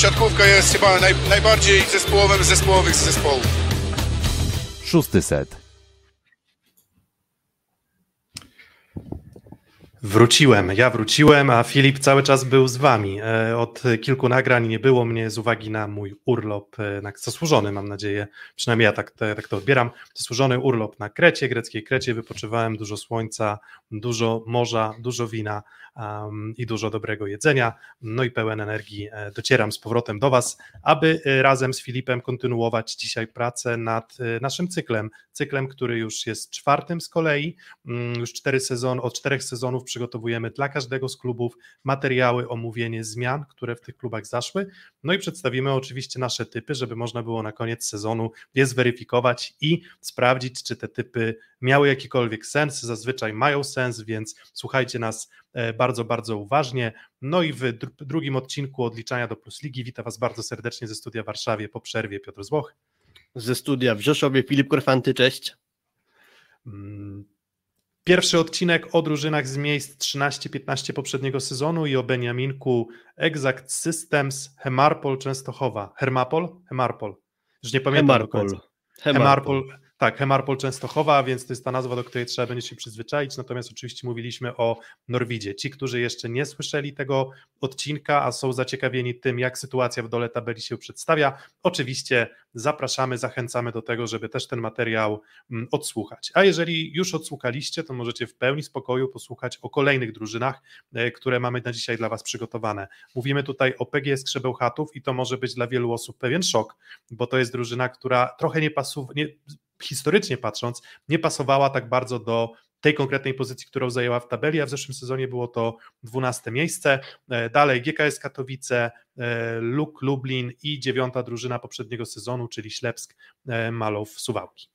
siatkówka jest chyba naj, najbardziej zespołowym z zespołowych z zespołów. Szósty set. Wróciłem, ja wróciłem, a Filip cały czas był z wami. E, od kilku nagrań nie było mnie z uwagi na mój urlop, e, na, zasłużony mam nadzieję, przynajmniej ja tak, tak to odbieram, zasłużony urlop na Krecie, greckiej Krecie, wypoczywałem, dużo słońca, dużo morza, dużo wina i dużo dobrego jedzenia, no i pełen energii e, docieram z powrotem do was, aby razem z Filipem kontynuować dzisiaj pracę nad naszym cyklem, cyklem, który już jest czwartym z kolei, mm, już cztery sezon, od czterech sezonów przygotowujemy dla każdego z klubów materiały, omówienie zmian, które w tych klubach zaszły. No i przedstawimy oczywiście nasze typy, żeby można było na koniec sezonu je zweryfikować i sprawdzić, czy te typy miały jakikolwiek sens. Zazwyczaj mają sens, więc słuchajcie nas e, bardzo, bardzo uważnie. No i w drugim odcinku odliczania do Plus Ligi witam Was bardzo serdecznie ze studia w Warszawie po przerwie Piotr Złoch. Ze studia w Rzeszowie Filip Korfanty, cześć. Mm, Pierwszy odcinek o drużynach z miejsc 13-15 poprzedniego sezonu i o Beniaminku Exact Systems Hemarpol Częstochowa. Hermapol? Hemarpol. Już nie pamiętam Hemarpol. końca. Hemarpol. Tak, Hemarpol Częstochowa, więc to jest ta nazwa, do której trzeba będzie się przyzwyczaić. Natomiast oczywiście mówiliśmy o Norwidzie. Ci, którzy jeszcze nie słyszeli tego odcinka, a są zaciekawieni tym, jak sytuacja w dole tabeli się przedstawia, oczywiście zapraszamy, zachęcamy do tego, żeby też ten materiał mm, odsłuchać. A jeżeli już odsłuchaliście, to możecie w pełni spokoju posłuchać o kolejnych drużynach, e, które mamy na dzisiaj dla Was przygotowane. Mówimy tutaj o PGS Krzebełchatów i to może być dla wielu osób pewien szok, bo to jest drużyna, która trochę nie pasuje, historycznie patrząc, nie pasowała tak bardzo do tej konkretnej pozycji, którą zajęła w tabeli, a w zeszłym sezonie było to 12 miejsce. E, dalej GKS Katowice, e, Luk Lublin i dziewiąta drużyna poprzedniego sezonu, czyli Ślepsk e, Malow Suwałki.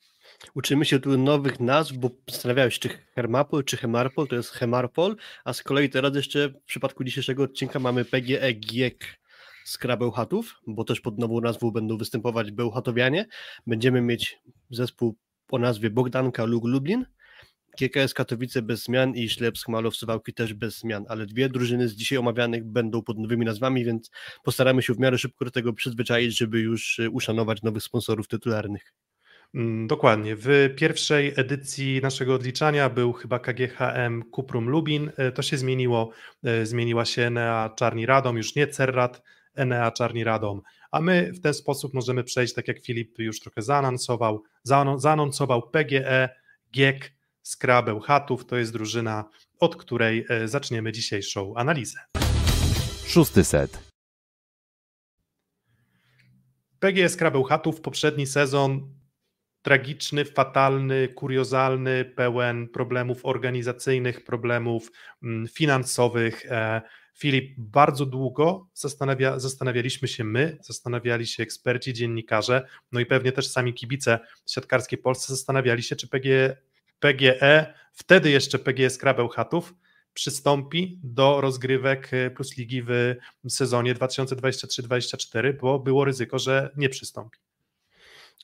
Uczymy się tu nowych nazw, bo zastanawiałeś, czy Hermapol, czy Hemarpol, to jest Hemarpol, a z kolei teraz jeszcze w przypadku dzisiejszego odcinka mamy PGE GIEK Skra Bełchatów, bo też pod nową nazwą będą występować Bełchatowianie. Będziemy mieć zespół o nazwie Bogdanka Lug Lublin, GKS Katowice bez zmian i Ślepsk Malow Suwałki też bez zmian, ale dwie drużyny z dzisiaj omawianych będą pod nowymi nazwami, więc postaramy się w miarę szybko do tego przyzwyczaić, żeby już e, uszanować nowych sponsorów tytularnych. Mm, dokładnie. W pierwszej edycji naszego odliczania był chyba KGHM Kuprum Lubin. E, to się zmieniło. E, zmieniła się Enea Czarni Radom, już nie Cerrat, Enea Czarni Radom. A my w ten sposób możemy przejść, tak jak Filip już trochę zaanonsował, zaanonsował PGE, GIEK, Skrabeł Chatów. To jest drużyna, od której e, zaczniemy dzisiejszą analizę. Szósty set. PGE Skrabeł Chatów poprzedni sezon tragiczny, fatalny, kuriozalny, pełen problemów organizacyjnych, problemów mm, finansowych. Filip, bardzo długo zastanawia, zastanawialiśmy się my, zastanawiali się eksperci, dziennikarze, no i pewnie też sami kibice siatkarskiej Polsce zastanawiali się, czy PGE, PGE wtedy jeszcze PGE Skrabeł Chatów, przystąpi do rozgrywek Plus Ligi w sezonie 2023-2024, bo było ryzyko, że nie przystąpi.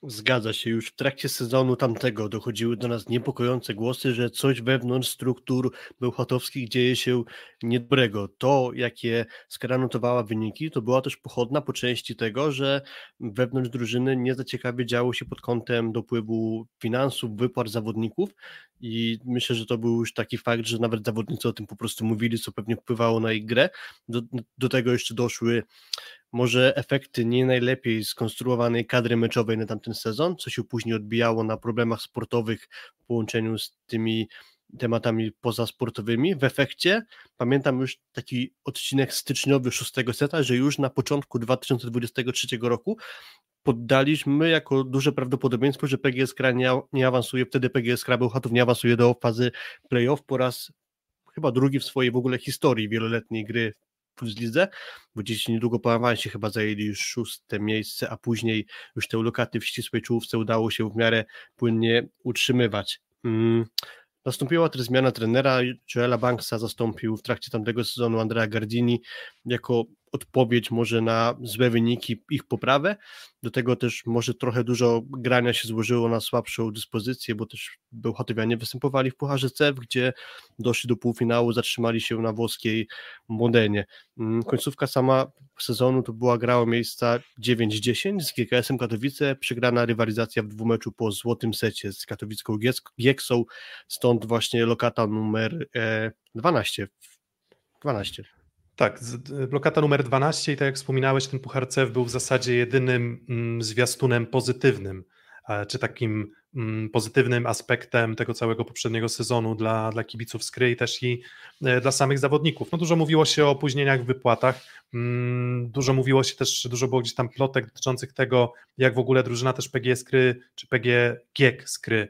Zgadza się, już w trakcie sezonu tamtego dochodziły do nas niepokojące głosy, że coś wewnątrz struktur bełchatowskich dzieje się niedobrego. To, jakie Skara notowała wyniki, to była też pochodna po części tego, że wewnątrz drużyny nie za ciekawie działo się pod kątem dopływu finansów, wypłat zawodników i myślę, że to był już taki fakt, że nawet zawodnicy o tym po prostu mówili, co pewnie wpływało na ich grę. Do, do tego jeszcze doszły może efekty nie najlepiej skonstruowanej kadry meczowej na tamten sezon, co się później odbijało na problemach sportowych w połączeniu z tymi tematami pozasportowymi. W efekcie pamiętam już taki odcinek styczniowy szóstego seta, że już na początku 2023 roku poddaliśmy jako duże prawdopodobieństwo, że PGS Kra nie, awansuje, wtedy PGS Kra Bełchatów nie awansuje do fazy playoff po raz chyba drugi w swojej w ogóle historii wieloletniej gry Plus Lidze, bo dziś niedługo po awansie chyba zajęli już szóste miejsce, a później już te lokaty w ścisłej czołówce udało się w miarę płynnie utrzymywać. Mm. Nastąpiła też zmiana trenera, Joela Banksa zastąpił w trakcie tamtego sezonu Andrea Gardini jako odpowiedź może na złe wyniki, ich poprawę. Do tego też może trochę dużo grania się złożyło na słabszą dyspozycję, bo też Bełchatowianie występowali w Pucharze CEF, gdzie doszli do półfinału, zatrzymali się na włoskiej Modenie. Mm, końcówka sama sezonu to była gra o miejsca 9-10 z GKS-em Katowice, przegrana rywalizacja w dwumeczu po złotym secie z katowicką Gieksą, stąd właśnie lokata numer 12. E, 12. Tak, blokata numer 12 i tak jak wspominałeś, ten Puchar CEF był w zasadzie jedynym mm, zwiastunem pozytywnym, czy takim mm, pozytywnym aspektem tego całego poprzedniego sezonu dla, dla kibiców Skry i też i e, dla samych zawodników. No dużo mówiło się o opóźnieniach w wypłatach, mm, dużo mówiło się też, dużo było gdzieś tam plotek dotyczących tego, jak w ogóle drużyna też PG Skry, czy PG Giek Skry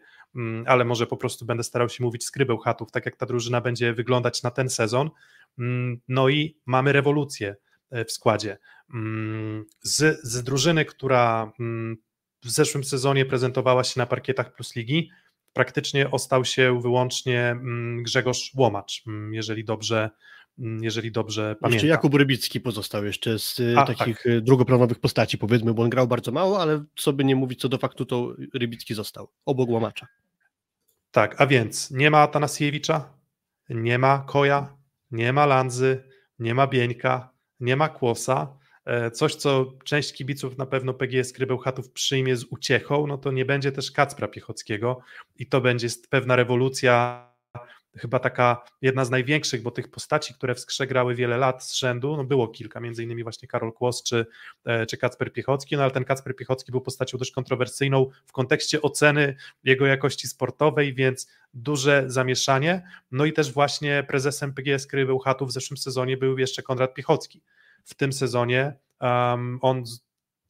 ale może po prostu będę starał się mówić skrybeł chatów, tak jak ta drużyna będzie wyglądać na ten sezon, Mm, no i mamy rewolucję e, w składzie. Mm, z, z drużyny, która mm, w zeszłym sezonie prezentowała się na parkietach Plus Ligi, praktycznie ostał się wyłącznie Grzegorz Łomacz, jeżeli dobrze, jeżeli dobrze pamiętam. Jeszcze Jakub Rybicki pozostał jeszcze z e, A, takich tak. E, drugoplanowych postaci, powiedzmy, bo on grał bardzo mało, ale co by nie mówić co do faktu, to Rybicki został obok Łomacza. Tak, a więc nie ma Atanasiewicza, nie ma Koja, nie ma Landzy, nie ma Bieńka, nie ma Kłosa. E, coś, co część kibiców na pewno PGS Krybełchatów przyjmie z uciechą, no to nie będzie też Kacpra Piechockiego i to będzie pewna rewolucja chyba taka jedna z największych, bo tych postaci, które w Skrze grały wiele lat z rzędu, no było kilka, między innymi właśnie Karol Kłos czy, e, czy Kacper Piechocki, no ale ten Kacper Piechocki był postacią dość kontrowersyjną w kontekście oceny jego jakości sportowej, więc duże zamieszanie, no i też właśnie prezesem PGS Krybeł Chatów w zeszłym sezonie był jeszcze Konrad Piechocki. W tym sezonie um, on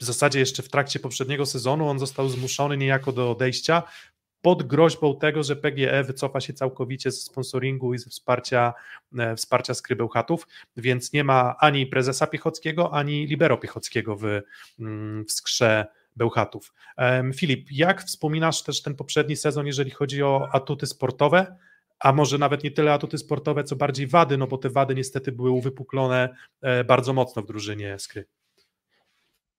w zasadzie jeszcze w trakcie poprzedniego sezonu on został zmuszony niejako do odejścia, pod groźbą tego, że PGE wycofa się całkowicie ze sponsoringu i ze wsparcia, e, wsparcia skrybeł chatów, więc nie ma ani prezesa Piechockiego, ani libero Piechockiego w, mm, w skrze Bełchatów. Filip, jak wspominasz też ten poprzedni sezon, jeżeli chodzi o atuty sportowe, a może nawet nie tyle atuty sportowe, co bardziej wady, no bo te wady niestety były uwypuklone e, bardzo mocno w drużynie Skry.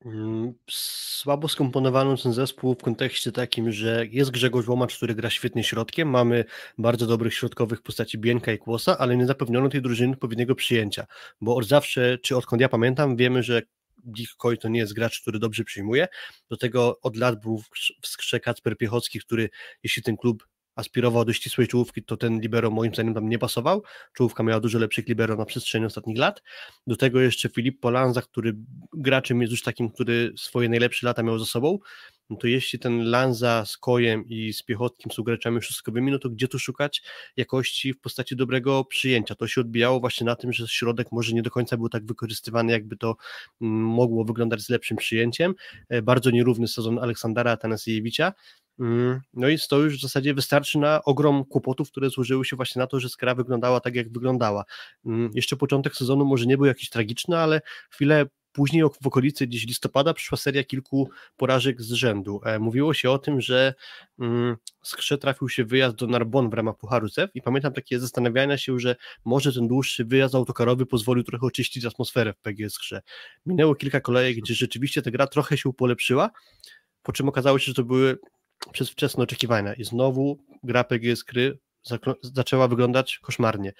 Mm, słabo skomponowano ten zespół w kontekście takim, że jest Grzegorz Łomacz, który gra świetnie środkiem, mamy bardzo dobrych środkowych postaci Bienka i Kłosa, ale nie zapewniono tej drużyny odpowiedniego przyjęcia, bo od zawsze, czy odkąd ja pamiętam, wiemy, że Dick Coy to nie jest gracz, który dobrze przyjmuje, do tego od lat był w skrze Kacper Piechocki, który jeśli ten klub aspirował do ścisłej czołówki, to ten libero moim zdaniem tam nie pasował. Czołówka miała dużo lepszych libero na przestrzeni ostatnich lat. Do tego jeszcze Filip Polanza, który graczem jest już takim, który swoje najlepsze lata miał za sobą. No to jeśli ten Lanza z Kojem i z Piechotkiem są graczami szóstkowymi, no to gdzie tu szukać jakości w postaci dobrego przyjęcia? To się odbijało właśnie na tym, że środek może nie do końca był tak wykorzystywany, jakby to mm, mogło wyglądać z lepszym przyjęciem. E, bardzo nierówny sezon Aleksandra Atanasiewicza, no i to już w zasadzie wystarczy na ogrom kłopotów, które złożyły się właśnie na to, że skra wyglądała tak, jak wyglądała. Mm, jeszcze początek sezonu może nie był jakiś tragiczny, ale chwilę później w okolicy gdzieś listopada przyszła seria kilku porażek z rzędu. E, mówiło się o tym, że mm, Skrze trafił się wyjazd do Narbon w ramach Pucharu CEF i pamiętam takie zastanawiania się, że może ten dłuższy wyjazd autokarowy pozwolił trochę oczyścić atmosferę w PGS Skrze. Minęło kilka kolejek, gdzie rzeczywiście ta gra trochę się polepszyła, po czym okazało się, że to były przez wczesne oczekiwania i znowu gra PGS Kry zaczęła wyglądać koszmarnie.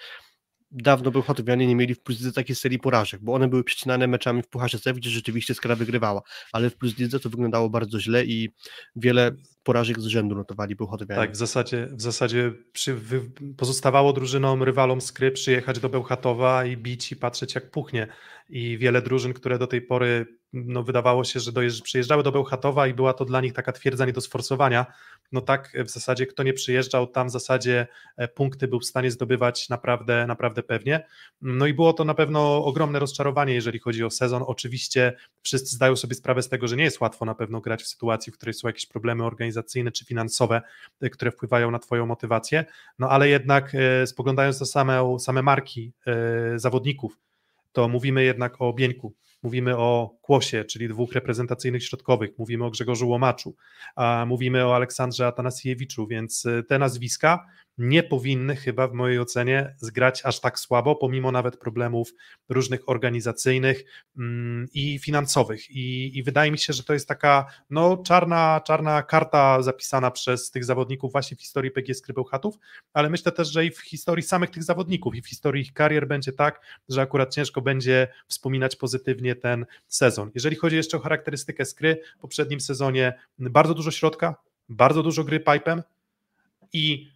Dawno był Chotowianie nie mieli w Plus takiej serii porażek, bo one były przecinane meczami w Pucharze CEF, gdzie rzeczywiście Skra wygrywała, ale w Plus to wyglądało bardzo źle i wiele porażek z rzędu notowali Bełchatowianie. Tak, w zasadzie, w zasadzie przy, wy, pozostawało drużynom, rywalom Skry przyjechać do Bełchatowa i bić i patrzeć jak puchnie i wiele drużyn, które do tej pory no, wydawało się, że dojeżdż, przyjeżdżały do Bełchatowa i była to dla nich taka twierdza nie do sforsowania, no tak w zasadzie kto nie przyjeżdżał, tam w zasadzie e, punkty był w stanie zdobywać naprawdę, naprawdę pewnie. No i było to na pewno ogromne rozczarowanie, jeżeli chodzi o sezon. Oczywiście wszyscy zdają sobie sprawę z tego, że nie jest łatwo na pewno grać w sytuacji, w której są jakieś problemy organizacyjne czy finansowe, e, które wpływają na Twoją motywację, no ale jednak e, spoglądając na same, same marki zawodników, to mówimy jednak o Bieńku, mówimy o Kłosie, czyli dwóch reprezentacyjnych środkowych, mówimy o Grzegorzu Łomaczu, a mówimy o Aleksandrze Atanasiewiczu, więc e, te nazwiska nie powinny chyba w mojej ocenie zgrać aż tak słabo, pomimo nawet problemów różnych organizacyjnych mm, i finansowych. I, I, wydaje mi się, że to jest taka no, czarna, czarna karta zapisana przez tych zawodników właśnie w historii PGS Krybełchatów, ale myślę też, że i w historii samych tych zawodników i w historii ich karier będzie tak, że akurat ciężko będzie wspominać pozytywnie ten sezon. Jeżeli chodzi jeszcze o charakterystykę skry, w poprzednim sezonie bardzo dużo środka, bardzo dużo gry pipem i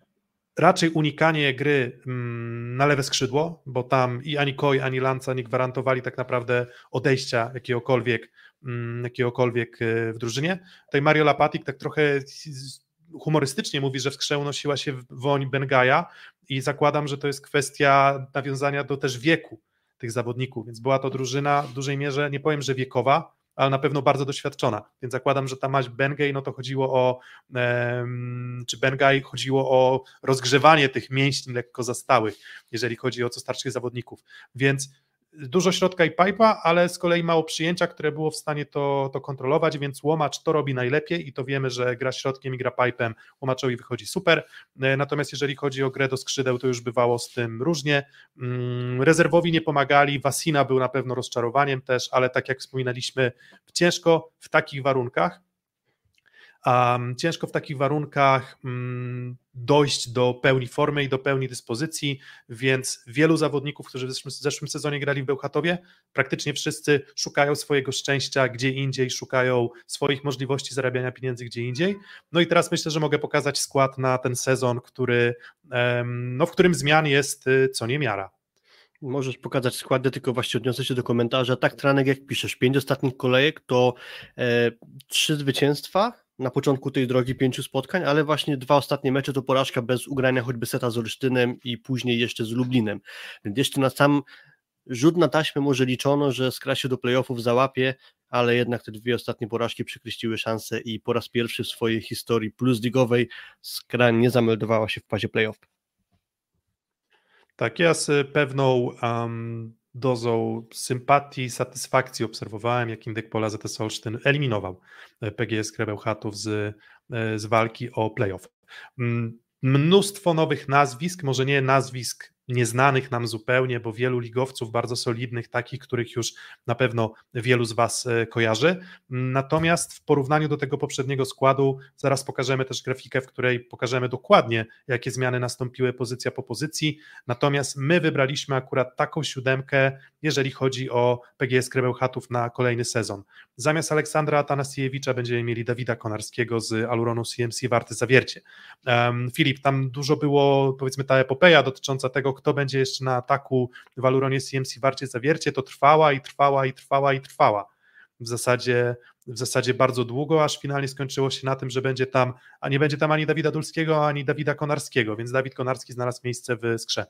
raczej unikanie gry mm, na lewe skrzydło, bo tam i ani Koi, ani Lanca nie gwarantowali tak naprawdę odejścia jakiegokolwiek, mm, jakiegokolwiek e, w drużynie. Tutaj Mario Lapatik tak trochę humorystycznie mówi, że w skrze unosiła się woń Bengaja i zakładam, że to jest kwestia nawiązania do też wieku tych zawodników, więc była to drużyna w dużej mierze, nie powiem, że wiekowa, ale na pewno bardzo doświadczona, więc zakładam, że ta mać Bengay, no to chodziło o, czy Bengay chodziło o rozgrzewanie tych mięśni lekko zastałych, jeżeli chodzi o co starszych zawodników, więc dużo środka i pipa, ale z kolei mało przyjęcia, które było w stanie to, to kontrolować, więc Łomacz to robi najlepiej i to wiemy, że gra środkiem i gra pipem Łomaczowi wychodzi super, e, natomiast jeżeli chodzi o grę do skrzydeł, to już bywało z tym różnie, mm, rezerwowi nie pomagali, Wasina był na pewno rozczarowaniem też, ale tak jak wspominaliśmy, ciężko w takich warunkach, Um, ciężko w takich warunkach um, dojść do pełni formy i do pełni dyspozycji, więc wielu zawodników, którzy w zeszłym, zeszłym sezonie grali w Bełchatowie, praktycznie wszyscy szukają swojego szczęścia gdzie indziej, szukają swoich możliwości zarabiania pieniędzy gdzie indziej. No i teraz myślę, że mogę pokazać skład na ten sezon, który, um, no, w którym zmian jest y, co niemiara. Możesz pokazać składy, tylko właśnie odniosę się do komentarza. Tak, Tranek, jak piszesz, pięć ostatnich kolejek to e, trzy zwycięstwa, na początku tej drogi pięciu spotkań, ale właśnie dwa ostatnie mecze to porażka bez ugrania choćby seta z Olsztynem i później jeszcze z Lublinem. Więc jeszcze na sam rzut na taśmę może liczono, że skra się do playoffów załapie, ale jednak te dwie ostatnie porażki przekreśliły szanse i po raz pierwszy w swojej historii plus ligowej skra nie zameldowała się w fazie playoff. Tak, ja z pewną um, dozą sympatii i satysfakcji obserwowałem, jak Indek Pola ZS Olsztyn eliminował e, PGS Krebełchatów z, e, z walki o playoff. Mnóstwo nowych nazwisk, może nie nazwisk nieznanych nam zupełnie, bo wielu ligowców bardzo solidnych, takich, których już na pewno wielu z Was e, kojarzy. Natomiast w porównaniu do tego poprzedniego składu, zaraz pokażemy też grafikę, w której pokażemy dokładnie, jakie zmiany nastąpiły pozycja po pozycji. Natomiast my wybraliśmy akurat taką siódemkę, jeżeli chodzi o PGS Krebełchatów na kolejny sezon. Zamiast Aleksandra Atanasiewicza będziemy mieli Dawida Konarskiego z Aluronu CMC Warty Zawiercie. Um, Filip, tam dużo było, powiedzmy, ta epopeja dotycząca tego, kto będzie jeszcze na ataku w Aluronie CMC Warcie Zawiercie, to trwała i trwała i trwała i trwała. W zasadzie, w zasadzie bardzo długo, aż finalnie skończyło się na tym, że będzie tam, a nie będzie tam ani Dawida Dulskiego, ani Dawida Konarskiego, więc Dawid Konarski znalazł miejsce w skrze.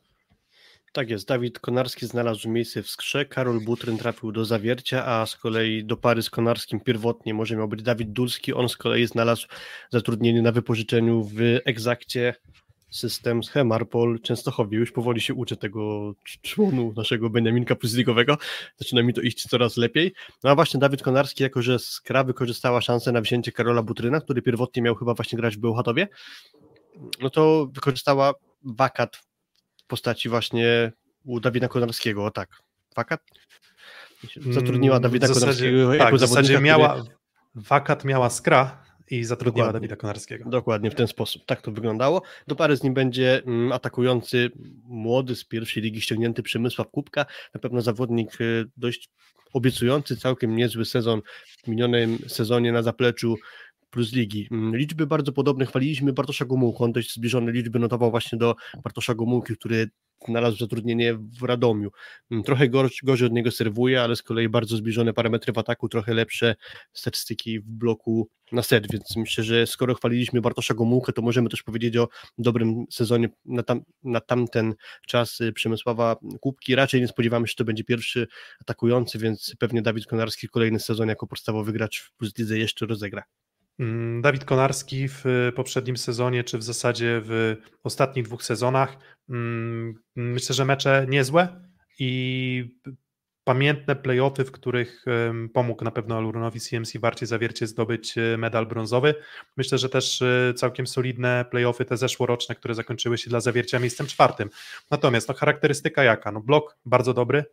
Tak jest, Dawid Konarski znalazł miejsce w skrze, Karol Butryn trafił do zawiercia, a z kolei do pary z Konarskim pierwotnie może miał być Dawid Dulski, on z kolei znalazł zatrudnienie na wypożyczeniu w Egzakcie system Schemarpol Częstochowie. Już powoli się uczę tego członu naszego Beniaminka Puzlikowego. Zaczyna mi to iść coraz lepiej. No a właśnie Dawid Konarski, jako że Skra wykorzystała szansę na wzięcie Karola Butryna, który pierwotnie miał chyba właśnie grać w Bełchatowie, no to wykorzystała wakat w postaci właśnie u Dawida Konarskiego. O tak, wakat? Zatrudniła Dawida w zasadzie, Konarskiego tak, jako w zasadzie miała, który... wakat miała Skra, i zatrudniła Dokładnie. Dawida Konarskiego. Dokładnie w ten sposób. Tak to wyglądało. Do pary z nim będzie mm, atakujący młody z pierwszej ligi ściągnięty Przemysław Kubka. Na pewno zawodnik y, dość obiecujący, całkiem niezły sezon w minionym sezonie na zapleczu plus ligi. Mm, liczby bardzo podobne chwaliliśmy Bartosza Gomułkę, on dość zbliżone liczby notował właśnie do Bartosza Gomułki, który znalazł zatrudnienie w Radomiu. Mm, trochę gorzej, od niego serwuje, ale z kolei bardzo zbliżone parametry w ataku, trochę lepsze statystyki w bloku na set, więc myślę, że skoro chwaliliśmy Bartosza Gomułkę, to możemy też powiedzieć o dobrym sezonie na, tam, na tamten czas y, Przemysława Kubki. Raczej nie spodziewamy się, że to będzie pierwszy atakujący, więc pewnie Dawid Konarski kolejny sezon jako podstawowy gracz w Plus Lidze jeszcze rozegra. Mm, Dawid Konarski w poprzednim sezonie, czy w zasadzie w ostatnich dwóch sezonach, mm, myślę, że mecze niezłe i pamiętne playoffy, w których pomógł na pewno Aluronowi CMC Warcie Zawiercie zdobyć e, medal brązowy. Myślę, że też e, całkiem solidne playoffy te zeszłoroczne, które zakończyły się dla Zawiercia miejscem czwartym. Natomiast no, charakterystyka jaka? No, blok bardzo dobry,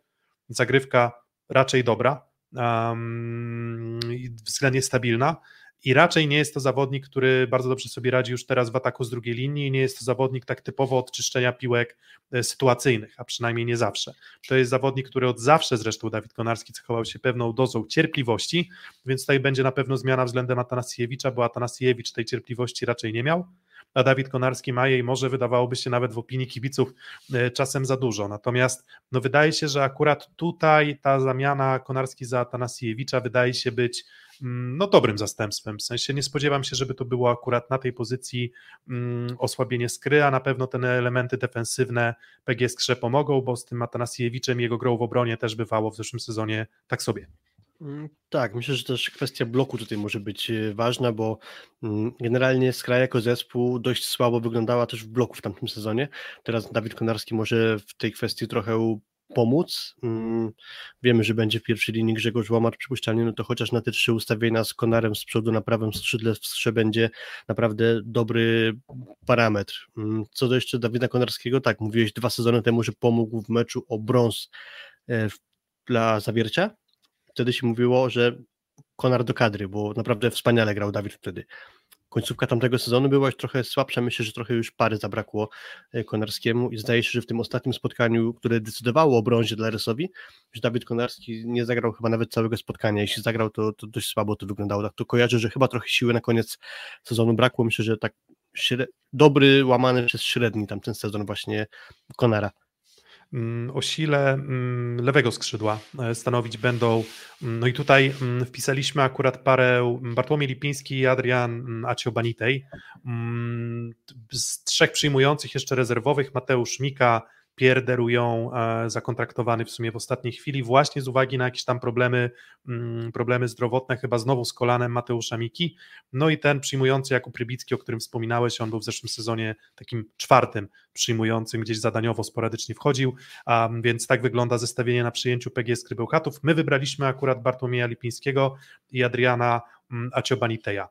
zagrywka raczej dobra, um, względnie stabilna i raczej nie jest to zawodnik, który bardzo dobrze sobie radzi już teraz w ataku z drugiej linii, nie jest to zawodnik tak typowo od czyszczenia piłek e, sytuacyjnych, a przynajmniej nie zawsze. To jest zawodnik, który od zawsze zresztą Dawid Konarski cechował się pewną dozą cierpliwości, więc tutaj będzie na pewno zmiana względem Atanasiewicza, bo Atanasiewicz tej cierpliwości raczej nie miał, a Dawid Konarski ma jej może wydawałoby się nawet w opinii kibiców e, czasem za dużo. Natomiast no wydaje się, że akurat tutaj ta zamiana Konarski za Atanasiewicza wydaje się być no, dobrym zastępstwem. W sensie nie spodziewam się, żeby to było akurat na tej pozycji mm, osłabienie skry, a na pewno te elementy defensywne PG Skrze pomogą, bo z tym Atanasiewiczem jego grą w obronie też bywało w zeszłym sezonie tak sobie. Mm, tak, myślę, że też kwestia bloku tutaj może być e, ważna, bo generalnie Skra jako zespół dość słabo wyglądała też w bloku w tamtym sezonie. Teraz Dawid Konarski może w tej kwestii trochę pomóc. Mm, wiemy, że będzie w pierwszej linii Grzegorz Łomacz przypuszczalnie, no to chociaż na te trzy ustawienia z Konarem z przodu na prawym skrzydle w skrzydle będzie naprawdę dobry parametr. Mm, co do jeszcze Dawida Konarskiego, tak, mówiłeś dwa sezony temu, że pomógł w meczu o brąz e, dla Zawiercia. Wtedy się mówiło, że Konar do kadry, bo naprawdę wspaniale grał Dawid wtedy końcówka tamtego sezonu była już trochę słabsza. Myślę, że trochę już pary zabrakło e, Konarskiemu i zdaje się, że w tym ostatnim spotkaniu, które decydowało o brązie dla Resowi, że Dawid Konarski nie zagrał chyba nawet całego spotkania. Jeśli zagrał, to, to dość słabo to wyglądało. Tak to kojarzę, że chyba trochę siły na koniec sezonu brakło. Myślę, że tak dobry, łamany przez średni tamten sezon właśnie Konara. Mm, o sile mm, lewego skrzydła e, stanowić będą. Mm, no i tutaj wpisaliśmy akurat parę Bartłomiej Lipiński i Adrian Aciobanitej. Z trzech przyjmujących jeszcze rezerwowych Mateusz Mika, pierderują e, zakontraktowany w sumie w ostatniej chwili, właśnie z uwagi na jakieś tam problemy, mm, problemy zdrowotne, chyba znowu z kolanem Mateusza Miki. No i ten przyjmujący Jakub Rybicki, o którym wspominałeś, on był w zeszłym sezonie takim czwartym przyjmującym, gdzieś zadaniowo, sporadycznie wchodził, więc tak wygląda zestawienie na przyjęciu PGS Krybełchatów. My wybraliśmy akurat Bartłomieja Lipińskiego i Adriana mm, Aciobaniteja.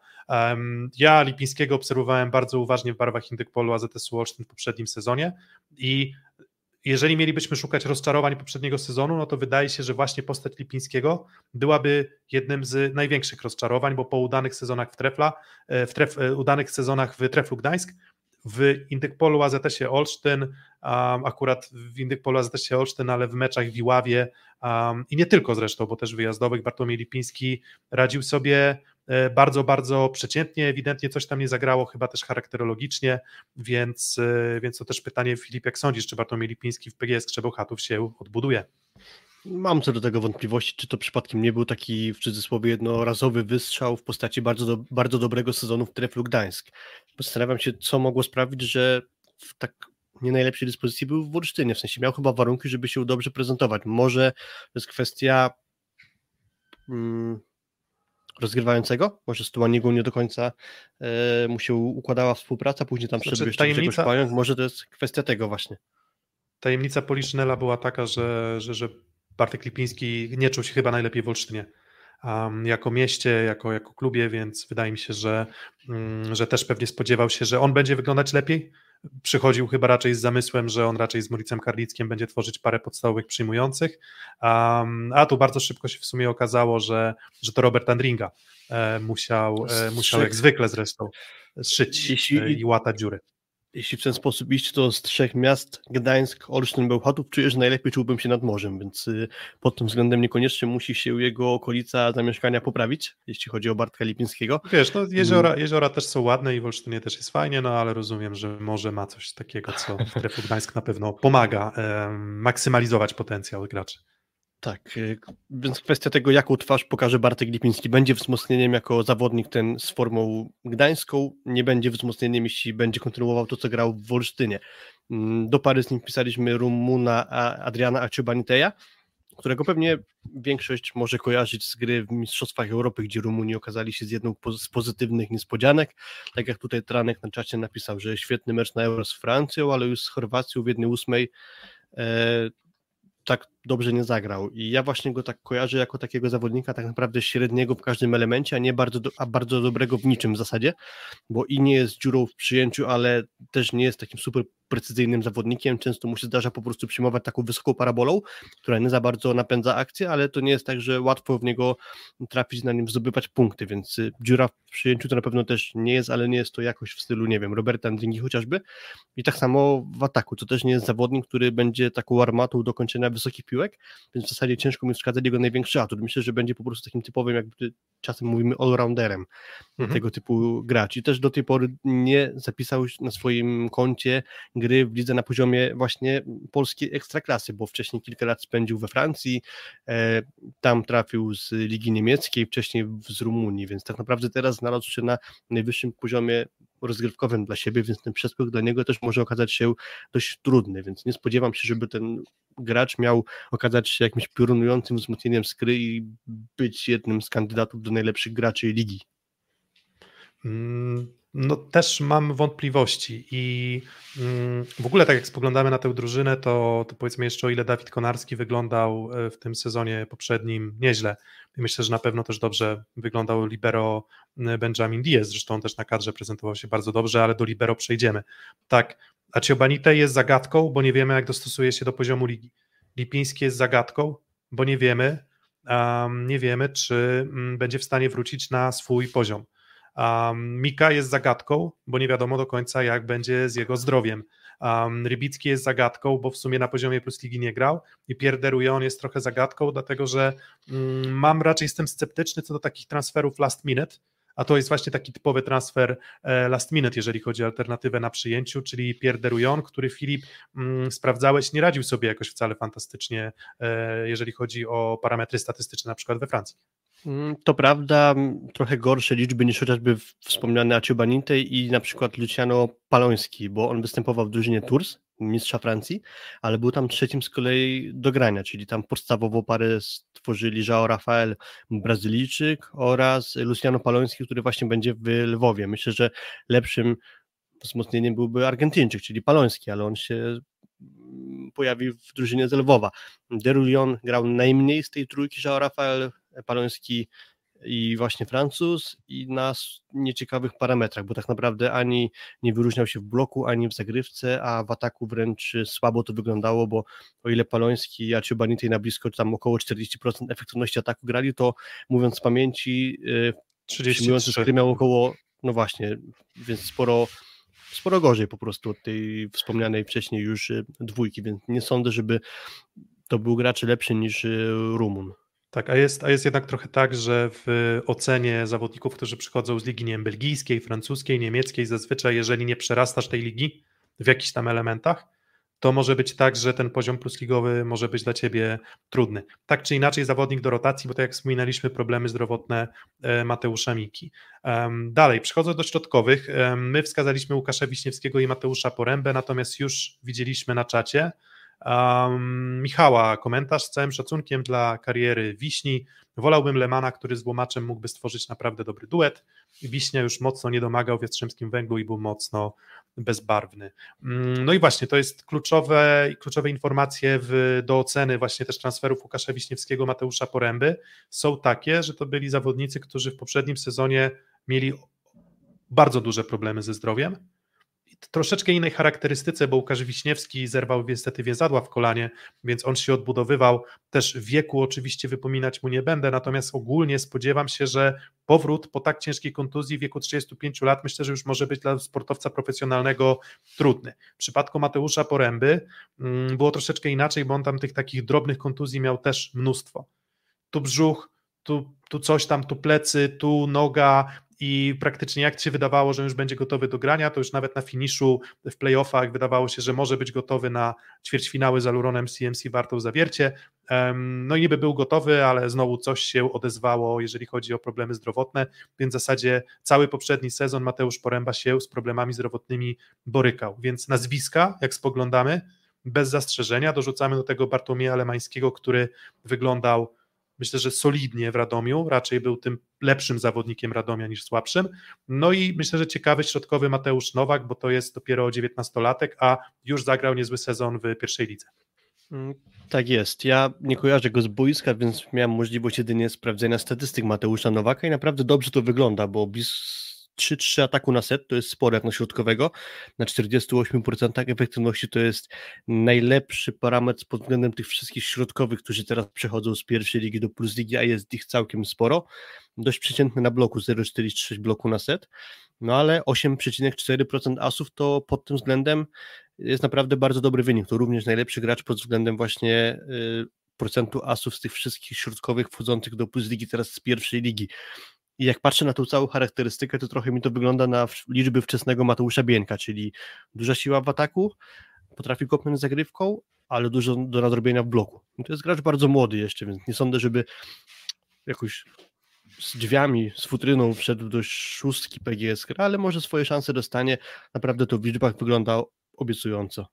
Ja Lipińskiego obserwowałem bardzo uważnie w barwach Indykpolu AZS-u w poprzednim sezonie i jeżeli mielibyśmy szukać rozczarowań poprzedniego sezonu, no to wydaje się, że właśnie postać Lipińskiego byłaby jednym z największych rozczarowań, bo po udanych sezonach w Trefla, e, w tref, e, udanych sezonach w Treflu Gdańsk, w Indykpolu AZS-ie Olsztyn, um, akurat w Indykpolu AZS-ie Olsztyn, ale w meczach w Iławie um, i nie tylko zresztą, bo też wyjazdowych. Bartłomiej Lipiński radził sobie bardzo, bardzo przeciętnie, ewidentnie coś tam nie zagrało, chyba też charakterologicznie, więc, e, więc to też pytanie, Filip, jak sądzisz, czy Bartłomiej Lipiński w PGS Krzebołchatów się odbuduje? Mam co do tego wątpliwości, czy to przypadkiem nie był taki w cudzysłowie jednorazowy wystrzał w postaci bardzo, do, bardzo dobrego sezonu w Treflu Gdańsk. Zastanawiam się, co mogło sprawić, że w tak nie najlepszej dyspozycji był w Olsztynie, w sensie miał chyba warunki, żeby się dobrze prezentować. Może to jest kwestia hmm, rozgrywającego. Może z Tuanigu nie do końca e, mu się układała współpraca, później tam znaczy, jeszcze tajemnica... Pająk. Może to jest kwestia tego właśnie. Tajemnica Poliszynela była taka, że, że, że Bartek Lipiński nie czuł się chyba najlepiej w Olsztynie. Um, jako mieście, jako, jako klubie, więc wydaje mi się, że, um, że też pewnie spodziewał się, że on będzie wyglądać lepiej, przychodził chyba raczej z zamysłem, że on raczej z Muricem Karlickim będzie tworzyć parę podstawowych przyjmujących, um, a tu bardzo szybko się w sumie okazało, że, że to Robert Andringa e, musiał, e, musiał jak zwykle zresztą szyć e, i łatać dziury jeśli w ten sposób iść, to z trzech miast, Gdańsk, Olsztyn, Bełchatów, czuję, że najlepiej czułbym się nad morzem, więc y, pod tym względem niekoniecznie musi się jego okolica zamieszkania poprawić, jeśli chodzi o Bartka Lipińskiego. Wiesz, no jeziora, mm. jeziora też są ładne i w Olsztynie też jest fajnie, no ale rozumiem, że morze ma coś takiego, co w Gdańsk na pewno pomaga maksymalizować potencjał graczy. Tak, y, więc kwestia tego, jaką twarz pokaże Bartek Lipiński, będzie wzmocnieniem jako zawodnik ten z formą gdańską, nie będzie wzmocnieniem, jeśli będzie kontynuował to, co grał w Wolsztynie. Mm, do pary z nim pisaliśmy Rumuna Adriana Aciubaniteja, którego pewnie większość może kojarzyć z gry w Mistrzostwach Europy, gdzie Rumuni okazali się z jedną z pozytywnych niespodzianek. Tak jak tutaj Tranek na czacie napisał, że świetny mecz na Euro z Francją, ale już z Chorwacją w jednej ósmej e, tak dobrze nie zagrał. I ja właśnie go tak kojarzę jako takiego zawodnika tak naprawdę średniego w każdym elemencie, a nie bardzo, do, a bardzo dobrego w niczym w zasadzie, bo i nie jest dziurą w przyjęciu, ale też nie jest takim super precyzyjnym zawodnikiem, często mu się zdarza po prostu przyjmować taką wysoką parabolą, która nie za bardzo napędza akcję, ale to nie jest tak, że łatwo w niego trafić, na nim zdobywać punkty, więc y, dziura w przyjęciu to na pewno też nie jest, ale nie jest to jakoś w stylu, nie wiem, Roberta Andringi chociażby. I tak samo w ataku, to też nie jest zawodnik, który będzie taką armatą do kończenia wysokich piłek, więc w zasadzie ciężko mi wskazać jego największy atut, myślę, że będzie po prostu takim typowym, jakby czasem mówimy all-rounderem mhm. tego typu gracz i też do tej pory nie zapisał na swoim koncie gry w lidze na poziomie właśnie polskiej ekstraklasy, bo wcześniej kilka lat spędził we Francji, e, tam trafił z Ligi Niemieckiej, wcześniej z Rumunii, więc tak naprawdę teraz znalazł się na najwyższym poziomie rozgrywkowym dla siebie, więc ten przeskok dla niego też może okazać się dość trudny, więc nie spodziewam się, żeby ten gracz miał okazać się jakimś piorunującym wzmocnieniem skry i być jednym z kandydatów do najlepszych graczy ligi. Mm, no też mam wątpliwości i mm, w ogóle tak jak spoglądamy na tę drużynę, to, to powiedzmy jeszcze o ile Dawid Konarski wyglądał e, w tym sezonie poprzednim nieźle. Myślę, że na pewno też dobrze wyglądał libero Benjamin Diaz, zresztą też na kadrze prezentował się bardzo dobrze, ale do libero przejdziemy. Tak, Aciobanite jest zagadką, bo nie wiemy jak dostosuje się do poziomu ligi. Lipiński jest zagadką, bo nie wiemy, um, nie wiemy czy będzie w stanie wrócić na swój poziom Um, Mika jest zagadką, bo nie wiadomo do końca, jak będzie z jego zdrowiem. Um, Rybicki jest zagadką, bo w sumie na poziomie plus ligi nie grał i Pierre on jest trochę zagadką, dlatego że um, mam raczej jestem sceptyczny co do takich transferów last minute, a to jest właśnie taki typowy transfer e, last minute, jeżeli chodzi o alternatywę na przyjęciu, czyli Pierre który Filip mm, sprawdzałeś, nie radził sobie jakoś wcale fantastycznie, e, jeżeli chodzi o parametry statystyczne na przykład we Francji. Mm, to prawda, trochę gorsze liczby niż chociażby wspomniany Aciubanintej i na przykład Luciano Paloński, bo on występował w drużynie Tours, mistrza Francji, ale był tam trzecim z kolei do grania, czyli tam podstawową parę stworzyli João Rafael Brazylijczyk oraz Luciano Paloński, który właśnie będzie w Lwowie. Myślę, że lepszym wzmocnieniem byłby Argentyńczyk, czyli Paloński, ale on się pojawi w drużynie z Lwowa. Derulion grał najmniej z tej trójki, João Rafael Paloński i właśnie Francuz i na nieciekawych parametrach, bo tak naprawdę ani nie wyróżniał się w bloku, ani w zagrywce, a w ataku wręcz słabo to wyglądało, bo o ile Paloński i Aciubanitej na blisko tam około 40% efektywności ataku grali, to mówiąc z pamięci 33 y, miał około, no właśnie, więc sporo sporo gorzej po prostu od tej wspomnianej wcześniej już y, dwójki, więc nie sądzę, żeby to był gracz lepszy niż y, Rumun. Tak, a jest, a jest jednak trochę tak, że w ocenie zawodników, którzy przychodzą z ligi nie wiem, belgijskiej, francuskiej, niemieckiej, zazwyczaj jeżeli nie przerastasz tej ligi w jakichś tam elementach, to może być tak, że ten poziom plusligowy może być dla ciebie trudny. Tak czy inaczej, zawodnik do rotacji, bo tak jak wspominaliśmy, problemy zdrowotne e, Mateusza Miki. Dalej, przechodzę do środkowych. My wskazaliśmy Łukasza Wiśniewskiego i Mateusza Porębę, natomiast już widzieliśmy na czacie, Um, Michała, komentarz z całym szacunkiem dla kariery Wiśni. Wolałbym Lemana, który z Łomaczem mógłby stworzyć naprawdę dobry duet. Wiśnia już mocno nie domagał w Jastrzębskim Węglu i był mocno bezbarwny. Mm, no i właśnie, to jest kluczowe, kluczowe informacje w, do oceny właśnie też transferów Łukasza Wiśniewskiego, Mateusza Poręby są takie, że to byli zawodnicy, którzy w poprzednim sezonie mieli bardzo duże problemy ze zdrowiem troszeczkę innej charakterystyce, bo Łukasz Wiśniewski zerwał niestety więzadła w kolanie, więc on się odbudowywał. Też wieku oczywiście wypominać mu nie będę, natomiast ogólnie spodziewam się, że powrót po tak ciężkiej kontuzji w wieku 35 lat myślę, że już może być dla sportowca profesjonalnego trudny. W przypadku Mateusza Poręby mm, było troszeczkę inaczej, bo on tam tych takich drobnych kontuzji miał też mnóstwo. Tu brzuch, tu, tu coś tam, tu plecy, tu noga, i praktycznie jak się wydawało, że już będzie gotowy do grania, to już nawet na finiszu w playoffach wydawało się, że może być gotowy na ćwierćfinały z Aluronem CMC Wartą Zawiercie. No i niby był gotowy, ale znowu coś się odezwało, jeżeli chodzi o problemy zdrowotne, więc w zasadzie cały poprzedni sezon Mateusz Poręba się z problemami zdrowotnymi borykał, więc nazwiska, jak spoglądamy, bez zastrzeżenia, dorzucamy do tego Bartłomieja Lemańskiego, który wyglądał myślę, że solidnie w Radomiu, raczej był tym lepszym zawodnikiem Radomia niż słabszym. No i myślę, że ciekawy środkowy Mateusz Nowak, bo to jest dopiero 19-latek, a już zagrał niezły sezon w pierwszej lidze. Mm, tak jest. Ja nie kojarzę go z boiska, więc miałem możliwość jedynie sprawdzenia statystyk Mateusza Nowaka i naprawdę dobrze to wygląda, bo bis 3-3 ataku na set to jest sporo jak na środkowego. Na 48% efektywności to jest najlepszy parametr pod względem tych wszystkich środkowych, którzy teraz przechodzą z pierwszej ligi do plus ligi, a jest ich całkiem sporo. Dość przeciętny na bloku 0,46 bloku na set, no ale 8,4% asów to pod tym względem jest naprawdę bardzo dobry wynik. To również najlepszy gracz pod względem właśnie y, procentu asów z tych wszystkich środkowych wchodzących do plus ligi teraz z pierwszej ligi. I jak patrzę na tą całą charakterystykę, to trochę mi to wygląda na liczby wczesnego Mateusza Bieńka, czyli duża siła w ataku, potrafi kopnąć zagrywką, ale dużo do nadrobienia w bloku. I to jest gracz bardzo młody jeszcze, więc nie sądzę, żeby jakoś z drzwiami, z futryną wszedł do szóstki PGS, ale może swoje szanse dostanie. Naprawdę to w liczbach wygląda obiecująco.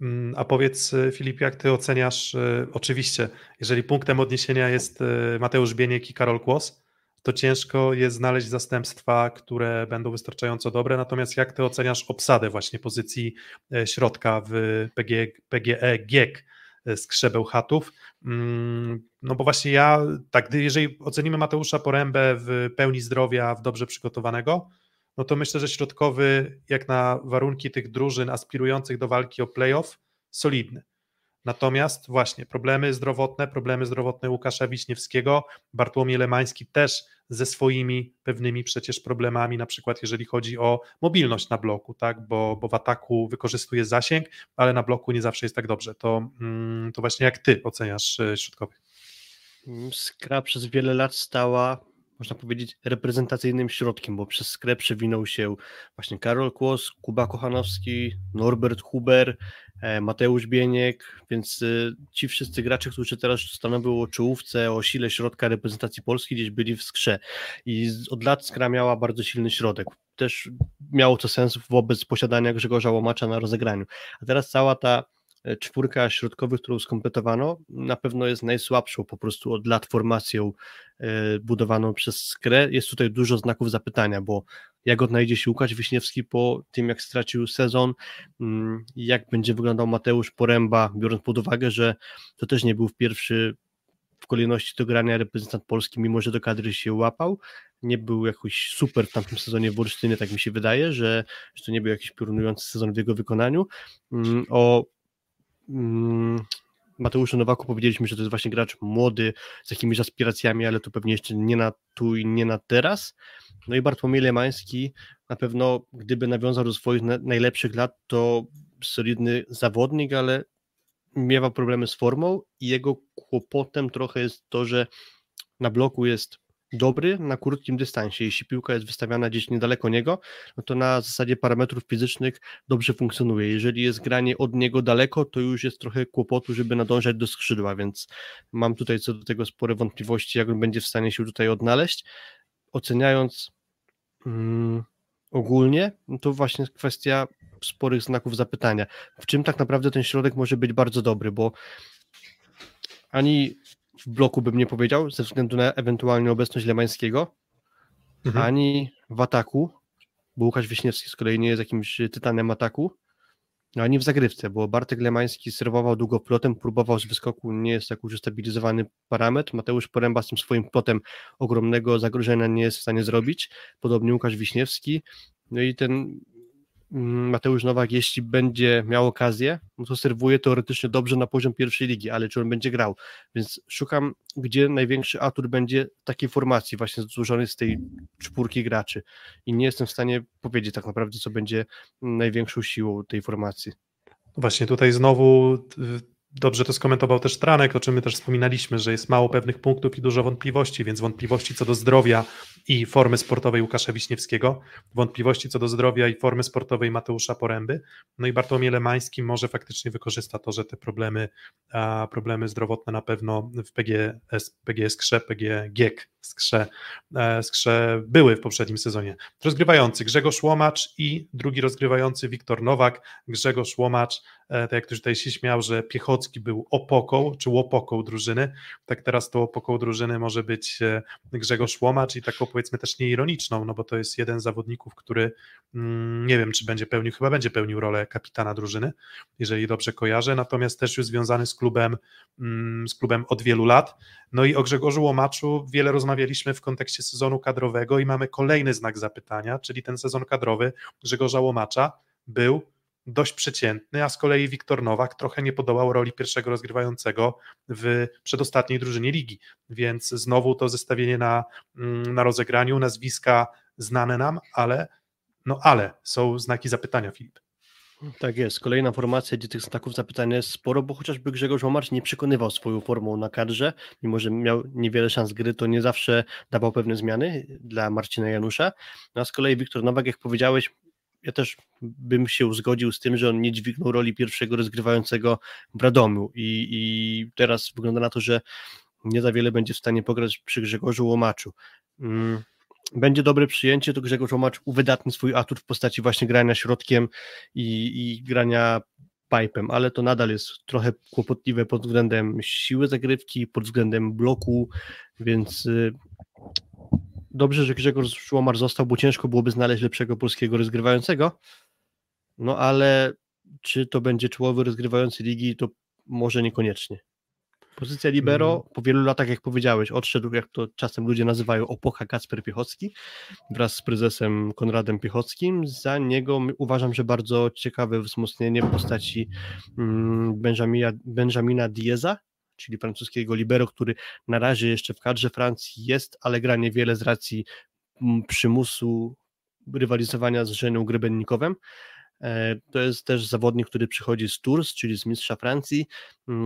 Mm, a powiedz, y, Filip, jak ty oceniasz? Y, oczywiście, jeżeli punktem odniesienia jest y, Mateusz Bieniek i Karol Kłos, to ciężko jest znaleźć zastępstwa, które będą wystarczająco dobre. Natomiast jak ty oceniasz obsadę właśnie pozycji e, środka w PGE, PGE GIEK z Krzebeł Chatów? Mm, no bo właśnie ja, tak, jeżeli ocenimy Mateusza Porębę w pełni zdrowia, w dobrze przygotowanego, no to myślę, że środkowy, jak na warunki tych drużyn aspirujących do walki o playoff, solidny. Natomiast właśnie problemy zdrowotne, problemy zdrowotne Łukasza Wiśniewskiego, Bartłomiej Lemański też ze swoimi pewnymi przecież problemami, na przykład jeżeli chodzi o mobilność na bloku, tak, bo, bo w ataku wykorzystuje zasięg, ale na bloku nie zawsze jest tak dobrze. To, mm, to właśnie jak ty oceniasz e, środkowych? Skra przez wiele lat stała można powiedzieć, reprezentacyjnym środkiem, bo przez skrę przewinął się właśnie Karol Kłos, Kuba Kochanowski, Norbert Huber, e, Mateusz Bieniek, więc e, ci wszyscy gracze, którzy teraz stanowią o czołówce, o sile środka reprezentacji Polski, gdzieś byli w skrze i od lat skra miała bardzo silny środek. Też miało to sens wobec posiadania Grzegorza Łomacza na rozegraniu. A teraz cała ta czwórka środkowych, którą skompletowano, na pewno jest najsłabszą po prostu od lat formacją e, budowaną przez Skrę. Jest tutaj dużo znaków zapytania, bo jak odnajdzie się Łukasz Wiśniewski po tym, jak stracił sezon, mm, jak będzie wyglądał Mateusz Poręba, biorąc pod uwagę, że to też nie był pierwszy w kolejności do grania reprezentant Polski, mimo że do kadry się łapał. Nie był jakoś super w tamtym sezonie w Olsztynie, tak mi się wydaje, że, że to nie był jakiś piorunujący sezon w jego wykonaniu. Mm, o Mateuszu Nowaku powiedzieliśmy, że to jest właśnie gracz młody, z jakimiś aspiracjami, ale to pewnie jeszcze nie na tu i nie na teraz. No i Bartłomiej Lemański na pewno, gdyby nawiązał do swoich najlepszych lat, to solidny zawodnik, ale miewa problemy z formą i jego kłopotem trochę jest to, że na bloku jest dobry na krótkim dystansie. Jeśli piłka jest wystawiana gdzieś niedaleko niego, no to na zasadzie parametrów fizycznych dobrze funkcjonuje. Jeżeli jest granie od niego daleko, to już jest trochę kłopotu, żeby nadążać do skrzydła, więc mam tutaj co do tego spore wątpliwości, jak on będzie w stanie się tutaj odnaleźć. Oceniając mm, ogólnie, no to właśnie kwestia sporych znaków zapytania. W czym tak naprawdę ten środek może być bardzo dobry, bo ani w bloku bym nie powiedział, ze względu na ewentualnie obecność Lemańskiego, mhm. ani w ataku, bo Łukasz Wiśniewski z kolei nie jest jakimś tytanem ataku, ani w zagrywce, bo Bartek Lemański serwował długo plotem, próbował z wyskoku, nie jest tak już ustabilizowany parametr. Mateusz Poręba z tym swoim plotem ogromnego zagrożenia nie jest w stanie zrobić, podobnie Łukasz Wiśniewski. No i ten Mateusz Nowak, jeśli będzie miał okazję, no to serwuje teoretycznie dobrze na poziom pierwszej ligi, ale czy on będzie grał? Więc szukam, gdzie największy atut będzie takiej formacji, właśnie złożonej z tej czwórki graczy. I nie jestem w stanie powiedzieć tak naprawdę, co będzie największą siłą tej formacji. Właśnie tutaj znowu Dobrze to skomentował też Tranek, o czym my też wspominaliśmy, że jest mało pewnych punktów i dużo wątpliwości, więc wątpliwości co do zdrowia i formy sportowej Łukasza Wiśniewskiego, wątpliwości co do zdrowia i formy sportowej Mateusza Poręby, no i Bartłomiej Lemański może faktycznie wykorzysta to, że te problemy, problemy zdrowotne na pewno w PGS, PGS Krze, PG GIEK skrze, e, skrze były w poprzednim sezonie. Rozgrywający Grzegorz Łomacz i drugi rozgrywający Wiktor Nowak. Grzegorz Łomacz, e, tak jak ktoś tutaj się śmiał, że Piechocki był opoką, czy łopoką drużyny, tak teraz to opoką drużyny może być e, Grzegorz Łomacz i taką powiedzmy też nieironiczną, no bo to jest jeden z zawodników, który mm, nie wiem, czy będzie pełnił, chyba będzie pełnił rolę kapitana drużyny, jeżeli dobrze kojarzę, natomiast też już związany z klubem, mm, z klubem od wielu lat. No i o Grzegorzu Łomaczu wiele rozmawialiśmy w kontekście sezonu kadrowego i mamy kolejny znak zapytania, czyli ten sezon kadrowy Grzegorza Łomacza był dość przeciętny, a z kolei Wiktor Nowak trochę nie podołał roli pierwszego rozgrywającego w przedostatniej drużynie ligi, więc znowu to zestawienie na, mm, na rozegraniu, nazwiska znane nam, ale no ale są znaki zapytania, Filip. Tak jest. Kolejna formacja, gdzie tych znaków zapytania jest sporo, bo chociażby Grzegorz Łomarz nie przekonywał swoją formą na kadrze, mimo że miał niewiele szans gry, to nie zawsze dawał pewne zmiany dla Marcina Janusza. No a z kolei Wiktor Nowak, jak powiedziałeś, ja też bym się zgodził z tym, że on nie dźwignął roli pierwszego rozgrywającego w Radomiu i, i teraz wygląda na to, że nie za wiele będzie w stanie pograć przy Grzegorzu Łomaczu. Mm będzie dobre przyjęcie, to Grzegorz Łomacz uwydatni swój atut w postaci właśnie grania środkiem i, i grania pipem, ale to nadal jest trochę kłopotliwe pod względem siły zagrywki, pod względem bloku, więc y, dobrze, że Grzegorz Łomacz został, bo ciężko byłoby znaleźć lepszego polskiego rozgrywającego, no ale czy to będzie czołowy rozgrywający ligi, to może niekoniecznie. Pozycja libero mm. po wielu latach, jak powiedziałeś, odszedł, jak to czasem ludzie nazywają, opocha Kacper Piechocki wraz z prezesem Konradem Piechockim. Za niego uważam, że bardzo ciekawe wzmocnienie w postaci mm, Benjamina, Benjamina Dieza, czyli francuskiego libero, który na razie jeszcze w kadrze Francji jest, ale gra niewiele z racji mm, przymusu rywalizowania z Żeną Grebennikowem. E, to jest też zawodnik, który przychodzi z Tours, czyli z mistrza Francji.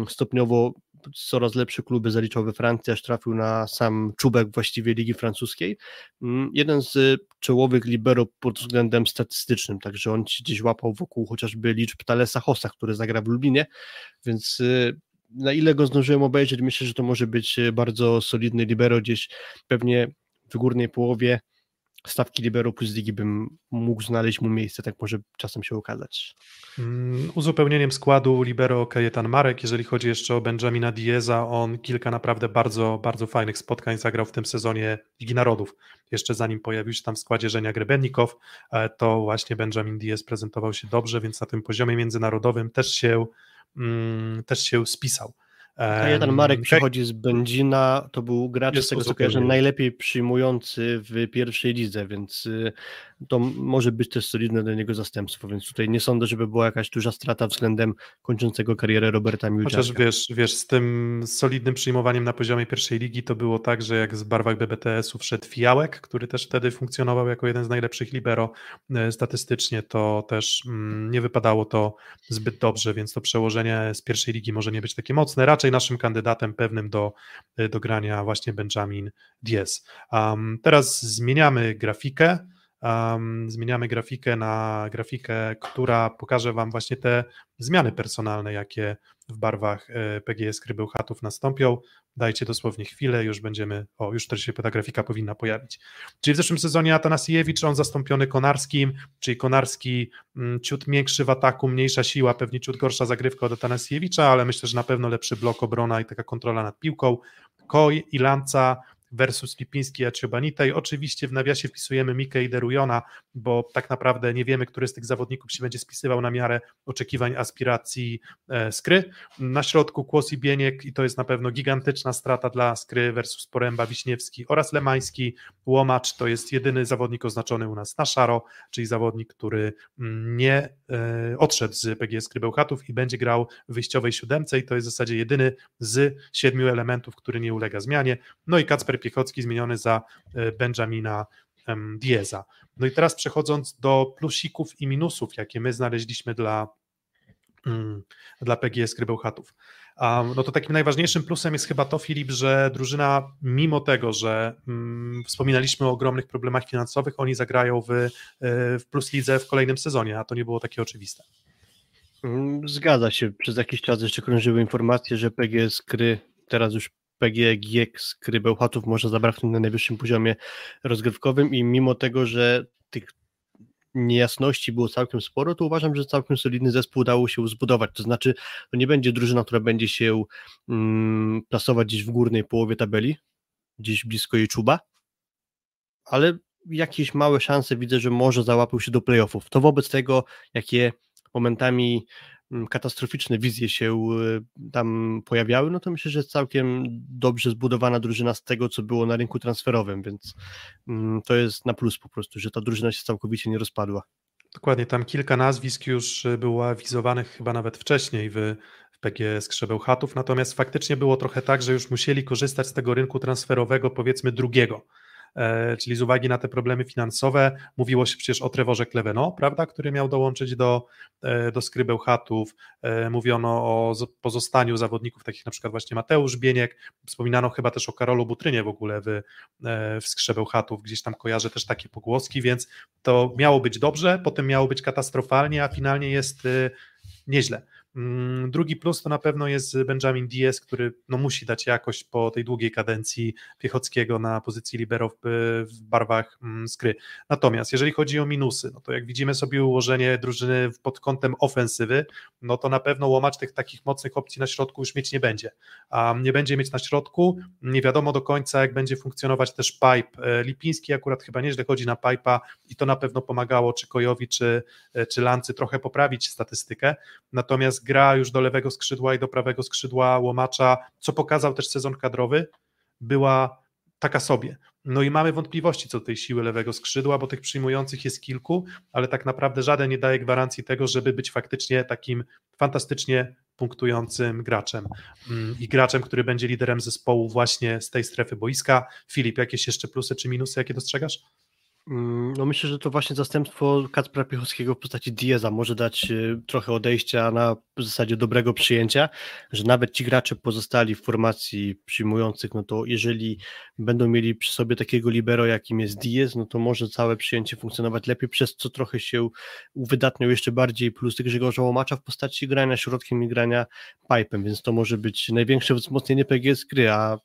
Stopniowo coraz lepsze kluby zaliczał we Francji, aż trafił na sam czubek właściwie Ligi Francuskiej. Mm, jeden z czołowych libero pod względem statystycznym, także on się gdzieś łapał wokół chociażby liczb Talesa Hossa, który zagra w Lublinie, więc y, na ile go zdążyłem obejrzeć, myślę, że to może być bardzo solidny libero, gdzieś pewnie w górnej połowie stawki libero plus ligi bym mógł znaleźć mu miejsce, tak może czasem się okazać. Mm, uzupełnieniem składu libero Kajetan Marek, jeżeli chodzi jeszcze o Benjamina Dieza, on kilka naprawdę bardzo, bardzo fajnych spotkań zagrał w tym sezonie Ligi Narodów. Jeszcze zanim pojawił się tam w składzie Żenia Grebennikow, e, to właśnie Benjamin Diez prezentował się dobrze, więc na tym poziomie międzynarodowym też się, mm, też się spisał. A jeden Marek przychodzi z Będzina, to był gracz, z tego co kojarzę, najlepiej przyjmujący w pierwszej lidze, więc y, to może być też solidne dla niego zastępstwo, więc tutaj nie sądzę, żeby była jakaś duża strata względem kończącego karierę Roberta Miłczaka. Chociaż wiesz, wiesz, z tym solidnym przyjmowaniem na poziomie pierwszej ligi to było tak, że jak z barwach BBTS-u wszedł Fiałek, który też wtedy funkcjonował jako jeden z najlepszych libero e, statystycznie, to też mm, nie wypadało to zbyt dobrze, więc to przełożenie z pierwszej ligi może nie być takie mocne. Raczej naszym kandydatem pewnym do, e, do grania właśnie Benjamin Diez. Um, teraz zmieniamy grafikę. Um, zmieniamy grafikę na grafikę, która pokaże Wam właśnie te zmiany personalne, jakie w barwach e, PGS Krybełchatów nastąpią. Dajcie dosłownie chwilę, już będziemy, o już też się ta grafika powinna pojawić. Czyli w zeszłym sezonie Atanasiewicz, on zastąpiony Konarskim, czyli Konarski mm, ciut większy w ataku, mniejsza siła, pewnie ciut gorsza zagrywka od Atanasiewicza, ale myślę, że na pewno lepszy blok obrona i taka kontrola nad piłką. Koj i Lanca versus Lipiński a I oczywiście w nawiasie wpisujemy Mikę i Derujona, bo tak naprawdę nie wiemy, który z tych zawodników się będzie spisywał na miarę oczekiwań, aspiracji e, Skry. Na środku Kłos i Bieniek i to jest na pewno gigantyczna strata dla Skry versus Poręba, Wiśniewski oraz Lemański. Łomacz to jest jedyny zawodnik oznaczony u nas na szaro, czyli zawodnik, który mm, nie e, odszedł z PGS Skry Bełchatów i będzie grał w wyjściowej siódemce i to jest w zasadzie jedyny z siedmiu elementów, który nie ulega zmianie. No i Kacper Piechocki zmieniony za e, Benjamina Dieza. No i teraz przechodząc do plusików i minusów, jakie my znaleźliśmy dla, mm, dla PGS Krybełchatów. No to takim najważniejszym plusem jest chyba to, Filip, że drużyna, mimo tego, że mm, wspominaliśmy o ogromnych problemach finansowych, oni zagrają w, e, w Plus Lidze w kolejnym sezonie, a to nie było takie oczywiste. Zgadza się. Przez jakiś czas jeszcze krążyły informacje, że PGS Kry teraz już PG GIEK z Krybełchatów może zabraknąć na najwyższym poziomie rozgrywkowym i mimo tego, że tych niejasności było całkiem sporo, to uważam, że całkiem solidny zespół udało się zbudować. To znaczy, to nie będzie drużyna, która będzie się mm, plasować gdzieś w górnej połowie tabeli, gdzieś blisko jej czuba, ale jakieś małe szanse widzę, że może załapił się do playoffów. To wobec tego, jakie momentami katastroficzne wizje się y, tam pojawiały, no to myślę, że całkiem dobrze zbudowana drużyna z tego, co było na rynku transferowym, więc mm, to jest na plus po prostu, że ta drużyna się całkowicie nie rozpadła. Dokładnie, tam kilka nazwisk już y, było awizowanych chyba nawet wcześniej w, w PG Skrzebełchatów, natomiast faktycznie było trochę tak, że już musieli korzystać z tego rynku transferowego powiedzmy drugiego, E, czyli z uwagi na te problemy finansowe, mówiło się przecież o Trevorze Kleveno, prawda, który miał dołączyć do, e, do skrybeł chatów, e, mówiono o pozostaniu zawodników, takich na przykład właśnie Mateusz Bieniek, wspominano chyba też o Karolu Butrynie w ogóle w, w chatów, gdzieś tam kojarzę też takie pogłoski, więc to miało być dobrze, potem miało być katastrofalnie, a finalnie jest nieźle. Mm, drugi plus to na pewno jest Benjamin Diaz, który no, musi dać jakość po tej długiej kadencji Piechockiego na pozycji libero w, w barwach mm, skry. Natomiast jeżeli chodzi o minusy, no to jak widzimy sobie ułożenie drużyny pod kątem ofensywy, no to na pewno łomacz tych takich mocnych opcji na środku już mieć nie będzie. A nie będzie mieć na środku, nie wiadomo do końca jak będzie funkcjonować też pipe. E, Lipiński akurat chyba nieźle chodzi na pipa i to na pewno pomagało czy Kojowi, czy, e, czy Lancy trochę poprawić statystykę. Natomiast gra już do lewego skrzydła i do prawego skrzydła łomacza, co pokazał też sezon kadrowy, była taka sobie. No i mamy wątpliwości co do tej siły lewego skrzydła, bo tych przyjmujących jest kilku, ale tak naprawdę żaden nie daje gwarancji tego, żeby być faktycznie takim fantastycznie punktującym graczem mm, i graczem, który będzie liderem zespołu właśnie z tej strefy boiska. Filip, jakieś jeszcze plusy czy minusy, jakie dostrzegasz? Mm, no myślę, że to właśnie zastępstwo Kacpra Piechowskiego w postaci Dieza może dać y, trochę odejścia na zasadzie dobrego przyjęcia, że nawet ci gracze pozostali w formacji przyjmujących, no to jeżeli będą mieli przy sobie takiego libero, jakim jest Diez, no to może całe przyjęcie funkcjonować lepiej, przez co trochę się uwydatniał jeszcze bardziej plus Grzegorza Łomacza w postaci grania środkiem i grania pipem, więc to może być największe wzmocnienie PGS gry, a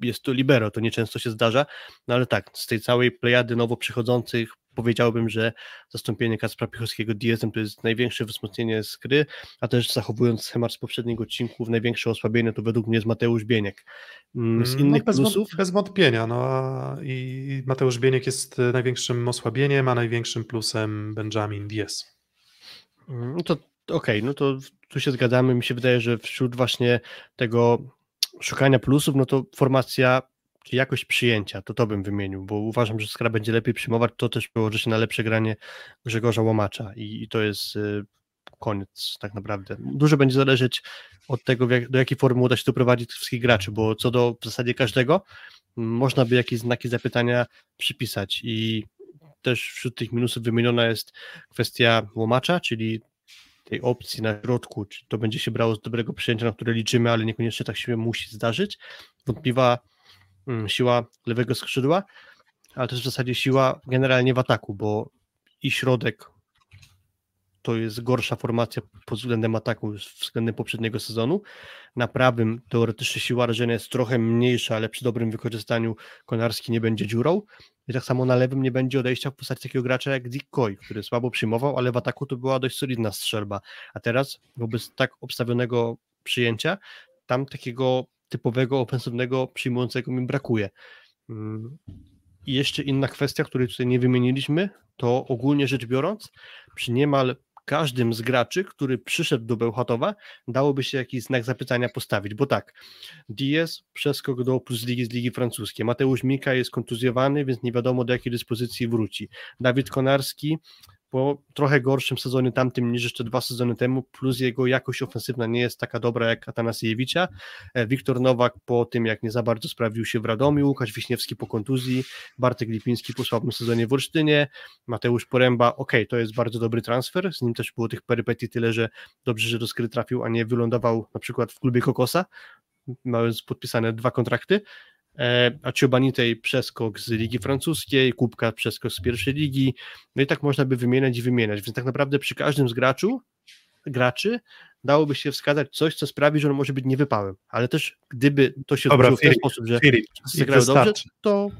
jest to libero, to nieczęsto się zdarza, no ale tak, z tej całej plejady nowo przychodzących powiedziałbym, że zastąpienie Kacpra Piechowskiego Diezem to jest największe wzmocnienie z gry, a też zachowując schemat z poprzedniego odcinku, największe osłabienie to według mnie jest Mateusz Bieniek. Mm, z mm, innych no, bez plusów... Bez wątpienia, no i Mateusz Bieniek jest największym osłabieniem, a największym plusem Benjamin Diez. Mm, no to okej, okay, no to tu się zgadzamy, mi się wydaje, że wśród właśnie tego szukania plusów, no to formacja czy jakość przyjęcia, to to bym wymienił, bo uważam, że skoro będzie lepiej przyjmować, to też przełoży się na lepsze granie Grzegorza Łomacza i, i to jest y, koniec tak naprawdę. Dużo będzie zależeć od tego, jak, do jakiej formy uda się doprowadzić wszystkich graczy, bo co do w zasadzie każdego, można by jakieś znaki zapytania przypisać i też wśród tych minusów wymieniona jest kwestia łomacza, czyli tej opcji na środku, czy to będzie się brało z dobrego przyjęcia, na które liczymy, ale niekoniecznie tak się musi zdarzyć. Wątpliwa mm, siła lewego skrzydła, ale też w zasadzie siła generalnie w ataku, bo i środek to jest gorsza formacja pod względem ataku względem poprzedniego sezonu. Na prawym teoretycznie siła rażenia jest trochę mniejsza, ale przy dobrym wykorzystaniu Konarski nie będzie dziurą. I tak samo na lewym nie będzie odejścia w postaci takiego gracza jak Dick Coy, który słabo przyjmował, ale w ataku to była dość solidna strzelba. A teraz wobec tak obstawionego przyjęcia, tam takiego typowego, ofensywnego przyjmującego mi brakuje. Mm. I jeszcze inna kwestia, której tutaj nie wymieniliśmy, to ogólnie rzecz biorąc, przy niemal każdym z graczy, który przyszedł do Bełchatowa, dałoby się jakiś znak zapytania postawić, bo tak, Diaz przeskok do plus ligi z ligi francuskiej, Mateusz Mika jest kontuzjowany, więc nie wiadomo do jakiej dyspozycji wróci, Dawid Konarski po trochę gorszym sezonie tamtym niż jeszcze dwa sezony temu, plus jego jakość ofensywna nie jest taka dobra jak Atanasiewicza. E, Wiktor Nowak po tym, jak nie za bardzo sprawił się w Radomiu, Łukasz Wiśniewski po kontuzji, Bartek Lipiński po słabym sezonie w Olsztynie, Mateusz Poręba, ok, to jest bardzo dobry transfer, z nim też było tych perypetii tyle, że dobrze, że do skry trafił, a nie wylądował na przykład w klubie Kokosa, mając podpisane dwa kontrakty, a Ciobanitej przeskok z ligi francuskiej, Kubka przeskok z pierwszej ligi, no i tak można by wymieniać i wymieniać, więc tak naprawdę przy każdym z graczu, graczy dałoby się wskazać coś, co sprawi, że on może być niewypałem, ale też gdyby to się Dobra, w ten sposób, że Filip, zagrały dobrze, to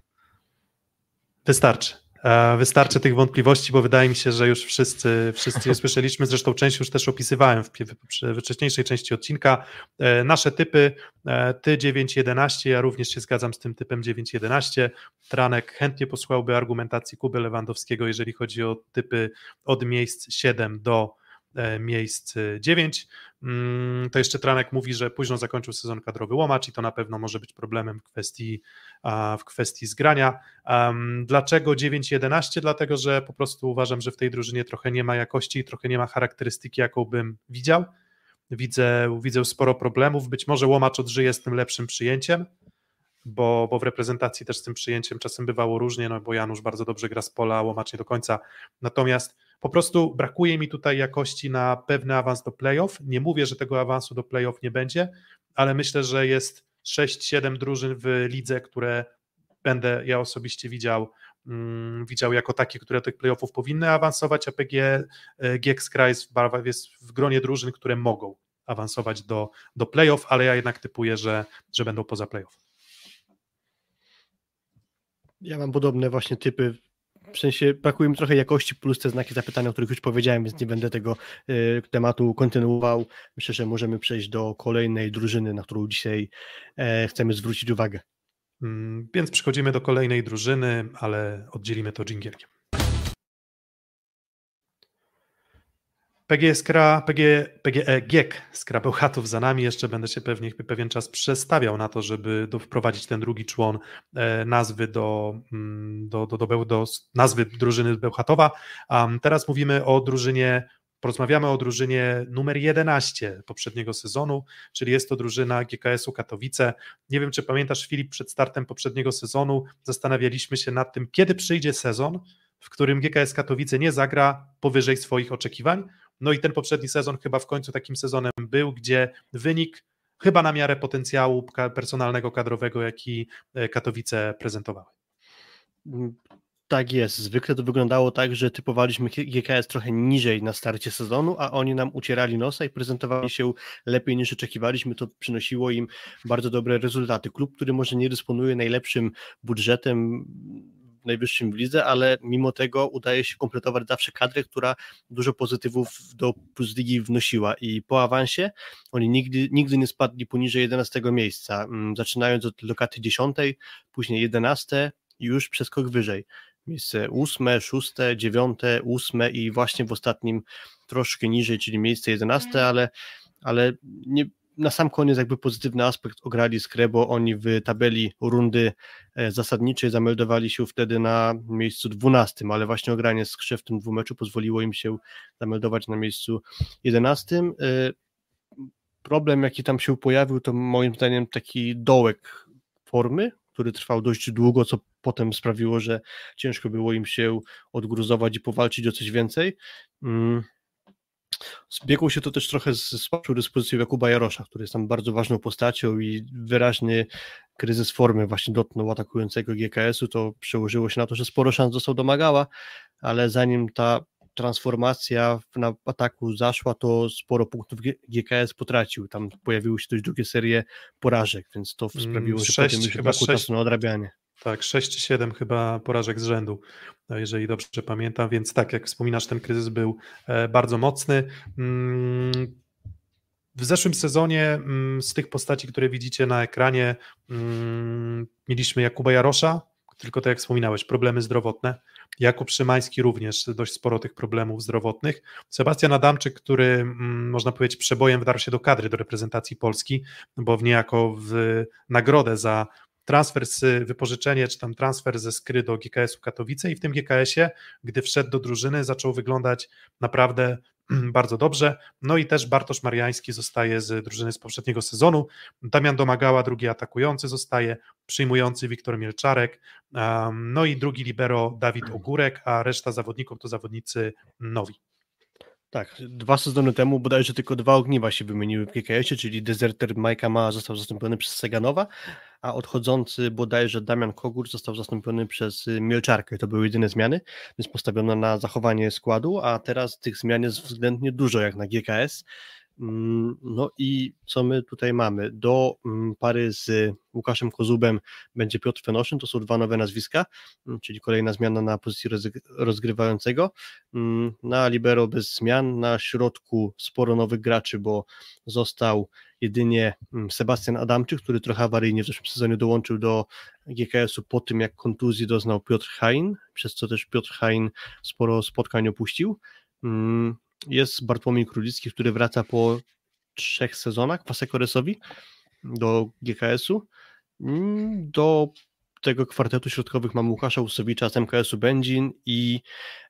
Wystarczy. E, Wystarczy tych wątpliwości, bo wydaje mi się, że już wszyscy, wszyscy je słyszeliśmy. Zresztą część już też opisywałem w, w wcześniejszej części odcinka. E, Nasze typy, e, ty 9.11, ja również się zgadzam z tym typem 9.11. Tranek chętnie posłuchałby argumentacji Kuby Lewandowskiego, jeżeli chodzi o typy od miejsc 7 do miejsc e, 9. Mm, To jeszcze Tranek mówi, że późno zakończył sezon kadrowy łomacz i to na pewno może być problemem w kwestii, w kwestii zgrania. Dlaczego 9-11? Dlatego, że po prostu uważam, że w tej drużynie trochę nie ma jakości, trochę nie ma charakterystyki, jaką bym widział. Widzę, widzę sporo problemów. Być może łomacz odżyje z tym lepszym przyjęciem, bo, bo w reprezentacji też z tym przyjęciem czasem bywało różnie, no bo Janusz bardzo dobrze gra z pola, łomacz nie do końca. Natomiast po prostu brakuje mi tutaj jakości na pewny awans do playoff. Nie mówię, że tego awansu do playoff nie będzie, ale myślę, że jest 6-7 drużyn w lidze, które będę ja osobiście widział, mm, widział jako takie, które do tych playoffów powinny awansować, a PG e, GX Kreis jest w gronie drużyn, które mogą awansować do, do playoff, ale ja jednak typuję, że, że będą poza playoff. Ja mam podobne właśnie typy. W sensie brakuje mi trochę jakości plus te znaki zapytania, o których już powiedziałem, więc nie będę tego y, tematu kontynuował. Myślę, że możemy przejść do kolejnej drużyny, na którą dzisiaj e, chcemy zwrócić uwagę. Mm, Więc przechodzimy do kolejnej drużyny, ale oddzielimy to dżingielkiem. PG Skra, PG, PGE GIEK Skra Bełchatów za nami, jeszcze będę się pewnie pewien czas przestawiał na to, żeby do, wprowadzić ten drugi człon e, nazwy do, mm, do, do, do, do nazwy drużyny Bełchatowa. Um, teraz mówimy o drużynie, porozmawiamy o drużynie numer 11 poprzedniego sezonu, czyli jest to drużyna GKS-u Katowice. Nie wiem, czy pamiętasz Filip, przed startem poprzedniego sezonu zastanawialiśmy się nad tym, kiedy przyjdzie sezon, w którym GKS Katowice nie zagra powyżej swoich oczekiwań. No i ten poprzedni sezon chyba w końcu takim sezonem był, gdzie wynik chyba na miarę potencjału personalnego, kadrowego, jaki e, Katowice prezentowały. Mm, Tak jest. Zwykle to wyglądało tak, że typowaliśmy GKS trochę niżej na starcie sezonu, a oni nam ucierali nosa i prezentowali się lepiej niż oczekiwaliśmy. To przynosiło im bardzo dobre rezultaty. Klub, który może nie dysponuje najlepszym budżetem najwyższym w lidze, ale mimo tego udaje się kompletować zawsze kadrę, która dużo pozytywów do Plus Ligi wnosiła i po awansie oni nigdy, nigdy nie spadli poniżej 11 miejsca, Mm, zaczynając od lokaty 10, później 11 i już przeskok wyżej. Miejsce 8, 6, 9, 8 i właśnie w ostatnim troszkę niżej, czyli miejsce 11, ale, ale nie, na sam koniec jakby pozytywny aspekt ograli skrę, bo oni w tabeli rundy e, zasadniczej zameldowali się wtedy na miejscu 12, ale właśnie ogranie skrze w tym dwumeczu pozwoliło im się zameldować na miejscu 11. E, Problem, jaki tam się pojawił, to moim zdaniem taki dołek formy, który trwał dość długo, co potem sprawiło, że ciężko było im się odgruzować i powalczyć o coś więcej. Zbiegło się to też trochę z słabszą dyspozycją Jakuba Jarosza, który jest tam bardzo ważną postacią i wyraźny kryzys formy właśnie dotknął atakującego GKS-u, to przełożyło się na to, że sporo szans dostał do Magała, ale zanim ta transformacja na ataku zaszła, to sporo punktów GKS potracił. Tam pojawiły się też drugie serie porażek, więc to Mm, sprawiło, że sześć, potem już brakło sześć. czasu na odrabianie. Tak, 6 czy 7 chyba porażek z rzędu, e, jeżeli dobrze pamiętam, więc tak, jak wspominasz, ten kryzys był e, bardzo mocny. Mm, W zeszłym sezonie mm, z tych postaci, które widzicie na ekranie, mm, mieliśmy Jakuba Jarosza, tylko tak jak wspominałeś, problemy zdrowotne. Jakub Szymański również dość sporo tych problemów zdrowotnych. Sebastian Adamczyk, który można powiedzieć przebojem wdarł się do kadry, do reprezentacji Polski, bo w niejako w nagrodę za transfer z wypożyczenie, czy tam transfer ze Skry do GKS-u Katowice i w tym GKS-ie, gdy wszedł do drużyny, zaczął wyglądać naprawdę bardzo dobrze. No i też Bartosz Mariański zostaje z drużyny z poprzedniego sezonu. Damian Domagała, drugi atakujący, zostaje przyjmujący Wiktor Mielczarek. No i drugi libero Dawid Ogórek, a reszta zawodników to zawodnicy nowi. Tak, dwa sezony temu bodajże tylko dwa ogniwa się wymieniły w GKS-ie, czyli dezerter Majka Ma został zastąpiony przez Seganowa, a odchodzący bodajże Damian Kogur został zastąpiony przez y, Mielczarkę. To były jedyne zmiany, więc postawiono na zachowanie składu, a teraz tych zmian jest względnie dużo jak na GKS. Mm, no i co my tutaj mamy? Do mm, pary z Łukaszem Kozubem będzie Piotr Fenoszyn, to są dwa nowe nazwiska, mm, czyli kolejna zmiana na pozycji rozgrywającego. Na libero bez zmian, na środku sporo nowych graczy, bo został jedynie Sebastian Adamczyk, który trochę awaryjnie w zeszłym sezonie dołączył do GKS-u po tym, jak kontuzji doznał Piotr Hain, przez co też Piotr Hain sporo spotkań opuścił. Jest Bartłomiej Królicki, który wraca po trzech sezonach w Asekoresowi do GKS-u. Mm, do tego kwartetu środkowych mam Łukasza Usowicza z MKS-u Będzin i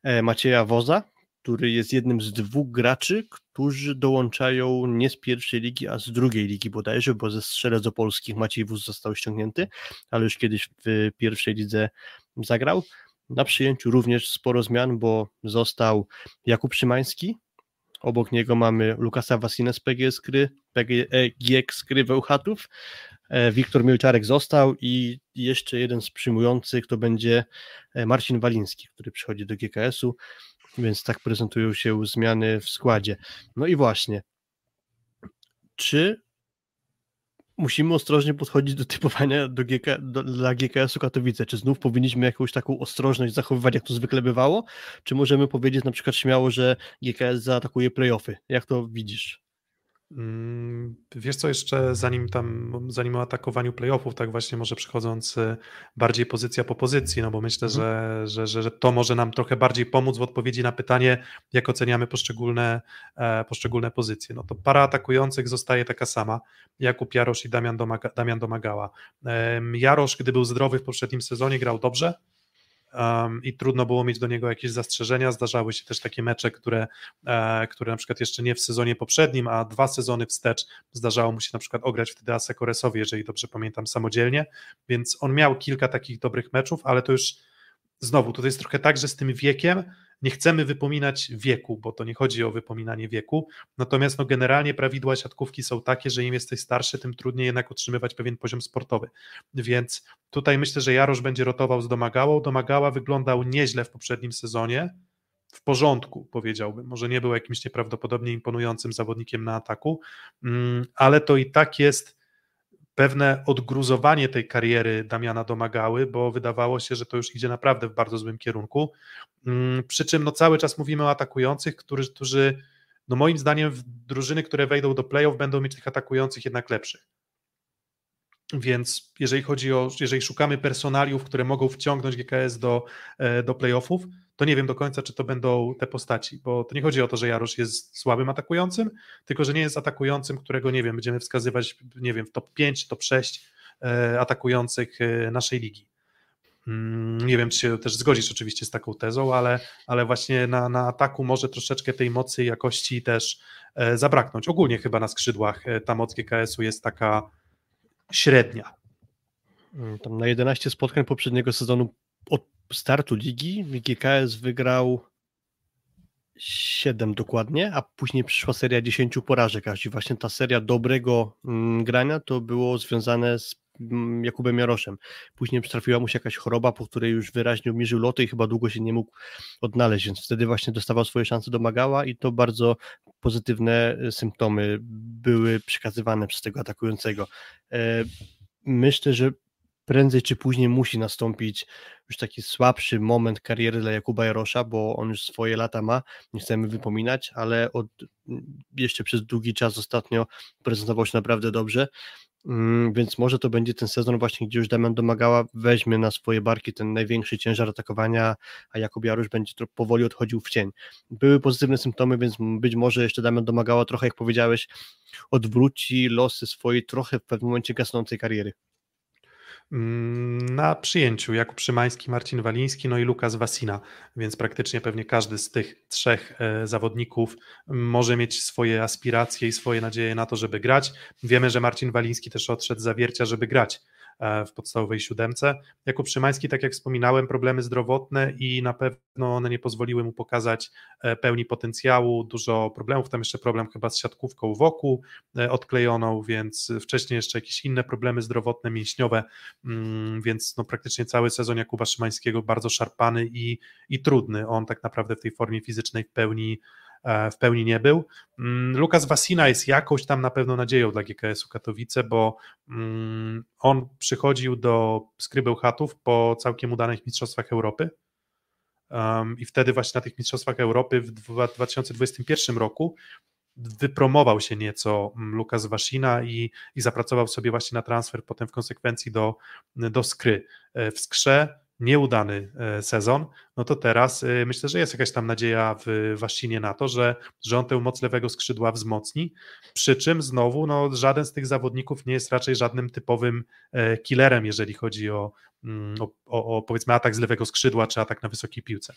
e, Macieja Woza, który jest jednym z dwóch graczy, którzy dołączają nie z pierwszej ligi, a z drugiej ligi bodajże, bo ze Strzelec Opolskich Maciej Wóz został ściągnięty, ale już kiedyś w pierwszej lidze zagrał. Na przyjęciu również sporo zmian, bo został Jakub Szymański, obok niego mamy Lukasa Wasina z PG Skry, PGX Skry Wełchatów, e, Wiktor Milczarek został i jeszcze jeden z przyjmujących to będzie e, Marcin Waliński, który przychodzi do GKS-u, więc tak prezentują się zmiany w składzie. No i właśnie, czy musimy ostrożnie podchodzić do typowania do GK, do, dla GKS-u Katowice. Czy znów powinniśmy jakąś taką ostrożność zachowywać, jak to zwykle bywało? Czy możemy powiedzieć na przykład śmiało, że GKS zaatakuje playoffy? Jak to widzisz? Mm, wiesz co, jeszcze zanim tam, zanim o atakowaniu playoffów, tak właśnie może przychodząc bardziej pozycja po pozycji, no bo myślę, mhm. że, że, że, że to może nam trochę bardziej pomóc w odpowiedzi na pytanie, jak oceniamy poszczególne, e, poszczególne pozycje. No to para atakujących zostaje taka sama, Jakub Jarosz i Damian, Domaga, Damian Domagała. Jarosz, gdy był zdrowy w poprzednim sezonie, grał dobrze, um, i trudno było mieć do niego jakieś zastrzeżenia. Zdarzały się też takie mecze, które, e, które na przykład jeszcze nie w sezonie poprzednim, a dwa sezony wstecz zdarzało mu się na przykład ograć wtedy Asekoresowi, jeżeli dobrze pamiętam, samodzielnie, więc on miał kilka takich dobrych meczów, ale to już znowu, tutaj jest trochę tak, że z tym wiekiem nie chcemy wypominać wieku, bo to nie chodzi o wypominanie wieku, natomiast no generalnie prawidła siatkówki są takie, że im jesteś starszy, tym trudniej jednak utrzymywać pewien poziom sportowy, więc tutaj myślę, że Jarosz będzie rotował z Domagałą, Domagała wyglądał nieźle w poprzednim sezonie, w porządku, powiedziałbym. Może nie był jakimś nieprawdopodobnie imponującym zawodnikiem na ataku, mm, ale to i tak jest pewne odgruzowanie tej kariery Damiana domagały, bo wydawało się, że to już idzie naprawdę w bardzo złym kierunku. Mm, przy czym no, cały czas mówimy o atakujących, którzy, którzy no moim zdaniem drużyny, które wejdą do playoff będą mieć tych atakujących jednak lepszych. Więc jeżeli chodzi o, jeżeli szukamy personaliów, które mogą wciągnąć GKS do, e, do playoffów, to nie wiem do końca, czy to będą te postaci, bo to nie chodzi o to, że Jarosz jest słabym atakującym, tylko że nie jest atakującym, którego, nie wiem, będziemy wskazywać, nie wiem, w top 5, top 6 e, atakujących e, naszej ligi. Mm, nie wiem, czy się też zgodzisz oczywiście z taką tezą, ale, ale właśnie na, na ataku może troszeczkę tej mocy i jakości też e, zabraknąć. Ogólnie chyba na skrzydłach ta moc GKS-u jest taka średnia. Mm, tam na 11 spotkań poprzedniego sezonu od startu ligi GKS wygrał 7 dokładnie, a później przyszła seria 10 porażek, aż i właśnie ta seria dobrego mm, grania to było związane z mm, Jakubem Jaroszem. Później trafiła mu się jakaś choroba, po której już wyraźnie obniżył loty i chyba długo się nie mógł odnaleźć, więc wtedy właśnie dostawał swoje szanse, domagała i to bardzo pozytywne e, symptomy były przekazywane przez tego atakującego. E, myślę, że prędzej czy później musi nastąpić już taki słabszy moment kariery dla Jakuba Jarosza, bo on już swoje lata ma, nie chcemy wypominać, ale od, jeszcze przez długi czas ostatnio prezentował się naprawdę dobrze, mm, więc może to będzie ten sezon właśnie, gdzie już Damian Domagała weźmie na swoje barki ten największy ciężar atakowania, a Jakub Jarosz będzie powoli odchodził w cień. Były pozytywne symptomy, więc być może jeszcze Damian Domagała trochę, jak powiedziałeś, odwróci losy swojej trochę w pewnym momencie gasnącej kariery. Mm, na przyjęciu Jakub Szymański, Marcin Waliński, no i Lukas Wasina, więc praktycznie pewnie każdy z tych trzech e, zawodników może mieć swoje aspiracje i swoje nadzieje na to, żeby grać. Wiemy, że Marcin Waliński też odszedł z zawiercia, żeby grać w podstawowej siódemce. Jakub Szymański, tak jak wspominałem, problemy zdrowotne i na pewno one nie pozwoliły mu pokazać e, pełni potencjału, dużo problemów, tam jeszcze problem chyba z siatkówką wokół e, odklejoną, więc wcześniej jeszcze jakieś inne problemy zdrowotne, mięśniowe, mm, więc no praktycznie cały sezon Jakuba Szymańskiego bardzo szarpany i, i trudny. On tak naprawdę w tej formie fizycznej w pełni e, w pełni nie był. Mm, Lukas Wasina jest jakąś tam na pewno nadzieją dla GKS-u Katowice, bo mm, on przychodził do Skrybełchatów po całkiem udanych Mistrzostwach Europy i wtedy właśnie na tych Mistrzostwach Europy w 2021 roku wypromował się nieco mm, Lukas Wasina i, i zapracował sobie właśnie na transfer potem w konsekwencji do, do Skry. E, w Skrze nieudany e, sezon, no to teraz e, myślę, że jest jakaś tam nadzieja w Wasinie na to, że, że on tę moc lewego skrzydła wzmocni, przy czym znowu no, żaden z tych zawodników nie jest raczej żadnym typowym killerem, jeżeli chodzi mm, o, o, o powiedzmy atak z lewego skrzydła czy atak na wysokiej piłce.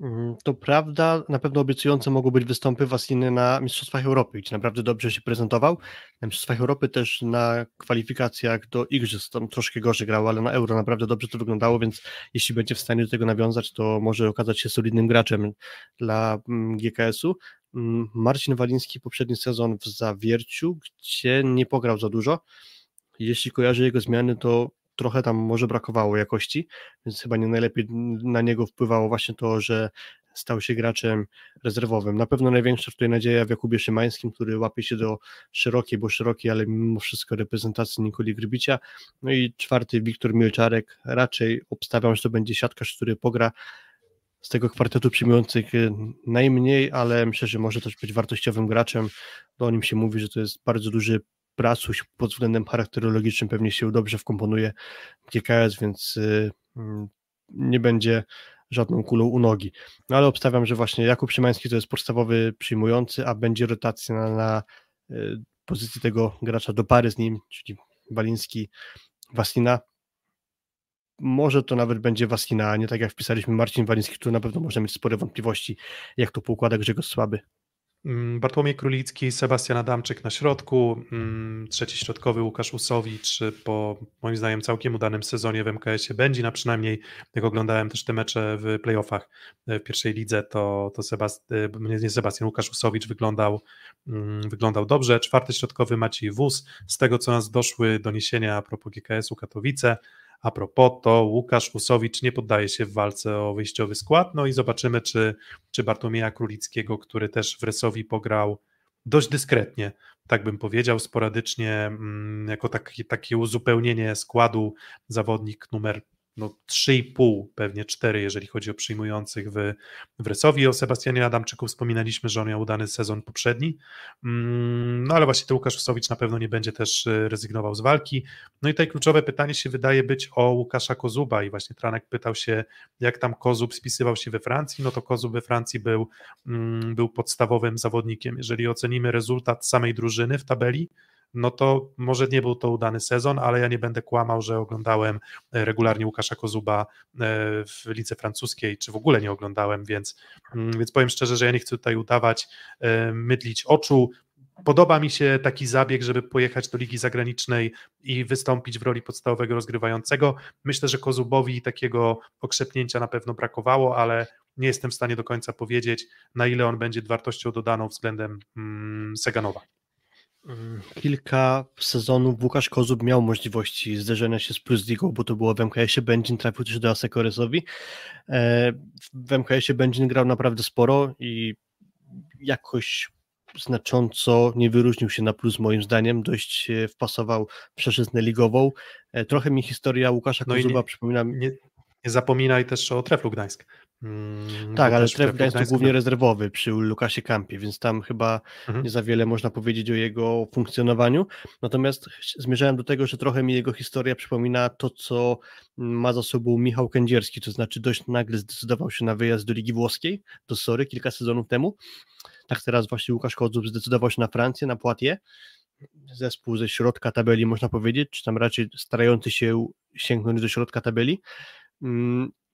Mm, to prawda, na pewno obiecujące mogą być występy Wasiny na Mistrzostwach Europy, gdzie naprawdę dobrze się prezentował. Na Mistrzostwach Europy też na kwalifikacjach do Igrzysk tam troszkę gorzej grał, ale na Euro naprawdę dobrze to wyglądało, więc jeśli będzie w stanie do tego nawiązać, to może okazać się solidnym graczem dla mm, GKS-u. Mm, Marcin Waliński poprzedni sezon w Zawierciu, gdzie nie pograł za dużo. Jeśli kojarzę jego zmiany, to trochę tam może brakowało jakości, więc chyba nie najlepiej na niego wpływało właśnie to, że stał się graczem rezerwowym. Na pewno największa tutaj nadzieja w Jakubie Szymańskim, który łapie się do szerokiej, bo szerokiej, ale mimo wszystko reprezentacji Nikoli Grybicia. No i czwarty Wiktor Milczarek. Raczej obstawiam, że to będzie siatkarz, który pogra z tego kwartetu przyjmujących y, najmniej, ale myślę, że może też być wartościowym graczem. bo o nim się mówi, że to jest bardzo duży Pracuś pod względem charakterologicznym pewnie się dobrze wkomponuje w GKS, więc y, mm, nie będzie żadną kulą u nogi. No ale obstawiam, że właśnie Jakub Szymański to jest podstawowy przyjmujący, a będzie rotacja na, na y, pozycji tego gracza do pary z nim, czyli Waliński, Wasina. Może to nawet będzie Wasina, a nie tak jak wpisaliśmy Marcin Waliński, który na pewno może mieć spore wątpliwości, jak to poukłada Grzegorz Słaby. Mm, Bartłomiej Królicki, Sebastian Adamczyk na środku, mm, trzeci środkowy Łukasz Usowicz po moim zdaniem całkiem udanym sezonie w MKS-ie będzie, na przynajmniej jak oglądałem też te mecze w playoffach e, w pierwszej lidze, to, to e, nie Sebastian, Łukasz Usowicz wyglądał, mm, wyglądał dobrze. Czwarty środkowy Maciej Wóz, z tego co nas doszły doniesienia a propos GKS-u Katowice, a propos, to Łukasz Usowicz nie poddaje się w walce o wyjściowy skład, no i zobaczymy, czy, czy Bartłomieja Królickiego, który też w Resowi pograł dość dyskretnie, tak bym powiedział, sporadycznie, mm, jako taki, takie uzupełnienie składu, zawodnik numer no 3,5, pewnie 4, jeżeli chodzi o przyjmujących w, w Resowi. O Sebastianie Adamczyku wspominaliśmy, że on miał udany sezon poprzedni, mm, no ale właśnie to Łukasz Usowicz na pewno nie będzie też e, rezygnował z walki. No i tutaj kluczowe pytanie się wydaje być o Łukasza Kozuba i właśnie Tranek pytał się, jak tam Kozub spisywał się we Francji, no to Kozub we Francji był, mm, był podstawowym zawodnikiem. Jeżeli ocenimy rezultat samej drużyny w tabeli, no to może nie był to udany sezon, ale ja nie będę kłamał, że oglądałem e, regularnie Łukasza Kozuba e, w lidze francuskiej, czy w ogóle nie oglądałem, więc, mm, więc powiem szczerze, że ja nie chcę tutaj udawać, e, mydlić oczu. Podoba mi się taki zabieg, żeby pojechać do ligi zagranicznej i wystąpić w roli podstawowego rozgrywającego. Myślę, że Kozubowi takiego okrzepnięcia na pewno brakowało, ale nie jestem w stanie do końca powiedzieć, na ile on będzie wartością dodaną względem mm, Seganowa. Kilka sezonów Łukasz Kozub miał możliwości zderzenia się z Plus Ligą, bo to było w MKS-ie, Będzin trafił też do Asekoresowi. E, w MKS-ie Będzin grał naprawdę sporo i jakoś znacząco nie wyróżnił się na plus moim zdaniem, dość wpasował przeszyznę ligową. E, trochę mi historia Łukasza Kozuba no przypomina... Nie, nie zapominaj też o Treflu Gdańsk. Mm, tak, ale Tref Gdańsk to głównie rezerwowy przy Lukasie Kampie, więc tam chyba mhm. nie za wiele można powiedzieć o jego funkcjonowaniu. Natomiast zmierzałem do tego, że trochę mi jego historia przypomina to, co ma za sobą Michał Kędzierski, to znaczy dość nagle zdecydował się na wyjazd do Ligi Włoskiej, do Sory, kilka sezonów temu. Tak teraz właśnie Łukasz Kodzub zdecydował się na Francję, na Poitiers. Zespół ze środka tabeli, można powiedzieć, czy tam raczej starający się sięgnąć do środka tabeli.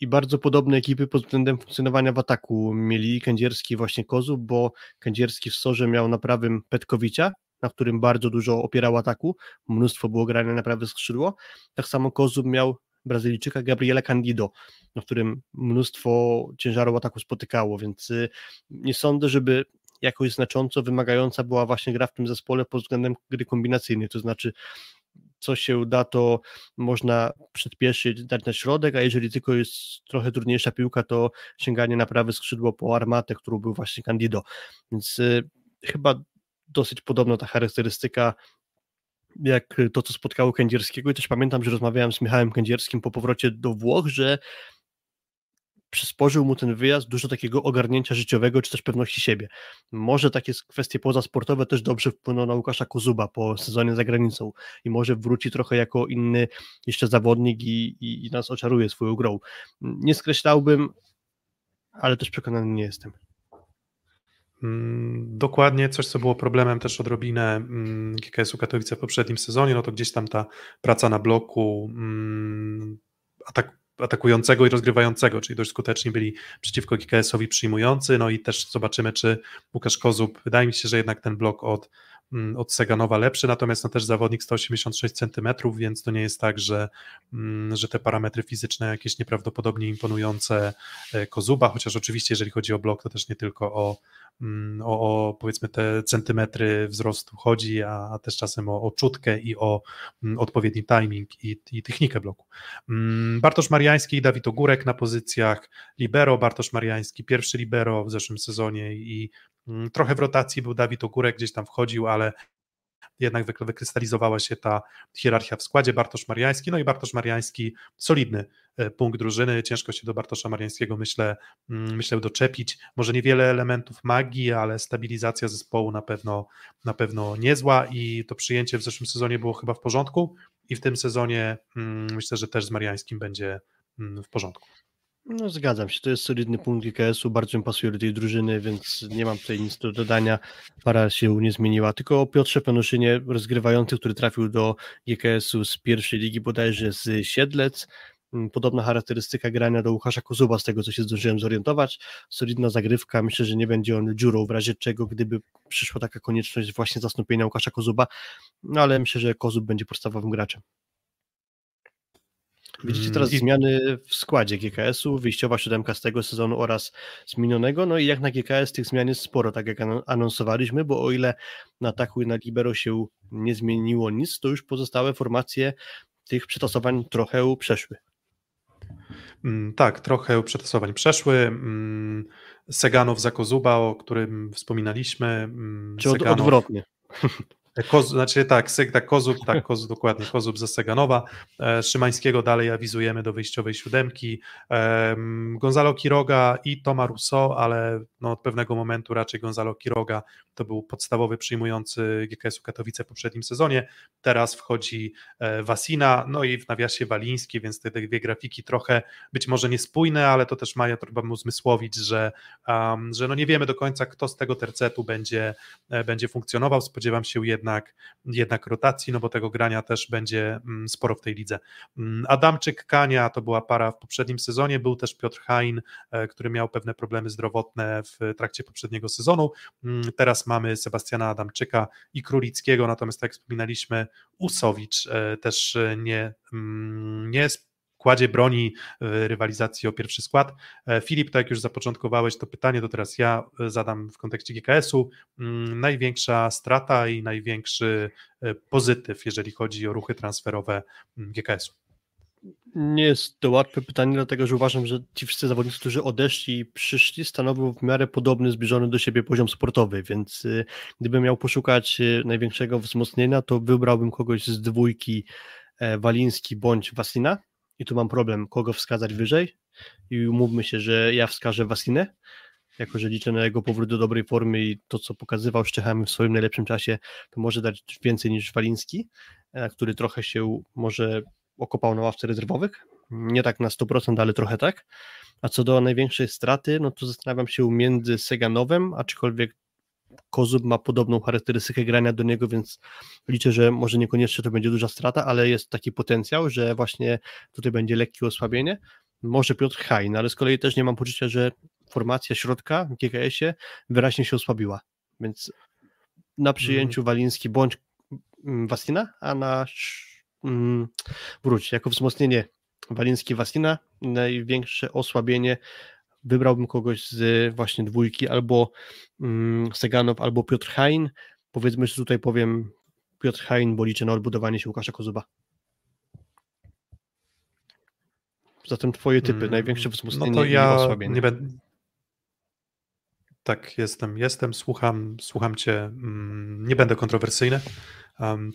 I bardzo podobne ekipy pod względem funkcjonowania w ataku. Mieli Kędzierski właśnie Kozu, bo Kędzierski w Sorze miał na prawym Petkowicza, na którym bardzo dużo opierał ataku, mnóstwo było grane na prawe skrzydło, tak samo Kozub miał Brazylijczyka Gabriela Candido, na którym mnóstwo ciężaru ataku spotykało, więc y, nie sądzę, żeby jakoś znacząco wymagająca była właśnie gra w tym zespole pod względem gry kombinacyjnej, to znaczy co się da, to można przedpieszyć, dać na środek, a jeżeli tylko jest trochę trudniejsza piłka, to sięganie na prawe skrzydło po armatę, którą był właśnie Candido. Więc y, chyba dosyć podobna ta charakterystyka jak to, co spotkało Kędzierskiego i też pamiętam, że rozmawiałem z Michałem Kędzierskim po powrocie do Włoch, że przysporzył mu ten wyjazd dużo takiego ogarnięcia życiowego, czy też pewności siebie. Może takie kwestie pozasportowe też dobrze wpłyną na Łukasza Kozuba po sezonie za granicą i może wróci trochę jako inny jeszcze zawodnik i, i, i nas oczaruje swoją grą. Nie skreślałbym, ale też przekonany nie jestem. Mm, dokładnie coś, co było problemem też odrobinę mm, GKS-u Katowice w poprzednim sezonie, no to gdzieś tam ta praca na bloku, mm, atak, atakującego i rozgrywającego, czyli dość skuteczni byli przeciwko GKS-owi przyjmujący, no i też zobaczymy, czy Łukasz Kozub, wydaje mi się, że jednak ten blok od od Seganowa lepszy, natomiast no też zawodnik 186 cm, więc to nie jest tak, że, mm, że te parametry fizyczne jakieś nieprawdopodobnie imponujące e, Kozuba, chociaż oczywiście jeżeli chodzi o blok, to też nie tylko o, mm, o, o powiedzmy te centymetry wzrostu chodzi, a, a też czasem o, o czutkę i o odpowiedni timing i, i technikę bloku. Bartosz Mariański i Dawid Ogórek na pozycjach libero, Bartosz Mariański pierwszy libero w zeszłym sezonie i Mm, trochę w rotacji był Dawid Ogórek, gdzieś tam wchodził, ale jednak wykrystalizowała się ta hierarchia w składzie. Bartosz Mariański, no i Bartosz Mariański, solidny e, punkt drużyny. Ciężko się do Bartosza Mariańskiego, myślę, mm, myślę doczepić. Może niewiele elementów magii, ale stabilizacja zespołu na pewno, na pewno niezła i to przyjęcie w zeszłym sezonie było chyba w porządku i w tym sezonie mm, myślę, że też z Mariańskim będzie w porządku. No zgadzam się, to jest solidny punkt GKS-u, bardzo mi pasuje do tej drużyny, więc nie mam tutaj nic do dodania, para się nie zmieniła, tylko o Piotrze Penuszynie, rozgrywający, który trafił do GKS-u z pierwszej ligi bodajże z Siedlec, mm, podobna charakterystyka grania do Łukasza Kozuba, z tego co się zdążyłem zorientować, solidna zagrywka, myślę, że nie będzie on dziurą, w razie czego, gdyby przyszła taka konieczność właśnie zastąpienia Łukasza Kozuba, no ale myślę, że Kozub będzie podstawowym graczem. Widzicie teraz I... zmiany w składzie GKS-u, wyjściowa siódemka z tego sezonu oraz z minionego, no i jak na GKS tych zmian jest sporo, tak jak anonsowaliśmy, bo o ile na ataku i na libero się nie zmieniło nic, to już pozostałe formacje tych przetasowań trochę przeszły. Mm, tak, trochę przetasowań przeszły. Mm, Seganow za Kozuba, o którym wspominaliśmy. Mm, Czy od, Seganow... odwrotnie? Koz, znaczy tak, tak, Kozub, tak, Kozub, dokładnie, Kozub ze Seganowa. E, Szymańskiego dalej awizujemy do wyjściowej siódemki. Gonzalo Quiroga i Toma Rousseau, ale no, od pewnego momentu raczej Gonzalo Quiroga to był podstawowy przyjmujący GKS-u Katowice w poprzednim sezonie. Teraz wchodzi e, Wasina, no i w nawiasie Waliński, więc te, dwie grafiki trochę być może niespójne, ale to też ma trzeba uzmysłowić, że, um, że no nie wiemy do końca, kto z tego tercetu będzie, e, będzie funkcjonował. Spodziewam się jednak, jednak rotacji, no bo tego grania też będzie mm, sporo w tej lidze. Mm, Adamczyk Kania to była para w poprzednim sezonie, był też Piotr Hain, e, który miał pewne problemy zdrowotne w trakcie poprzedniego sezonu. Mm, mamy Sebastiana Adamczyka i Królickiego, natomiast tak jak wspominaliśmy, Usowicz e, też e, nie, mm, nie kładzie broni w rywalizacji o pierwszy skład. E, Filip, tak jak już zapoczątkowałeś to pytanie, to teraz ja zadam w kontekście GKS-u. Mm, największa strata i największy pozytyw, jeżeli chodzi o ruchy transferowe mm, GKS-u. Nie jest to łatwe pytanie, dlatego że uważam, że ci wszyscy zawodnicy, którzy odeszli i przyszli, stanowią w miarę podobny, zbliżony do siebie poziom sportowy, więc y, gdybym miał poszukać y, największego wzmocnienia, to wybrałbym kogoś z dwójki e, Waliński bądź Wasina. I tu mam problem, kogo wskazać wyżej. I umówmy się, że ja wskażę Wasinę, jako że liczę na jego powrót do dobrej formy i to, co pokazywał Szczechami w swoim najlepszym czasie, to może dać więcej niż Waliński, e, który trochę się może okopał na ławce rezerwowych. Nie tak na 100%, ale trochę tak. A co do największej straty, no to zastanawiam się między Seganowem, aczkolwiek Kozub ma podobną charakterystykę grania do niego, więc liczę, że może niekoniecznie to będzie duża strata, ale jest taki potencjał, że właśnie tutaj będzie lekkie osłabienie. Może Piotr Hain, ale z kolei też nie mam poczucia, że formacja środka w GKS-ie wyraźnie się osłabiła. Więc na przyjęciu mm. Waliński bądź Wastina, a na mm, wróć, jako wzmocnienie Waliński Wasina, największe osłabienie wybrałbym kogoś z właśnie dwójki, albo mm, Seganow, albo Piotr Hain. Powiedzmy, że tutaj powiem Piotr Hein, bo liczę na odbudowanie się Łukasza Kozuba. Zatem twoje typy, Mm, największe wzmocnienie No to i ja osłabienie. nie będę. Tak, jestem, jestem, słucham, słucham cię. mm, Nie będę kontrowersyjny.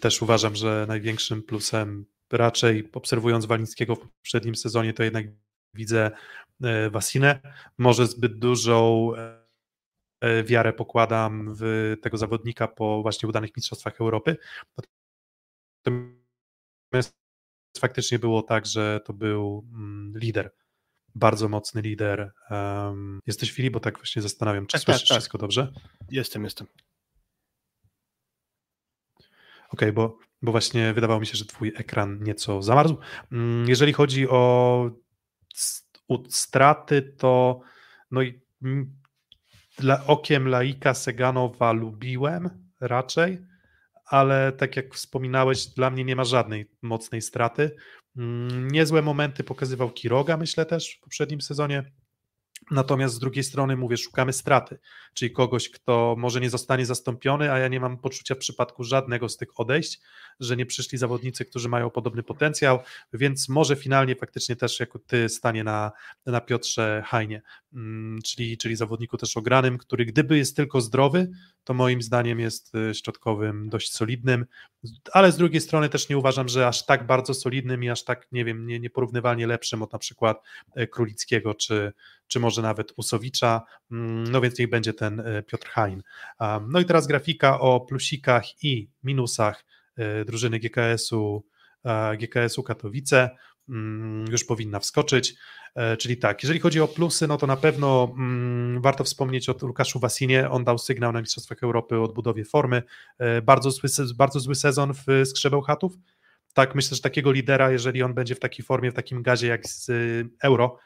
Też uważam, że największym plusem, raczej obserwując Walińskiego w poprzednim sezonie, to jednak widzę e, Wasinę. Może zbyt dużą e, e, wiarę pokładam w tego zawodnika po właśnie udanych Mistrzostwach Europy. Natomiast faktycznie było tak, że to był mm, lider bardzo mocny lider. Um, jesteś Filip, bo tak właśnie zastanawiam, czy Tak, słyszysz tak, tak. wszystko dobrze? Jestem, jestem. Okej, bo, bo właśnie wydawało mi się, że twój ekran nieco zamarzł. Mm, Jeżeli chodzi o straty, to no i mm, dla okiem laika Seganowa lubiłem raczej, ale tak jak wspominałeś, dla mnie nie ma żadnej mocnej straty. Mm, Niezłe momenty pokazywał Kiroga, myślę też w poprzednim sezonie. Natomiast z drugiej strony mówię, szukamy straty, czyli kogoś, kto może nie zostanie zastąpiony, a ja nie mam poczucia w przypadku żadnego z tych odejść, że nie przyszli zawodnicy, którzy mają podobny potencjał, więc może finalnie faktycznie też jako ty stanie na, na Piotrze Hajnie, mm, czyli, czyli zawodniku też ogranym, który gdyby jest tylko zdrowy, to moim zdaniem jest y, środkowym dość solidnym, ale z drugiej strony też nie uważam, że aż tak bardzo solidnym i aż tak, nie wiem, nie, nieporównywalnie lepszym od na przykład e, Królickiego czy, czy może nawet Usowicza, Mm, no więc niech będzie ten e, Piotr Hain. No i teraz grafika o plusikach i minusach e, drużyny GKS-u, GKS-u Katowice. Mm, już powinna wskoczyć, E, czyli tak, jeżeli chodzi o plusy, no to na pewno mm, warto wspomnieć o Łukaszu Wasinie, on dał sygnał na Mistrzostwach Europy o odbudowie formy, bardzo zły, bardzo zły sezon w Skrzebeł Chatów, tak, myślę, że takiego lidera, jeżeli on będzie w takiej formie, w takim gazie jak z Euro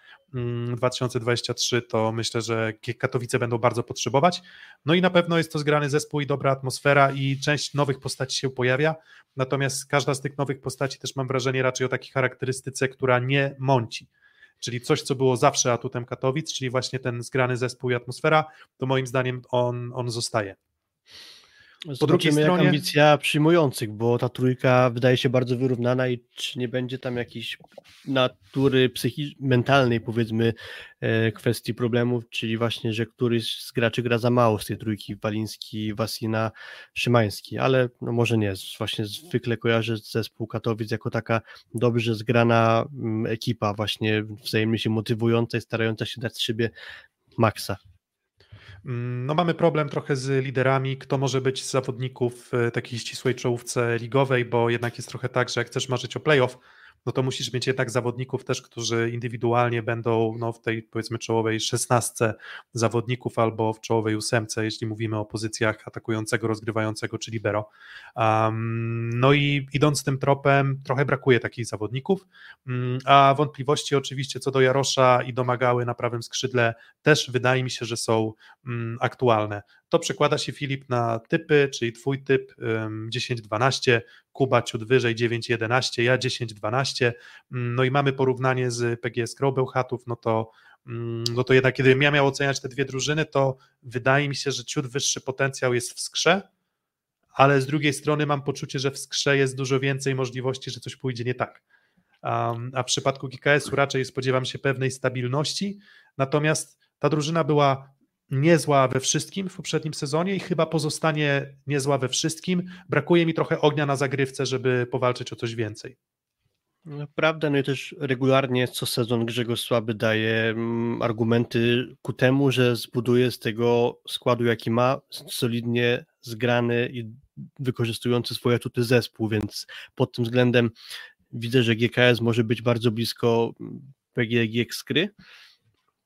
2023, to myślę, że Katowice będą bardzo potrzebować. No i na pewno jest to zgrany zespół i dobra atmosfera i część nowych postaci się pojawia, natomiast każda z tych nowych postaci też mam wrażenie raczej o takiej charakterystyce, która nie mąci. Czyli coś, co było zawsze atutem Katowic, czyli właśnie ten zgrany zespół i atmosfera, to moim zdaniem on, on zostaje. Zobaczymy drugiej jak stronie- ambicja przyjmujących, bo ta trójka wydaje się bardzo wyrównana i czy nie będzie tam jakiejś natury psychi- mentalnej powiedzmy e, kwestii problemów, czyli właśnie, że któryś z graczy gra za mało z tej trójki, Waliński, Wasina, Szymański, ale no może nie, właśnie zwykle kojarzę zespół Katowic jako taka dobrze zgrana mm, ekipa, właśnie wzajemnie się motywująca i starająca się dać z siebie maksa. No mamy problem trochę z liderami, kto może być z zawodników w takiej ścisłej czołówce ligowej, bo jednak jest trochę tak, że jak chcesz marzyć o playoff, no to musisz mieć jednak zawodników też, którzy indywidualnie będą no, w tej powiedzmy czołowej szesnastce zawodników albo w czołowej ósemce, jeśli mówimy o pozycjach atakującego, rozgrywającego czy libero. Um, no i idąc tym tropem, trochę brakuje takich zawodników, Mm, a wątpliwości oczywiście co do Jarosza i domagały na prawym skrzydle też wydaje mi się, że są mm, aktualne. To przekłada się Filip na typy, czyli twój typ ym, 10-12, Kuba ciut wyżej 9-11, ja 10-12, mm, no i mamy porównanie z PGS Bełchatów, no to mm, no to jednak kiedy ja miał oceniać te dwie drużyny, to wydaje mi się, że ciut wyższy potencjał jest w skrze, ale z drugiej strony mam poczucie, że w skrze jest dużo więcej możliwości, że coś pójdzie nie tak. A w przypadku GKS-u raczej spodziewam się pewnej stabilności, natomiast ta drużyna była niezła we wszystkim w poprzednim sezonie i chyba pozostanie niezła we wszystkim. Brakuje mi trochę ognia na zagrywce, żeby powalczyć o coś więcej. No, Prawda, no i też regularnie co sezon Grzegorz Słaby daje mm, argumenty ku temu, że zbuduje z tego składu, jaki ma, solidnie zgrany i wykorzystujący swoje atuty zespół, więc pod tym względem widzę, że GKS może być bardzo blisko mm, PGG Skry,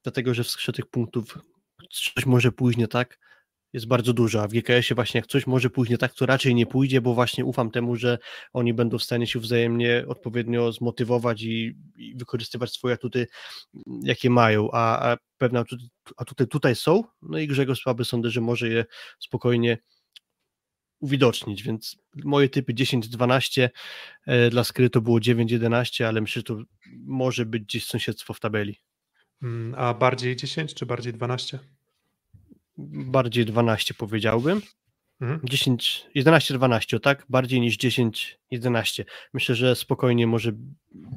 dlatego, że w skrze tych punktów coś może pójść nie tak, jest bardzo dużo, a w GKS-ie właśnie jak coś może pójść nie tak, to raczej nie pójdzie, bo właśnie ufam temu, że oni będą w stanie się wzajemnie odpowiednio zmotywować i, i wykorzystywać swoje atuty, jakie mają, a, a pewne atuty, atuty tutaj są, no i Grzegorz Słaby sądzę, że może je spokojnie uwidocznić, więc moje typy 10-12, e, dla Skry to było 9-11, ale myślę, że to może być gdzieś sąsiedztwo w tabeli. Mm, A bardziej 10 czy bardziej 12? Bardziej 12 powiedziałbym. Mhm. 10, 11-12, tak? Bardziej niż 10-11. Myślę, że spokojnie może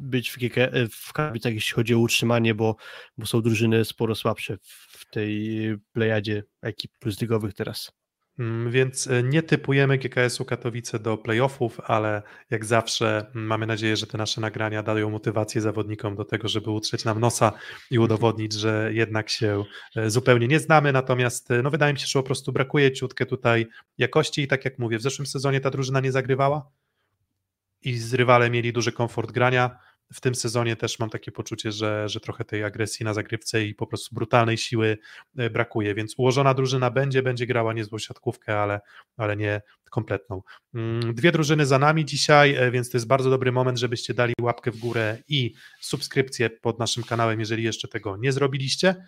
być w, GK, w Katowicach, jeśli chodzi o utrzymanie, bo, bo są drużyny sporo słabsze w tej plejadzie ekip plus teraz. Mm, więc e, nie typujemy GKS-u Katowice do playoffów, ale jak zawsze mm, mamy nadzieję, że te nasze nagrania dają motywację zawodnikom do tego, żeby utrzeć nam nosa i mhm. udowodnić, że jednak się e, zupełnie nie znamy. Natomiast e, no, wydaje mi się, że po prostu brakuje ciutkę tutaj jakości i tak jak mówię, w zeszłym sezonie ta drużyna nie zagrywała i z rywale mieli duży komfort grania w tym sezonie też mam takie poczucie, że, że trochę tej agresji na zagrywce i po prostu brutalnej siły e, brakuje, więc ułożona drużyna będzie, będzie grała niezłą siatkówkę, ale, ale nie kompletną. Mm, dwie drużyny za nami dzisiaj, e, więc to jest bardzo dobry moment, żebyście dali łapkę w górę i subskrypcję pod naszym kanałem, jeżeli jeszcze tego nie zrobiliście.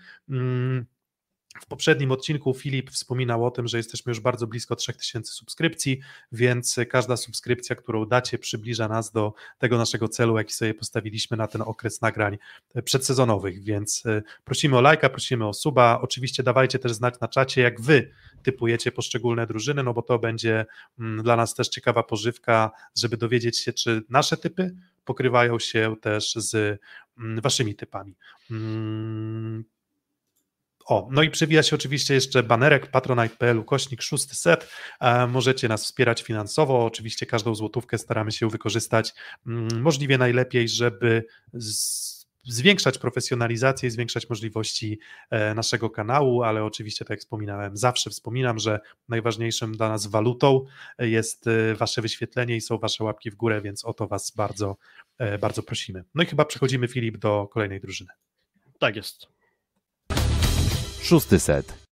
Mm, w poprzednim odcinku Filip wspominał o tym, że jesteśmy już bardzo blisko 3000 subskrypcji, więc każda subskrypcja, którą dacie, przybliża nas do tego naszego celu, jaki sobie postawiliśmy na ten okres nagrań przedsezonowych. Więc e, prosimy o lajka, prosimy o suba. Oczywiście dawajcie też znać na czacie, jak wy typujecie poszczególne drużyny, no bo to będzie mm, dla nas też ciekawa pożywka, żeby dowiedzieć się, czy nasze typy pokrywają się też z mm, waszymi typami. O, no i przewija się oczywiście jeszcze banerek patronite.pl kośnik szósty set. Możecie nas wspierać finansowo. Oczywiście każdą złotówkę staramy się wykorzystać mm, możliwie najlepiej, żeby zwiększać profesjonalizację, zwiększać możliwości e, naszego kanału, ale oczywiście, tak jak wspominałem, zawsze wspominam, że najważniejszym dla nas walutą jest e, Wasze wyświetlenie i są Wasze łapki w górę, więc o to Was bardzo, e, bardzo prosimy. No i chyba przechodzimy, Filip, do kolejnej drużyny. Tak jest. Szósty set.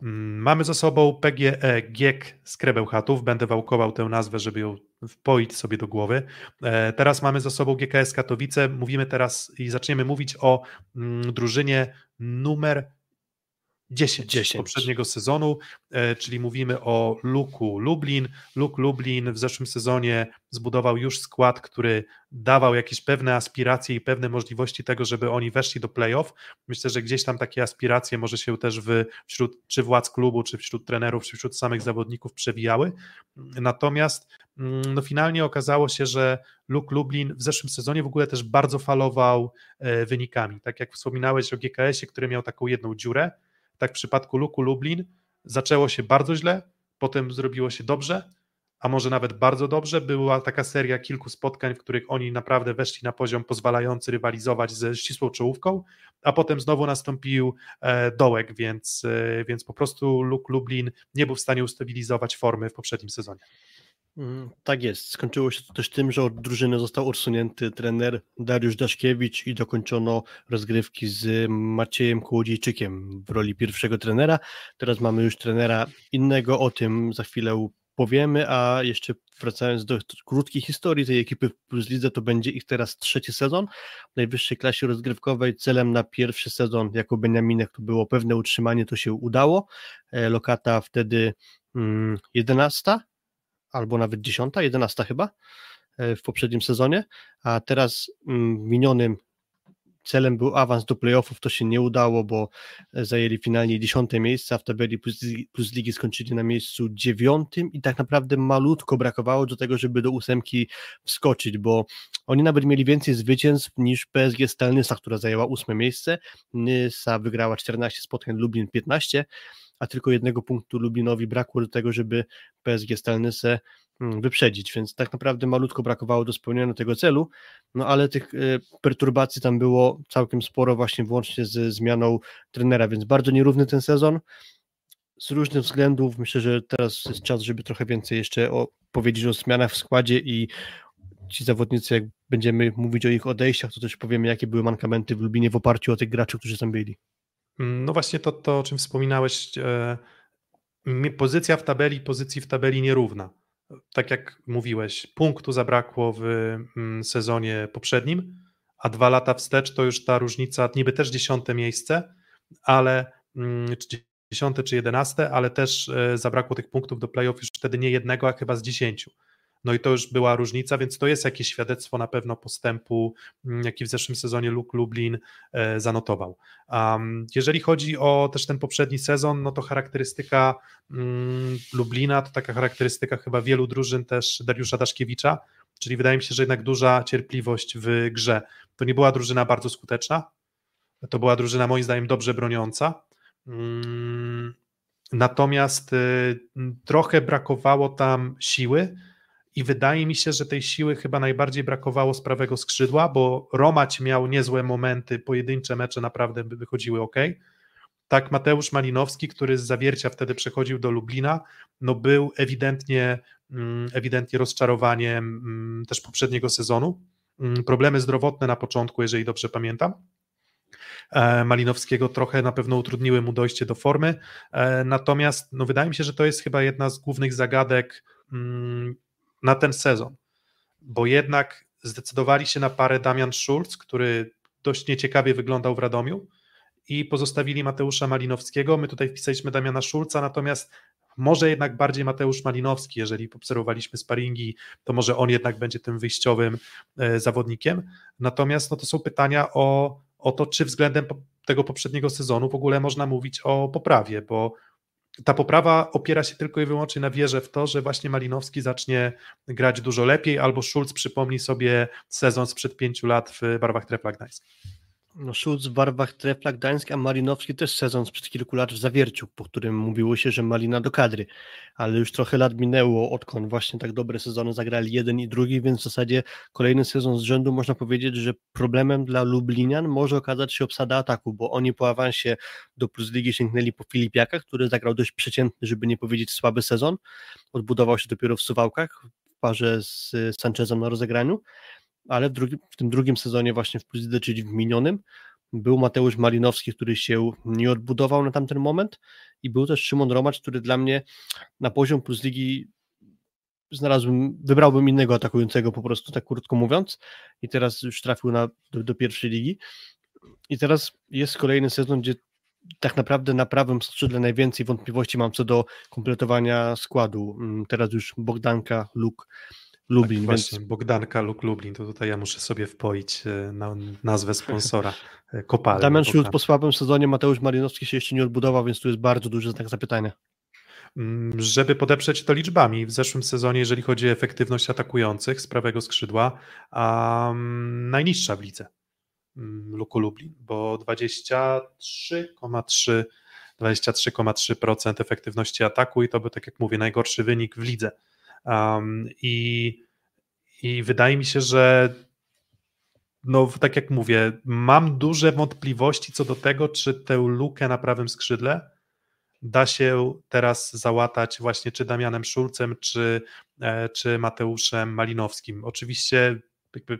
Mamy za sobą PGE GIEK z Krebełchatów. Będę wałkował tę nazwę, żeby ją wpoić sobie do głowy. E, teraz mamy za sobą GKS Katowice. Mówimy teraz i zaczniemy mówić o mm, drużynie numer 10, 10. poprzedniego sezonu, e, czyli mówimy o Luku Lublin. Luk Lublin w zeszłym sezonie zbudował już skład, który dawał jakieś pewne aspiracje i pewne możliwości tego, żeby oni weszli do playoff. Myślę, że gdzieś tam takie aspiracje może się też w, wśród czy władz klubu, czy wśród trenerów, czy wśród samych zawodników przewijały. Natomiast mm, no finalnie okazało się, że Luke Lublin w zeszłym sezonie w ogóle też bardzo falował e, wynikami. Tak jak wspominałeś o GKS-ie, który miał taką jedną dziurę, tak w przypadku Luku Lublin zaczęło się bardzo źle, potem zrobiło się dobrze, a może nawet bardzo dobrze. Była taka seria kilku spotkań, w których oni naprawdę weszli na poziom pozwalający rywalizować ze ścisłą czołówką, a potem znowu nastąpił e, dołek, więc, e, więc po prostu Luk Lublin nie był w stanie ustabilizować formy w poprzednim sezonie. Mm, tak jest. Skończyło się to też tym, że od drużyny został usunięty trener Dariusz Daszkiewicz i dokończono rozgrywki z Maciejem Kołodziejczykiem w roli pierwszego trenera. Teraz mamy już trenera innego, o tym za chwilę powiemy, a jeszcze wracając do krótkiej historii tej ekipy Plus Lidze, to będzie ich teraz trzeci sezon w najwyższej klasie rozgrywkowej. Celem na pierwszy sezon jako Beniaminek to było pewne utrzymanie, to się udało. E, lokata wtedy 11 mm, albo nawet 10, 11 chyba e, w poprzednim sezonie, a teraz mm, minionym celem był awans do playoffów, to się nie udało, bo zajęli finalnie 10 miejsce, w tabeli plus ligi skończyli na miejscu dziewiątym i tak naprawdę malutko brakowało do tego, żeby do ósemki wskoczyć, bo oni nawet mieli więcej zwycięstw niż PSG Stelnysa, która zajęła ósme miejsce, Nysa wygrała 14 spotkań, Lublin 15, a tylko jednego punktu Lublinowi brakło do tego, żeby PSG Stelnysę mm, wyprzedzić, więc tak naprawdę malutko brakowało do spełnienia tego celu, no ale tych y, perturbacji tam było całkiem sporo właśnie włącznie ze zmianą trenera, więc bardzo nierówny ten sezon, z różnych względów myślę, że teraz jest czas, żeby trochę więcej jeszcze o, powiedzieć o zmianach w składzie i ci zawodnicy, jak będziemy mówić o ich odejściach, to też powiemy, jakie były mankamenty w Lubinie w oparciu o tych graczy, którzy tam byli. No właśnie to, to o czym wspominałeś, e, pozycja w tabeli, pozycji w tabeli nierówna. Tak jak mówiłeś, punktu zabrakło w mm, sezonie poprzednim, a dwa lata wstecz to już ta różnica, niby też dziesiąte miejsce, ale mm, dziesiąte czy jedenaste, ale też e, zabrakło tych punktów do playoff już wtedy nie jednego, a chyba z dziesięciu. No i to już była różnica, więc to jest jakieś świadectwo na pewno postępu, mm, jaki w zeszłym sezonie Luke Lublin e, zanotował. Jeżeli chodzi o też ten poprzedni sezon, no to charakterystyka um, Lublina to taka charakterystyka chyba wielu drużyn też Dariusza Daszkiewicza, czyli wydaje mi się, że jednak duża cierpliwość w grze. To nie była drużyna bardzo skuteczna, to była drużyna moim zdaniem dobrze broniąca, um, natomiast y, trochę brakowało tam siły, i wydaje mi się, że tej siły chyba najbardziej brakowało z prawego skrzydła, bo Romać miał niezłe momenty, pojedyncze mecze naprawdę wychodziły ok. Tak, Mateusz Malinowski, który z zawiercia wtedy przechodził do Lublina, no był ewidentnie, mm, ewidentnie rozczarowaniem mm, też poprzedniego sezonu. Mm, problemy zdrowotne na początku, jeżeli dobrze pamiętam. E, Malinowskiego trochę na pewno utrudniły mu dojście do formy. E, natomiast no, wydaje mi się, że to jest chyba jedna z głównych zagadek na ten sezon, bo jednak zdecydowali się na parę Damian Schulz, który dość nieciekawie wyglądał w Radomiu i pozostawili Mateusza Malinowskiego. My tutaj wpisaliśmy Damiana Szulca, natomiast może jednak bardziej Mateusz Malinowski, jeżeli obserwowaliśmy sparingi, to może on jednak będzie tym wyjściowym e, zawodnikiem. Natomiast no to są pytania o, o to, czy względem tego poprzedniego sezonu w ogóle można mówić o poprawie, bo ta poprawa opiera się tylko i wyłącznie na wierze w to, że właśnie Malinowski zacznie grać dużo lepiej, albo Schulz przypomni sobie sezon sprzed pięciu lat w barwach Trefla Gdańsk. No Schulz w barwach Trefla Gdańsk, a Malinowski też sezon sprzed kilku lat w Zawierciu, po którym mówiło się, że Malina do kadry, ale już trochę lat minęło, odkąd właśnie tak dobre sezony zagrali jeden i drugi, więc w zasadzie kolejny sezon z rzędu można powiedzieć, że problemem dla Lublinian może okazać się obsada ataku, bo oni po awansie do Plus Ligi sięgnęli po Filipiaka, który zagrał dość przeciętny, żeby nie powiedzieć słaby sezon, odbudował się dopiero w Suwałkach w parze z Sanchezem na rozegraniu, ale w, drugim, w tym drugim sezonie właśnie w Plus czyli w minionym, był Mateusz Malinowski, który się nie odbudował na tamten moment i był też Szymon Romacz, który dla mnie na poziom Plus Ligi znalazłbym, wybrałbym innego atakującego po prostu, tak krótko mówiąc i teraz już trafił na, do, do pierwszej ligi i teraz jest kolejny sezon, gdzie tak naprawdę na prawym skrzydle najwięcej wątpliwości mam co do kompletowania składu. Mm, teraz już Bogdanka, Luk, Lublin. Tak, właśnie, więc... Bogdanka lub Lublin, to tutaj ja muszę sobie wpoić e, na nazwę sponsora e, Kopalny. Damian Schulz po słabym sezonie, Mateusz Marinowski się jeszcze nie odbudował, więc tu jest bardzo duży znak zapytania. Mm, żeby podeprzeć to liczbami, w zeszłym sezonie, jeżeli chodzi o efektywność atakujących z prawego skrzydła, um, najniższa w lidze um, Luku Lublin, bo 23,3 23,3% efektywności ataku i to był, tak jak mówię, najgorszy wynik w lidze. Um, i, I wydaje mi się, że no tak jak mówię, mam duże wątpliwości co do tego, czy tę lukę na prawym skrzydle da się teraz załatać właśnie czy Damianem Szulcem, czy, e, czy Mateuszem Malinowskim. Oczywiście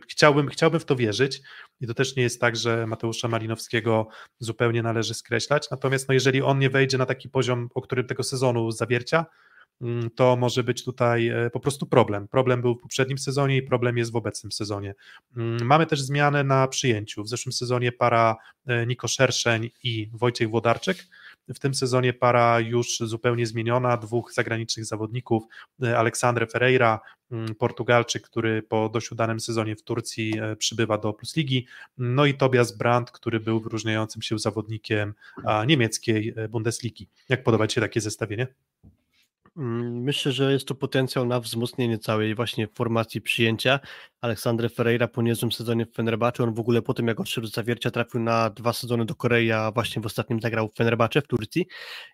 chciałbym, chciałbym w to wierzyć i to też nie jest tak, że Mateusza Malinowskiego zupełnie należy skreślać, natomiast no jeżeli on nie wejdzie na taki poziom, o którym tego sezonu zawiercia, to może być tutaj e, po prostu problem. Problem był w poprzednim sezonie i problem jest w obecnym sezonie. Mm, mamy też zmianę na przyjęciu. W zeszłym sezonie para e, Niko Szerszeń i Wojciech Włodarczyk. W tym sezonie para już zupełnie zmieniona, dwóch zagranicznych zawodników, e, Aleksander Ferreira, mm, Portugalczyk, który po dość udanym sezonie w Turcji przybywa do Plus Ligi, no i Tobias Brandt, który był wyróżniającym się zawodnikiem niemieckiej Bundesligi. Jak podoba Ci się takie zestawienie? Mm, myślę, że jest to potencjał na wzmocnienie całej właśnie formacji przyjęcia. Aleksandre Ferreira po niezłym sezonie w Fenerbahce, on w ogóle po tym jak odszedł z Zawiercia trafił na dwa sezony do Korei, a właśnie w ostatnim zagrał w Fenerbahce w Turcji.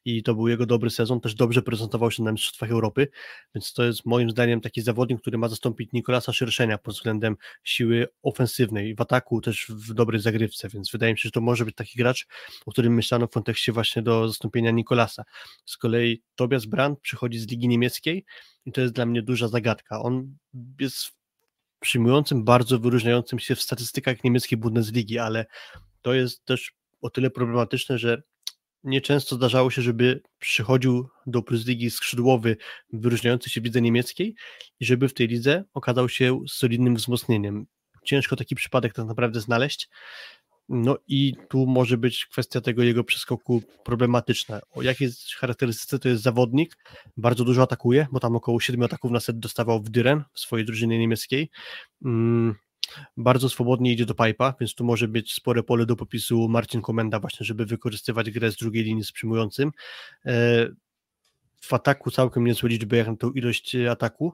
I to był jego dobry sezon, też dobrze prezentował się na Mistrzostwach Europy, więc to jest moim zdaniem taki zawodnik, który ma zastąpić Nikolasa Szerszenia pod względem siły ofensywnej, w ataku też w dobrej zagrywce, więc wydaje mi się, że to może być taki gracz, o którym myślano w kontekście właśnie do zastąpienia Nikolasa. Z kolei Tobias Brandt przychodzi z Ligi Niemieckiej i to jest dla mnie duża zagadka. On jest przyjmującym, bardzo wyróżniającym się w statystykach niemieckiej Bundesligi, ale to jest też o tyle problematyczne, że nieczęsto zdarzało się, żeby przychodził do Plus Ligi skrzydłowy wyróżniający się w lidze niemieckiej i żeby w tej lidze okazał się solidnym wzmocnieniem. Ciężko taki przypadek tak naprawdę znaleźć. No i tu może być kwestia tego jego przeskoku problematyczna. O jakiej charakterystyce to jest zawodnik? Bardzo dużo atakuje, bo tam około 7 ataków na set dostawał w Dyren w swojej drużynie niemieckiej. Mm, bardzo swobodnie idzie do pipa, więc tu może być spore pole do popisu Marcin Komenda właśnie, żeby wykorzystywać grę z drugiej linii z przyjmującym. E, w ataku całkiem niezłe liczby jak na tą ilość ataku.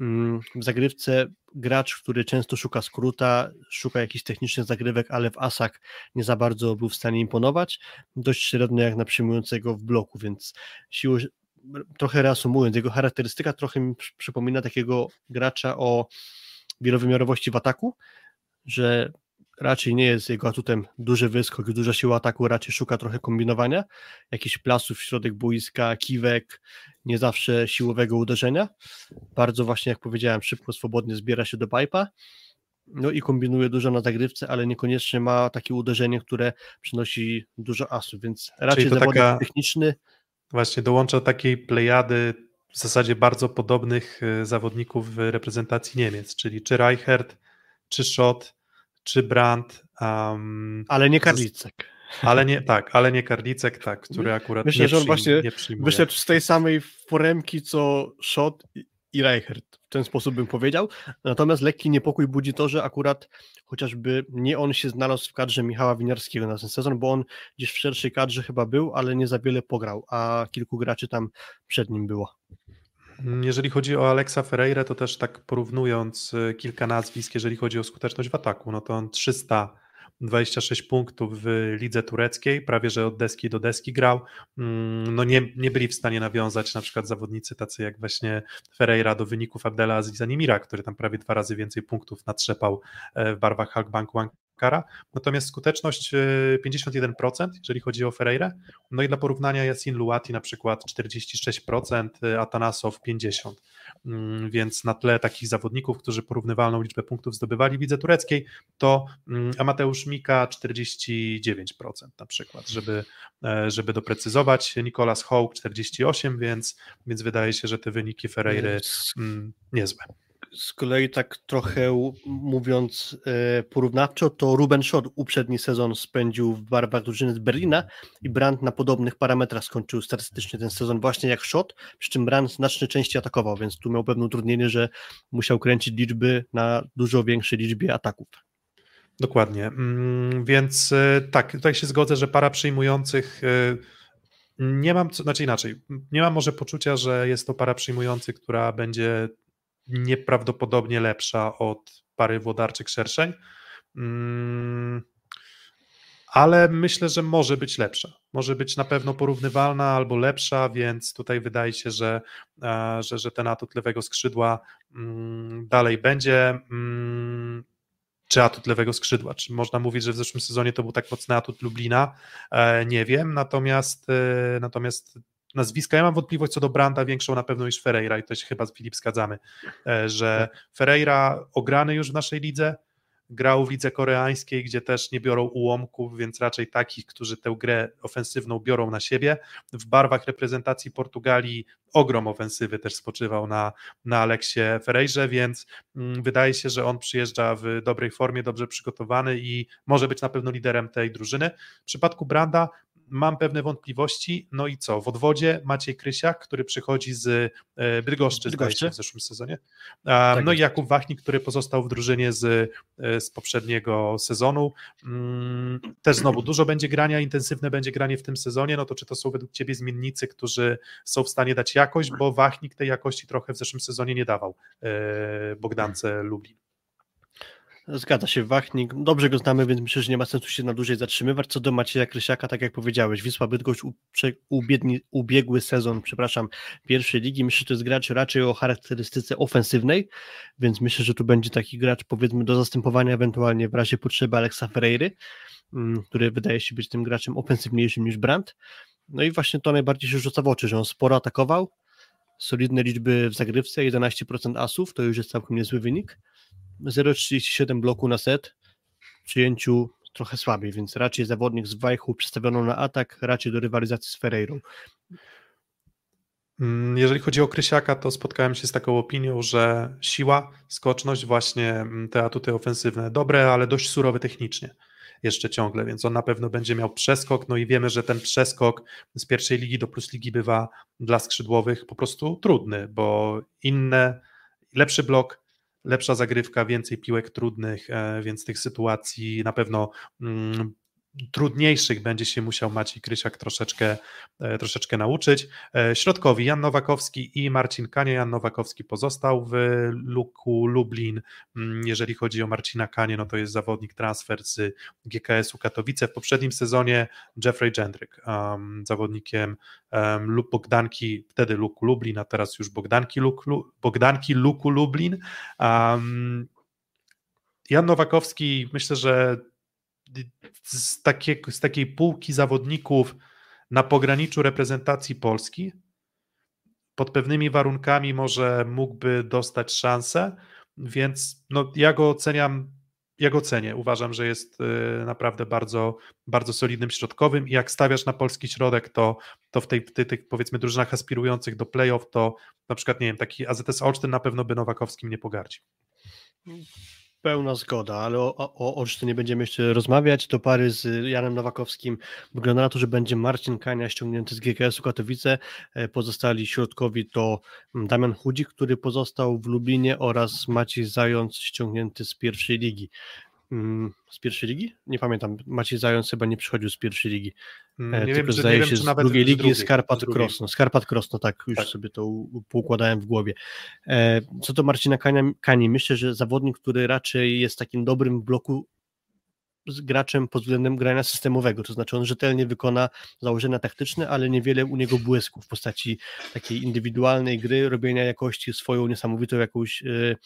Mm, w zagrywce gracz, który często szuka skróta, szuka jakichś technicznych zagrywek, ale w asach nie za bardzo był w stanie imponować. Dość średnio jak na przyjmującego w bloku, więc siłą, trochę reasumując, jego charakterystyka trochę mi przypomina takiego gracza o wielowymiarowości w ataku, że raczej nie jest jego atutem duży wyskok, duża siła ataku, raczej szuka trochę kombinowania, jakichś plasów w środek boiska, kiwek, nie zawsze siłowego uderzenia. Bardzo właśnie, jak powiedziałem, szybko, swobodnie zbiera się do pipa, no i kombinuje dużo na zagrywce, ale niekoniecznie ma takie uderzenie, które przynosi dużo asów, więc raczej zawodnik taka, techniczny. Właśnie dołącza takiej plejady w zasadzie bardzo podobnych y, zawodników w reprezentacji Niemiec, czyli czy Reichert, czy Schott, czy Brandt. Um, ale nie Karlicek. Ale nie, tak, ale nie Karlicek, tak, który akurat Myślę, nie, że on właśnie wyszedł z tej samej foremki co Schott i Reichert. W ten sposób bym powiedział. Natomiast lekki niepokój budzi to, że akurat chociażby nie on się znalazł w kadrze Michała Winiarskiego na ten sezon, bo on gdzieś w szerszej kadrze chyba był, ale nie za wiele pograł, a kilku graczy tam przed nim było. Jeżeli chodzi o Alexa Ferreira, to też tak porównując y, kilka nazwisk, jeżeli chodzi o skuteczność w ataku, no to on 326 punktów w lidze tureckiej, prawie że od deski do deski grał. Mm, no nie, nie byli w stanie nawiązać na przykład zawodnicy tacy jak właśnie Ferreira do wyników Abdela Aziza Nimira, który tam prawie dwa razy więcej punktów natrzepał e, w barwach Halkbanku Kara, natomiast skuteczność 51%, e, jeżeli chodzi o Ferreira. No i dla porównania Yasin Luati na przykład 46%, e, Atanasow 50%. Mm, więc na tle takich zawodników, którzy porównywalną liczbę punktów zdobywali w lidze tureckiej, to mm, Amateusz Mika 49% na przykład, żeby, e, żeby doprecyzować. Nikolas Hołk 48%, więc, więc wydaje się, że te wyniki Ferreiry mm, niezłe z kolei tak trochę mówiąc e, porównawczo, to Ruben Schott uprzedni sezon spędził w barwach drużyny z Berlina i Brandt na podobnych parametrach skończył statystycznie ten sezon właśnie jak Schott, przy czym Brandt znacznie częściej atakował, więc tu miał pewne utrudnienie, że musiał kręcić liczby na dużo większej liczbie ataków. Dokładnie, mm, więc e, tak, tutaj się zgodzę, że para przyjmujących e, nie mam, znaczy inaczej, nie mam może poczucia, że jest to para przyjmujących, która będzie nieprawdopodobnie lepsza od pary włodarczyk szerszeń. Mm, ale myślę, że może być lepsza. Może być na pewno porównywalna albo lepsza, więc tutaj wydaje się, że, e, że, że ten atut lewego skrzydła mm, dalej będzie. Mm, czy atut lewego skrzydła? Czy można mówić, że w zeszłym sezonie to był tak mocny atut Lublina? E, nie wiem, natomiast, e, natomiast nazwiska. Ja mam wątpliwość co do Branda większą na pewno niż Ferreira i to się chyba z Filip zgadzamy, e, że Ferreira ograny już w naszej lidze, grał w lidze koreańskiej, gdzie też nie biorą ułomków, więc raczej takich, którzy tę grę ofensywną biorą na siebie. W barwach reprezentacji Portugalii ogrom ofensywy też spoczywał na, na Aleksie Ferreirze, więc mm, wydaje się, że on przyjeżdża w dobrej formie, dobrze przygotowany i może być na pewno liderem tej drużyny. W przypadku Branda mam pewne wątpliwości. No i co? W odwodzie Maciej Krysiak, który przychodzi z e, Bydgoszczy, Bydgoszczy? w zeszłym sezonie. Tak no i Jakub Wachnik, który pozostał w drużynie z, e, z poprzedniego sezonu. Mm, też znowu dużo będzie grania, intensywne będzie granie w tym sezonie. No to czy to są według Ciebie zmiennicy, którzy są w stanie dać jakość, bo Wachnik tej jakości trochę w zeszłym sezonie nie dawał e, Bogdance Lublin. Zgadza się, Wachnik. Dobrze go znamy, więc myślę, że nie ma sensu się na dłużej zatrzymywać. Co do Macieja Krysiaka, tak jak powiedziałeś, Wisła Bydgoszcz ubiegły sezon, przepraszam, pierwszej ligi. Myślę, że to jest gracz raczej o charakterystyce ofensywnej, więc myślę, że tu będzie taki gracz powiedzmy do zastępowania ewentualnie w razie potrzeby Aleksa Ferreiry, mm, który wydaje się być tym graczem ofensywniejszym niż Brandt. No i właśnie to najbardziej się rzuca w oczy, że on sporo atakował, solidne liczby w zagrywce, 11% asów, to już jest całkiem niezły wynik 0,37 bloku na set, przyjęciu trochę słabiej, więc raczej zawodnik z Wajchu przestawiono na atak, raczej do rywalizacji z Ferreirą. Mm, jeżeli chodzi o Krysiaka, to spotkałem się z taką opinią, że siła, skoczność, właśnie mm, te atuty ofensywne, dobre, ale dość surowe technicznie. jeszcze ciągle, więc on na pewno będzie miał przeskok, no i wiemy, że ten przeskok z pierwszej ligi do plus ligi bywa dla skrzydłowych po prostu trudny, bo inne, lepszy blok, lepsza zagrywka, więcej piłek trudnych, e, więc tych sytuacji na pewno mm, trudniejszych będzie się musiał Maciej Krysiak troszeczkę, e, troszeczkę nauczyć. E, środkowi Jan Nowakowski i Marcin Kanie. Jan Nowakowski pozostał w Luku Lublin. Mm, jeżeli chodzi o Marcina Kanie, no to jest zawodnik transfer z GKS-u Katowice. W poprzednim sezonie Jeffrey Jendryk, um, zawodnikiem um, lub Bogdanki, wtedy Luku Lublin, a teraz już Bogdanki, Luk, Bogdanki Luku Lublin. Um, Jan Nowakowski, myślę, że z, takie, z takiej półki zawodników na pograniczu reprezentacji Polski, pod pewnymi warunkami może mógłby dostać szansę, więc no, ja go oceniam, ja go cenię. Uważam, że jest y, naprawdę bardzo, bardzo solidnym środkowym i jak stawiasz na polski środek, to, to w, tej, w tych, tych powiedzmy drużynach aspirujących do playoff, to na przykład, nie wiem, taki AZS Olsztyn na pewno by Nowakowskim nie pogardził. Pełna zgoda, ale o, o Olsztynie będziemy jeszcze rozmawiać. Do pary z Janem Nowakowskim wygląda na to, że będzie Marcin Kania ściągnięty z GKS-u Katowice. E, pozostali środkowi to mm, Damian Chudzik, który pozostał w Lublinie oraz Maciej Zając ściągnięty z pierwszej ligi. Mm, z pierwszej ligi? Nie pamiętam. Maciej Zając chyba nie przychodził z pierwszej ligi. Mm, e, nie wiem, zdaje nie się wiem, z drugiej ligi Skarpat Krosno. Skarpat Krosno, tak, już tak. sobie to poukładałem w głowie. E, co do Marcina Kani, myślę, że zawodnik, który raczej jest takim dobrym bloku z graczem pod względem grania systemowego, to znaczy on rzetelnie wykona założenia taktyczne, ale niewiele u niego błysku w postaci takiej indywidualnej gry, robienia jakości swoją niesamowitą jakąś yy,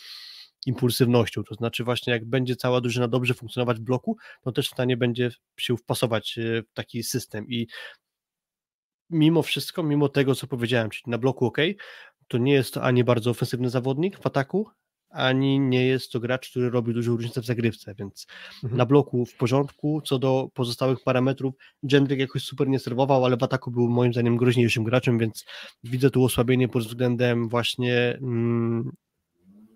impulsywnością, to znaczy właśnie jak będzie cała drużyna dobrze funkcjonować w bloku, to też w stanie będzie się wpasować e, w taki system. I mimo wszystko, mimo tego co powiedziałem, czyli na bloku ok, to nie jest to ani bardzo ofensywny zawodnik w ataku, ani nie jest to gracz, który robi dużą różnicę w zagrywce, więc mhm. na bloku w porządku, co do pozostałych parametrów, Jendrik jakoś super nie serwował, ale w ataku był moim zdaniem groźniejszym graczem, więc widzę tu osłabienie pod względem właśnie mm,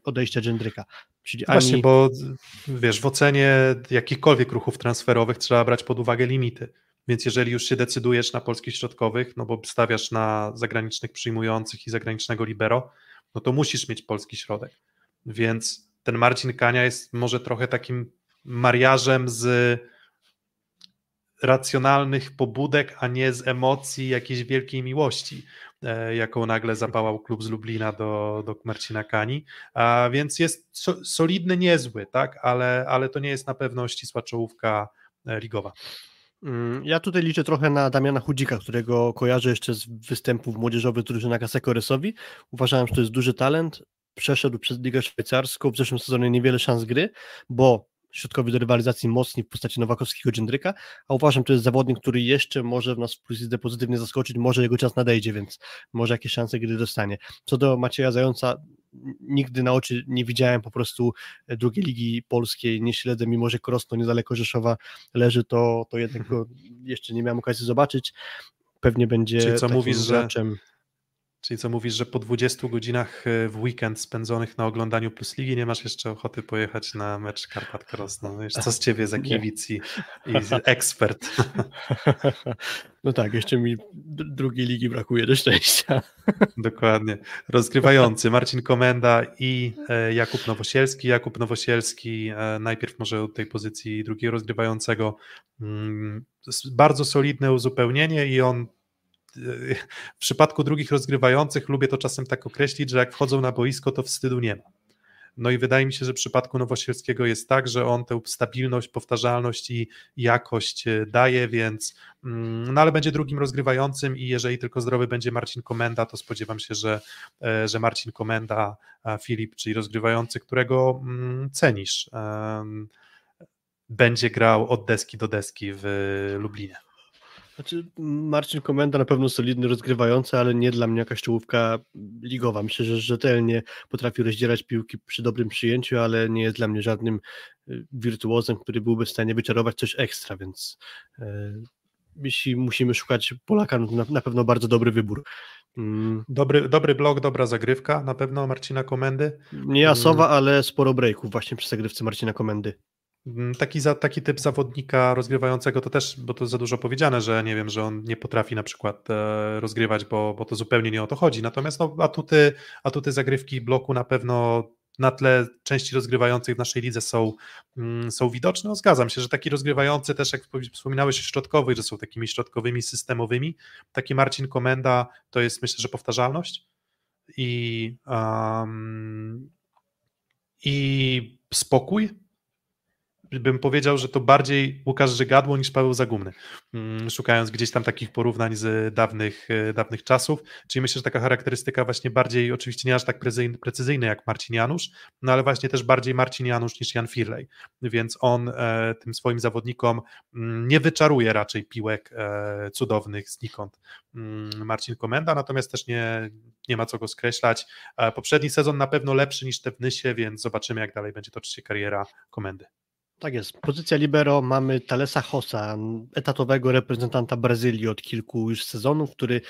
odejścia Jendryka. Czyli Właśnie, ani... bo wiesz, w ocenie jakichkolwiek ruchów transferowych trzeba brać pod uwagę limity. Więc jeżeli już się decydujesz na polskich środkowych, no bo stawiasz na zagranicznych przyjmujących i zagranicznego libero, no to musisz mieć polski środek. Więc ten Marcin Kania jest może trochę takim mariażem z racjonalnych pobudek, a nie z emocji jakiejś wielkiej miłości. E, jaką nagle zapałał klub z Lublina do, do Marcina Kani, a więc jest so, solidny, niezły, tak, ale, ale to nie jest na pewno ścisła czołówka e, ligowa. Mm, ja tutaj liczę trochę na Damiana Chudzika, którego kojarzę jeszcze z występów młodzieżowych drużyny Kasekoresowi. Uważałem, że to jest duży talent. Przeszedł przez Ligę Szwajcarską, w zeszłym sezonie niewiele szans gry, bo środkowi do rywalizacji mocni w postaci Nowakowskiego Dżendryka, a uważam, że to jest zawodnik, który jeszcze może w nas w pozytywnie zaskoczyć, może jego czas nadejdzie, więc może jakieś szanse gry dostanie. Co do Macieja Zająca, nigdy na oczy nie widziałem po prostu drugiej ligi polskiej, nie śledzę, mimo że Krosno niedaleko Rzeszowa leży, to, to jednak go jeszcze nie miałem okazji zobaczyć. Pewnie będzie Czyli co mówisz, graczem. Czyli co mówisz, że po 20 godzinach e, w weekend spędzonych na oglądaniu Plus Ligi nie masz jeszcze ochoty pojechać na mecz Karpat Krosno. Wiesz, co z ciebie za kibic i, i ekspert. No tak, jeszcze mi drugiej ligi brakuje do szczęścia. Dokładnie. Rozgrywający Marcin Komenda i e, Jakub Nowosielski. Jakub Nowosielski e, najpierw może od tej pozycji drugiego rozgrywającego. Mm, bardzo solidne uzupełnienie i on w przypadku drugich rozgrywających lubię to czasem tak określić, że jak wchodzą na boisko, to wstydu nie ma. No i wydaje mi się, że w przypadku Nowosielskiego jest tak, że on tę stabilność, powtarzalność i jakość e, daje, więc mm, no ale będzie drugim rozgrywającym i jeżeli tylko zdrowy będzie Marcin Komenda, to spodziewam się, że, e, że Marcin Komenda, Filip, czyli rozgrywający, którego mm, cenisz, będzie grał od deski do deski w Lublinie. Znaczy, Marcin Komenda na pewno solidny, rozgrywający, ale nie dla mnie jakaś czołówka ligowa. Myślę, że rzetelnie potrafi rozdzierać piłki przy dobrym przyjęciu, ale nie jest dla mnie żadnym y, wirtuozem, który byłby w stanie wyczarować coś ekstra, więc e, jeśli musimy szukać Polaka, no to na, na pewno bardzo dobry wybór. Mm. Dobry, dobry blok, dobra zagrywka na pewno Marcina Komendy. Nie jasowa, mm. ale sporo breaków właśnie przy zagrywce Marcina Komendy. Mm, taki, za, taki typ zawodnika rozgrywającego to też, bo to za dużo powiedziane, że nie wiem, że on nie potrafi na przykład e, rozgrywać, bo, bo to zupełnie nie o to chodzi. Natomiast no, atuty, atuty zagrywki bloku na pewno na tle części rozgrywających w naszej lidze są, mm, są widoczne. No, zgadzam się, że taki rozgrywający też, jak wspominałeś o środkowych, że są takimi środkowymi systemowymi, taki Marcin Komenda to jest myślę, że powtarzalność i, um, i spokój, bym powiedział, że to bardziej Łukasz Żygadło niż Paweł Zagumny, mm, szukając gdzieś tam takich porównań z dawnych, e, dawnych czasów, czyli myślę, że taka charakterystyka właśnie bardziej, oczywiście nie aż tak precyzyjna jak Marcin Janusz, no ale właśnie też bardziej Marcin Janusz niż Jan Firley, więc on e, tym swoim zawodnikom mm, nie wyczaruje raczej piłek e, cudownych znikąd mm, Marcin Komenda, natomiast też nie, nie ma co go skreślać. Poprzedni sezon na pewno lepszy niż te w Nysie, więc zobaczymy jak dalej będzie toczyć się kariera Komendy. Tak jest. Pozycja libero mamy Talesa Hossa, etatowego reprezentanta Brazylii od kilku już sezonów, który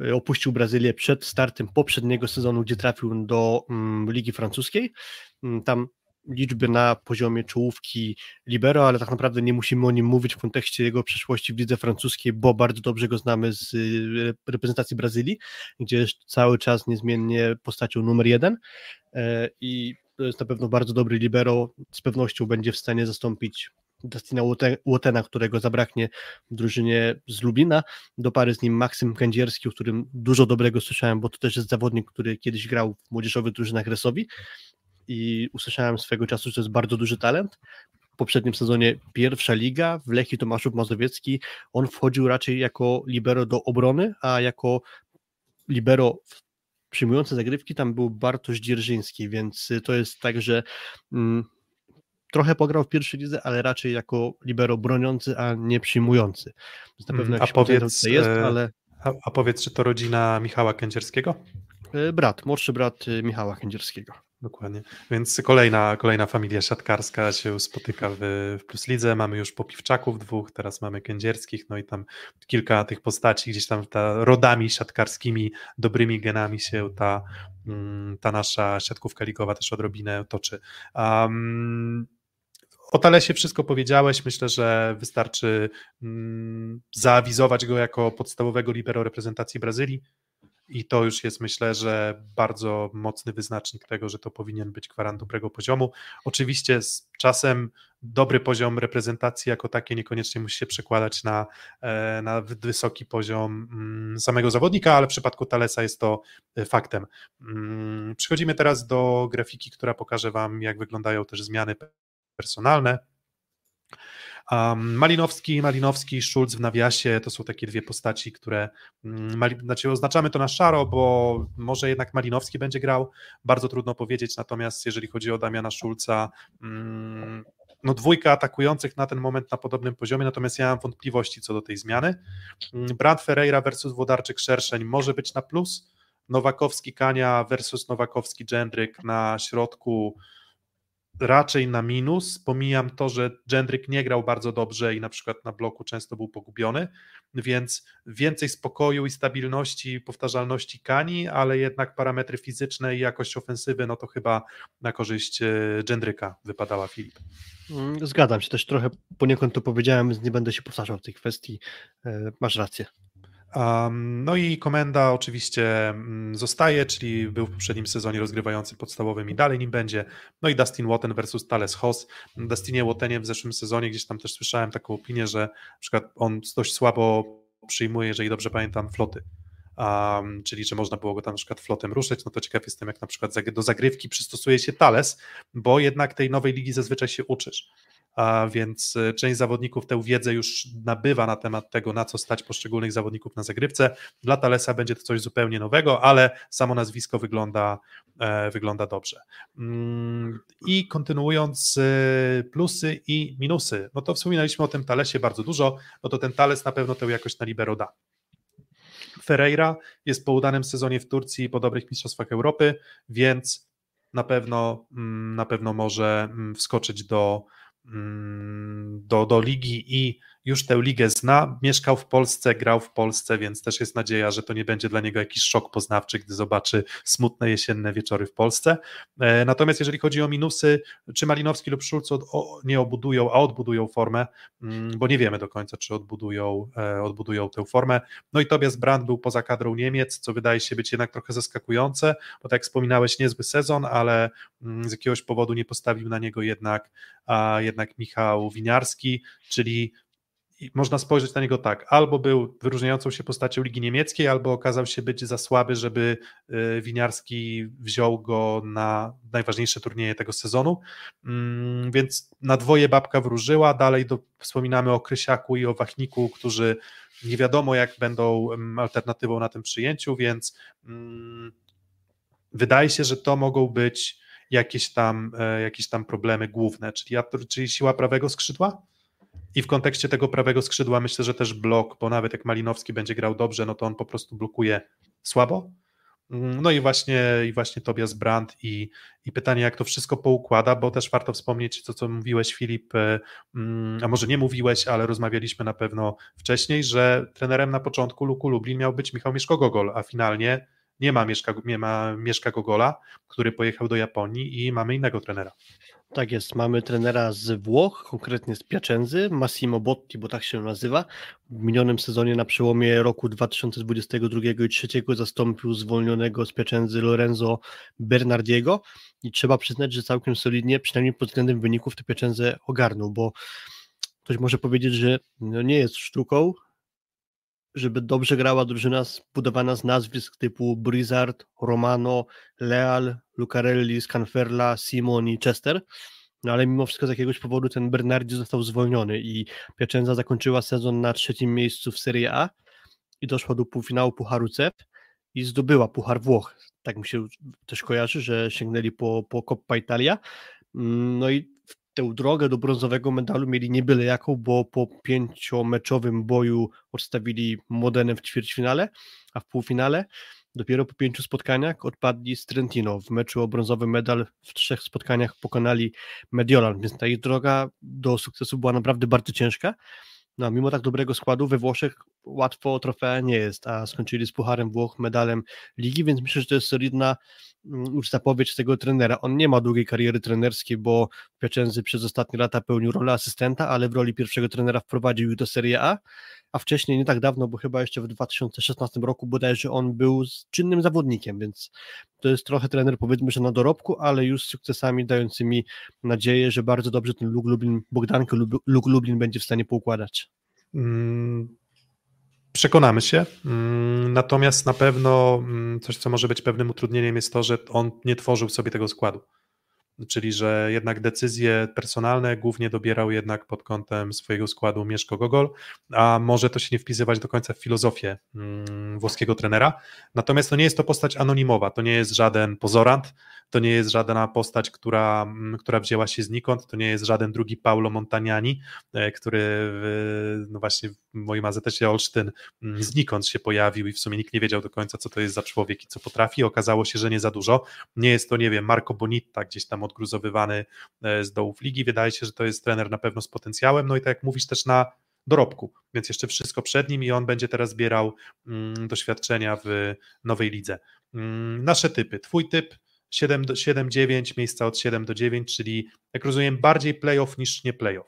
e, opuścił Brazylię przed startem poprzedniego sezonu, gdzie trafił do mm, Ligi Francuskiej. Mm, tam liczby na poziomie czołówki libero, ale tak naprawdę nie musimy o nim mówić w kontekście jego przeszłości w lidze francuskiej, bo bardzo dobrze go znamy z e, reprezentacji Brazylii, gdzie jest cały czas niezmiennie postacią numer jeden e, i to jest na pewno bardzo dobry libero, z pewnością będzie w stanie zastąpić Dustina Łotena, którego zabraknie w drużynie z Lubina, do pary z nim Maksym Kędzierski, o którym dużo dobrego słyszałem, bo to też jest zawodnik, który kiedyś grał w młodzieżowych drużynach Resowi. I usłyszałem swego czasu, że to jest bardzo duży talent. W poprzednim sezonie pierwsza liga, w Lechii Tomaszów Mazowiecki, on wchodził raczej jako libero do obrony, a jako libero przyjmujący zagrywki tam był Bartosz Dzierżyński, więc y, to jest tak, że mm, trochę pograł w pierwszej lidze, ale raczej jako libero broniący, a nie przyjmujący. Więc na pewno mm, a powiedz, jest, e, ale... A, a, powiedz, czy to rodzina Michała Kędzierskiego? E, brat, młodszy brat y, Michała Kędzierskiego. Dokładnie. Więc kolejna, kolejna familia siatkarska się spotyka w, w Plus Lidze. Mamy już Popiwczaków dwóch, teraz mamy Kędzierskich, no i tam kilka tych postaci, gdzieś tam ta rodami siatkarskimi, dobrymi genami się ta, mm, ta nasza siatkówka ligowa też odrobinę toczy. Um, o Talesie wszystko powiedziałeś. Myślę, że wystarczy mm, zaawizować go jako podstawowego libero reprezentacji Brazylii i to już jest myślę, że bardzo mocny wyznacznik tego, że to powinien być gwarant dobrego poziomu. Oczywiście z czasem dobry poziom reprezentacji jako takie niekoniecznie musi się przekładać na, e, na wysoki poziom mm, samego zawodnika, ale w przypadku Talesa jest to e, faktem. Mm, przechodzimy teraz do grafiki, która pokaże Wam, jak wyglądają też zmiany personalne. Um, Malinowski, Malinowski, Schulz w nawiasie to są takie dwie postaci, które um, Mali, znaczy oznaczamy to na szaro, bo może jednak Malinowski będzie grał, bardzo trudno powiedzieć, natomiast jeżeli chodzi o Damiana Schulza, um, no dwójka atakujących na ten moment na podobnym poziomie, natomiast ja mam wątpliwości co do tej zmiany. Brad Ferreira versus Włodarczyk Szerszeń może być na plus, Nowakowski Kania versus Nowakowski Dżendryk na środku raczej na minus. Pomijam to, że Jendryk nie grał bardzo dobrze i na przykład na bloku często był pogubiony, więc więcej spokoju i stabilności, powtarzalności Kani, ale jednak parametry fizyczne i jakość ofensywy, no to chyba na korzyść Jendryka e, wypadała Filip. Mm, zgadzam się, też trochę poniekąd to powiedziałem, więc nie będę się powtarzał w tej kwestii. E, masz rację. No i komenda oczywiście mm, zostaje, czyli był w poprzednim sezonie rozgrywający podstawowym i dalej nim będzie. No i Dustin Watten versus Thales Hoss. Dustinie Wattenie w zeszłym sezonie gdzieś tam też słyszałem taką opinię, że na przykład on dość słabo przyjmuje, jeżeli dobrze pamiętam, floty. Um, czyli że można było go tam na przykład flotem ruszyć, no to ciekaw jestem, jak na przykład do zagrywki przystosuje się Thales, bo jednak tej nowej ligi zazwyczaj się uczysz a więc e, część zawodników tę wiedzę już nabywa na temat tego, na co stać poszczególnych zawodników na zagrywce. Dla Talesa będzie to coś zupełnie nowego, ale samo nazwisko wygląda, e, wygląda dobrze. Mm, I kontynuując e, plusy i minusy, no to wspominaliśmy o tym Talesie bardzo dużo, no to ten Tales na pewno tę jakość na libero da. Ferreira jest po udanym sezonie w Turcji po dobrych mistrzostwach Europy, więc na pewno, mm, na pewno może mm, wskoczyć do, do, do ligi i już tę ligę zna, mieszkał w Polsce, grał w Polsce, więc też jest nadzieja, że to nie będzie dla niego jakiś szok poznawczy, gdy zobaczy smutne jesienne wieczory w Polsce. E, natomiast jeżeli chodzi o minusy, czy Malinowski lub Szulc nie obudują, a odbudują formę, mm, bo nie wiemy do końca, czy odbudują, e, odbudują tę formę. No i Tobias Brandt był poza kadrą Niemiec, co wydaje się być jednak trochę zaskakujące, bo tak jak wspominałeś, niezły sezon, ale mm, z jakiegoś powodu nie postawił na niego jednak, a jednak Michał Winiarski, czyli można spojrzeć na niego tak, albo był wyróżniającą się postacią Ligi Niemieckiej, albo okazał się być za słaby, żeby y, Winiarski wziął go na najważniejsze turnieje tego sezonu, mm, więc na dwoje babka wróżyła, dalej do, wspominamy o Krysiaku i o Wachniku, którzy nie wiadomo jak będą mm, alternatywą na tym przyjęciu, więc mm, wydaje się, że to mogą być jakieś tam, e, jakieś tam problemy główne, czyli, czyli siła prawego skrzydła? I w kontekście tego prawego skrzydła myślę, że też blok, bo nawet jak Malinowski będzie grał dobrze, no to on po prostu blokuje słabo. Mm, no i właśnie, i właśnie Tobias Brandt i, i pytanie, jak to wszystko poukłada, bo też warto wspomnieć to, co mówiłeś, Filip, e, mm, a może nie mówiłeś, ale rozmawialiśmy na pewno wcześniej, że trenerem na początku Luku Lublin miał być Michał Mieszko-Gogol, a finalnie nie ma Mieszka, nie ma Mieszka Gogola, który pojechał do Japonii i mamy innego trenera. Tak jest, mamy trenera z Włoch, konkretnie z Piacenzy, Massimo Botti, bo tak się nazywa. W minionym sezonie na przełomie roku 2022 i 2023 zastąpił zwolnionego z Piacenzy Lorenzo Bernardiego i trzeba przyznać, że całkiem solidnie, przynajmniej pod względem wyników, tę Piacenzę ogarnął, bo ktoś może powiedzieć, że no nie jest sztuką, żeby dobrze grała drużyna zbudowana z nazwisk typu Blizzard, Romano, Leal, Lucarelli, Scanferla, Simon i Chester, no ale mimo wszystko z jakiegoś powodu ten Bernardi został zwolniony i Piacenza zakończyła sezon na trzecim miejscu w Serie A i doszła do półfinału Pucharu CEP i zdobyła Puchar Włoch. Tak mi się też kojarzy, że sięgnęli po, po Coppa Italia. Mm, no i tę drogę do brązowego medalu mieli nie byle jaką, bo po pięciomeczowym boju odstawili Modenę w ćwierćfinale, a w półfinale dopiero po pięciu spotkaniach odpadli z Trentino. W meczu o brązowy medal w trzech spotkaniach pokonali Mediolan, więc ta ich droga do sukcesu była naprawdę bardzo ciężka. No, mimo tak dobrego składu we Włoszech łatwo trofea nie jest, a skończyli z Pucharem Włoch, medalem ligi, więc myślę, że to jest solidna mm, już zapowiedź tego trenera. On nie ma długiej kariery trenerskiej, bo Piacenzy przez ostatnie lata pełnił rolę asystenta, ale w roli pierwszego trenera wprowadził ich do Serie A, a wcześniej, nie tak dawno, bo chyba jeszcze w 2016 roku bodajże on był czynnym zawodnikiem, więc to jest trochę trener powiedzmy, że na dorobku, ale już z sukcesami dającymi nadzieję, że bardzo dobrze ten Lug Lublin, Bogdankę Lug Lublin będzie w stanie poukładać. Mm, przekonamy się, mm, natomiast na pewno mm, coś, co może być pewnym utrudnieniem jest to, że on nie tworzył sobie tego składu czyli że jednak decyzje personalne głównie dobierał jednak pod kątem swojego składu Mieszko Gogol, a może to się nie wpisywać do końca w filozofię mm, włoskiego trenera. Natomiast to nie jest to postać anonimowa, to nie jest żaden pozorant, to nie jest żadna postać, która, mm, która wzięła się znikąd, to nie jest żaden drugi Paulo Montagnani, e, który no właśnie w moim AZS-ie Olsztyn mm, znikąd się pojawił i w sumie nikt nie wiedział do końca, co to jest za człowiek i co potrafi. Okazało się, że nie za dużo. Nie jest to, nie wiem, Marco Bonitta gdzieś tam odgruzowywany e, z dołów ligi. Wydaje się, że to jest trener na pewno z potencjałem. No i tak jak mówisz, też na dorobku, więc jeszcze wszystko przed nim i on będzie teraz zbierał mm, doświadczenia w nowej lidze. Mm, nasze typy. Twój typ 7-9, miejsca od 7 do 9, czyli jak rozumiem, bardziej playoff niż nie playoff.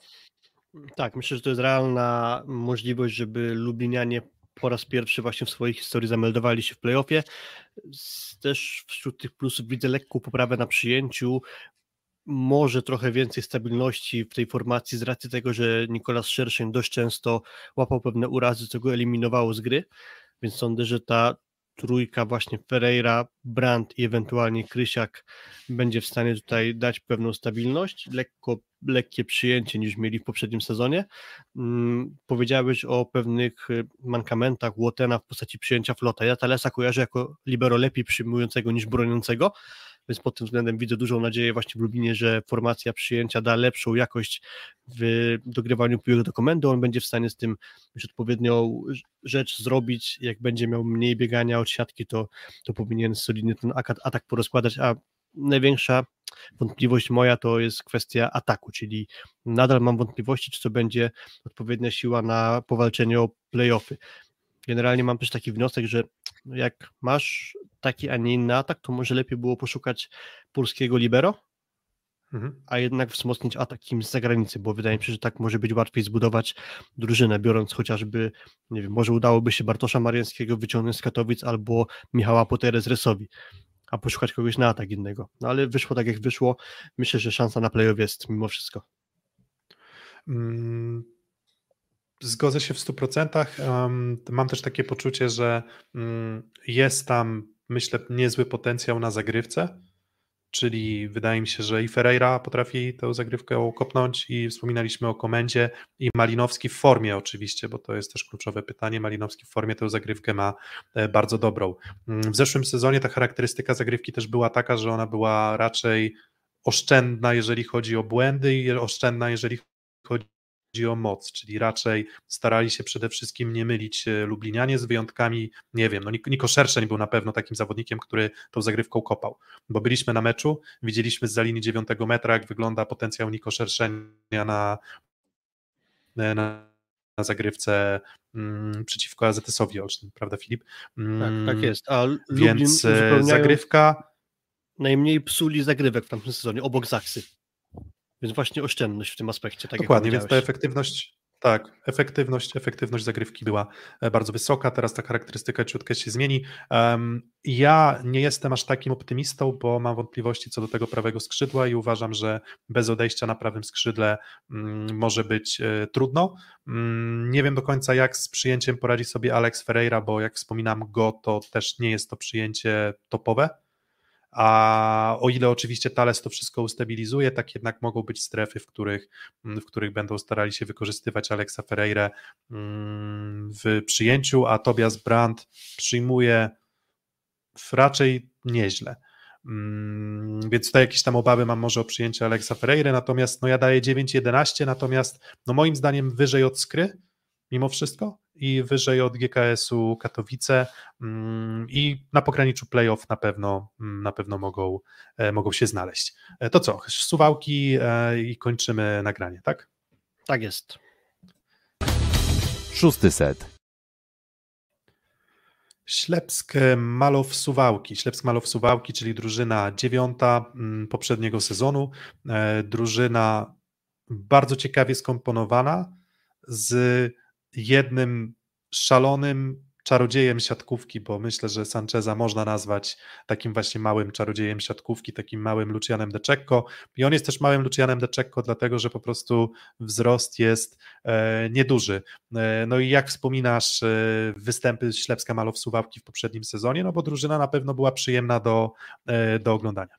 Tak, myślę, że to jest realna możliwość, żeby Lublinianie po raz pierwszy właśnie w swojej historii zameldowali się w playoffie. Też wśród tych plusów widzę lekką poprawę na przyjęciu, może trochę więcej stabilności w tej formacji z racji tego, że Nikolas Szerszeń dość często łapał pewne urazy, co go eliminowało z gry, więc sądzę, że ta trójka właśnie Ferreira, Brandt i ewentualnie Krysiak będzie w stanie tutaj dać pewną stabilność, lekko, lekkie przyjęcie niż mieli w poprzednim sezonie. Hmm, powiedziałeś o pewnych y, mankamentach Łotena w postaci przyjęcia flota. Ja Talesa kojarzę jako libero lepiej przyjmującego niż broniącego, więc pod tym względem widzę dużą nadzieję właśnie w Lublinie, że formacja przyjęcia da lepszą jakość w dogrywaniu piłek do komendy, on będzie w stanie z tym już odpowiednią rzecz zrobić, jak będzie miał mniej biegania od siatki, to, to powinien solidnie ten atak porozkładać, a największa wątpliwość moja to jest kwestia ataku, czyli nadal mam wątpliwości, czy to będzie odpowiednia siła na powalczenie o playoffy. Generalnie mam też taki wniosek, że jak masz taki, a nie inny atak, to może lepiej było poszukać polskiego libero, mhm. a jednak wzmocnić atak kimś z zagranicy, bo wydaje mi się, że tak może być łatwiej zbudować drużynę, biorąc chociażby, nie wiem, może udałoby się Bartosza Mariańskiego wyciągnąć z Katowic albo Michała Poterę z Resowi, a poszukać kogoś na atak innego. No ale wyszło tak jak wyszło. Myślę, że szansa na playoff jest mimo wszystko. Mm, zgodzę się w 100%. Mam też takie poczucie, że mm, jest tam, myślę, niezły potencjał na zagrywce czyli wydaje mi się, że i Ferreira potrafi tę zagrywkę kopnąć i wspominaliśmy o komendzie i Malinowski w formie oczywiście, bo to jest też kluczowe pytanie, Malinowski w formie tę zagrywkę ma e, bardzo dobrą. Mm, w zeszłym sezonie ta charakterystyka zagrywki też była taka, że ona była raczej oszczędna, jeżeli chodzi o błędy i oszczędna, jeżeli chodzi chodzi o moc, czyli raczej starali się przede wszystkim nie mylić e, Lublinianie z wyjątkami, nie wiem, no Niko Szerszeń był na pewno takim zawodnikiem, który tą zagrywką kopał, bo byliśmy na meczu, widzieliśmy z za linii 9 metra, jak wygląda potencjał Niko Szerszenia na, e, na, na zagrywce mm, przeciwko AZS-owi prawda Filip? Mm, tak, tak jest, a Więc e, zagrywka najmniej psuli zagrywek w tamtym sezonie, obok Zaksy. Więc właśnie oszczędność w tym aspekcie. Tak Dokładnie, więc ta efektywność, tak, efektywność, efektywność zagrywki była e, bardzo wysoka, teraz ta charakterystyka ciutkę się zmieni. Ja nie jestem aż takim optymistą, bo mam wątpliwości co do tego prawego skrzydła i uważam, że bez odejścia na prawym skrzydle mm, może być e, trudno. Mm, nie wiem do końca, jak z przyjęciem poradzi sobie Alex Ferreira, bo jak wspominam go, to też nie jest to przyjęcie topowe a o ile oczywiście Thales to wszystko ustabilizuje, tak jednak mogą być strefy, w których, mm, w których będą starali się wykorzystywać Alexa Ferreira mm, w przyjęciu, a Tobias Brandt przyjmuje raczej nieźle. Mm, więc tutaj jakieś tam obawy mam może o przyjęcie Alexa Ferreira, natomiast no ja daję 9-11, natomiast no moim zdaniem wyżej od Skry, mimo wszystko i wyżej od GKS-u Katowice mm, i na pograniczu playoff na pewno, mm, na pewno mogą, e, mogą się znaleźć. E, to co, suwałki e, i kończymy nagranie, tak? Tak jest. Szósty set. Ślepsk Malow Suwałki. Ślepsk Malow Suwałki, czyli drużyna dziewiąta mm, poprzedniego sezonu. Drużyna bardzo ciekawie skomponowana, z jednym szalonym czarodziejem siatkówki, bo myślę, że Sancheza można nazwać takim właśnie małym czarodziejem siatkówki, takim małym Lucianem De Cecco i on jest też małym Lucianem De Cecco, dlatego, że po prostu wzrost jest e, nieduży. E, no i jak wspominasz e, występy Ślepska Malow Suwałki w poprzednim sezonie, no bo drużyna na pewno była przyjemna do, e, do oglądania.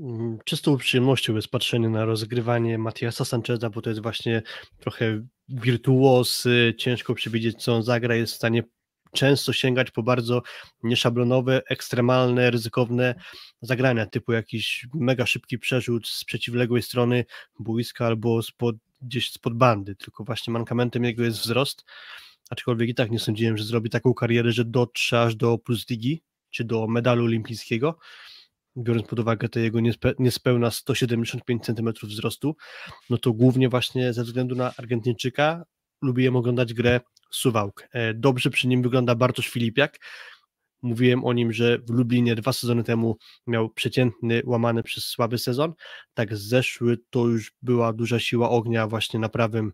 Mm, czystą przyjemnością jest patrzenie na rozgrywanie Matiasa Sancheza, bo to jest właśnie trochę wirtuos, ciężko przewidzieć co on zagra, jest w stanie często sięgać po bardzo nieszablonowe, ekstremalne, ryzykowne zagrania, typu jakiś mega szybki przerzut z przeciwległej strony boiska albo spod, gdzieś spod bandy, tylko właśnie mankamentem jego jest wzrost, aczkolwiek i tak nie sądziłem, że zrobi taką karierę, że dotrze aż do plus ligi, czy do medalu olimpijskiego, biorąc pod uwagę te jego niespe, niespełna 175 cm wzrostu, no to głównie właśnie ze względu na Argentyńczyka lubiłem oglądać grę Suwałk. E, dobrze przy nim wygląda Bartosz Filipiak. Mówiłem o nim, że w Lublinie dwa sezony temu miał przeciętny, łamany przez słaby sezon. Tak zeszły to już była duża siła ognia właśnie na prawym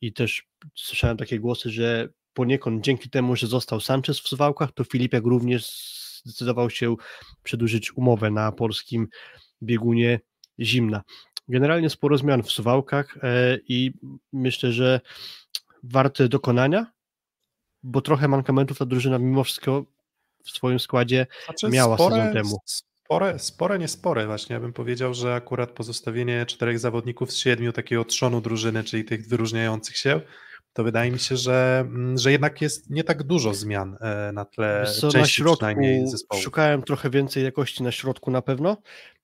i też słyszałem takie głosy, że poniekąd dzięki temu, że został Sanchez w Suwałkach, to Filipiak również zdecydował się przedłużyć umowę na polskim biegunie zimna. Generalnie sporo zmian w Suwałkach e, i myślę, że warte dokonania, bo trochę mankamentów ta drużyna mimo wszystko w swoim składzie znaczy miała spore, sezon temu. Spore, spore, nie spore właśnie. Ja bym powiedział, że akurat pozostawienie czterech zawodników z siedmiu takiego trzonu drużyny, czyli tych wyróżniających się, to wydaje mi się, że, mm, że jednak jest nie tak dużo zmian e, na tle Co, części na środku zespołu. Szukałem trochę więcej jakości na środku na pewno,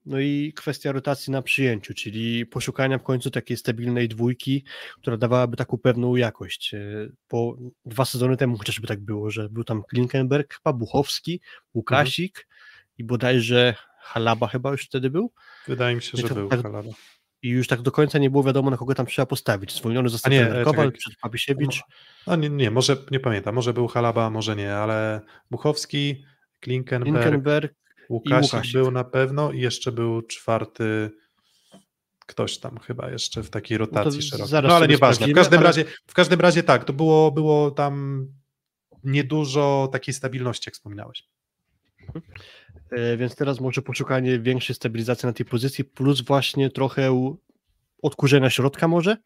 no i kwestia rotacji na przyjęciu, czyli poszukania w końcu takiej stabilnej dwójki, która dawałaby taką pewną jakość. Po e, dwa sezony temu chociażby tak było, że był tam Klinkenberg, chyba Buchowski, Łukasik mhm. i bodajże Halaba chyba już wtedy był. Wydaje mi się, że to był tak- Halaba. I już tak do końca nie było wiadomo, na kogo tam trzeba postawić. Zwolniony został nie, e, Kowal, czekaj. przed Papisiewicz. No nie, nie, może nie pamiętam, może był Halaba, może nie, ale Buchowski, Klinkenberg, Linkenberg Łukasik, Łukasik. był na pewno i jeszcze był czwarty ktoś tam chyba jeszcze w takiej rotacji szerokiej. zaraz No ale nieważne. W każdym, ale- razie, w każdym razie tak, to było, było tam niedużo takiej stabilności, jak wspominałeś. E, Więc teraz może poszukanie większej stabilizacji na tej pozycji, plus właśnie trochę odkurzenia środka może.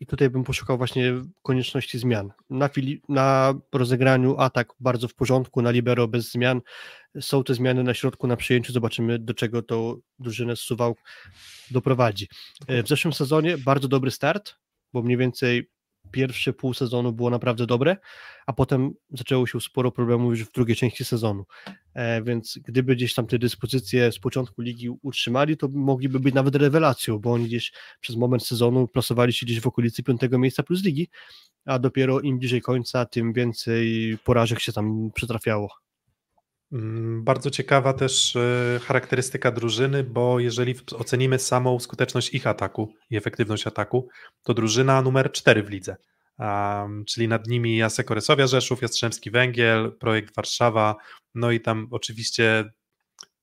I tutaj bym poszukał właśnie konieczności zmian. Na, fili- na rozegraniu atak bardzo w porządku, na libero bez zmian. Są te zmiany na środku, na przyjęciu. Zobaczymy, do czego to drużynę z Suwałk doprowadzi. E, W zeszłym sezonie bardzo dobry start, bo mniej więcej pierwsze pół sezonu było naprawdę dobre, a potem zaczęło się sporo problemów już w drugiej części sezonu. E, więc gdyby gdzieś tam te dyspozycje z początku ligi utrzymali, to mogliby być nawet rewelacją, bo oni gdzieś przez moment sezonu plasowali się gdzieś w okolicy piątego miejsca plus ligi, a dopiero im bliżej końca, tym więcej porażek się tam przytrafiało. Mm, Bardzo ciekawa też e, charakterystyka drużyny, bo jeżeli ocenimy samą skuteczność ich ataku i efektywność ataku, to drużyna numer 4 w lidze. Um, czyli nad nimi Jasek Oresowia Rzeszów, Jastrzębski Węgiel, Projekt Warszawa, no i tam oczywiście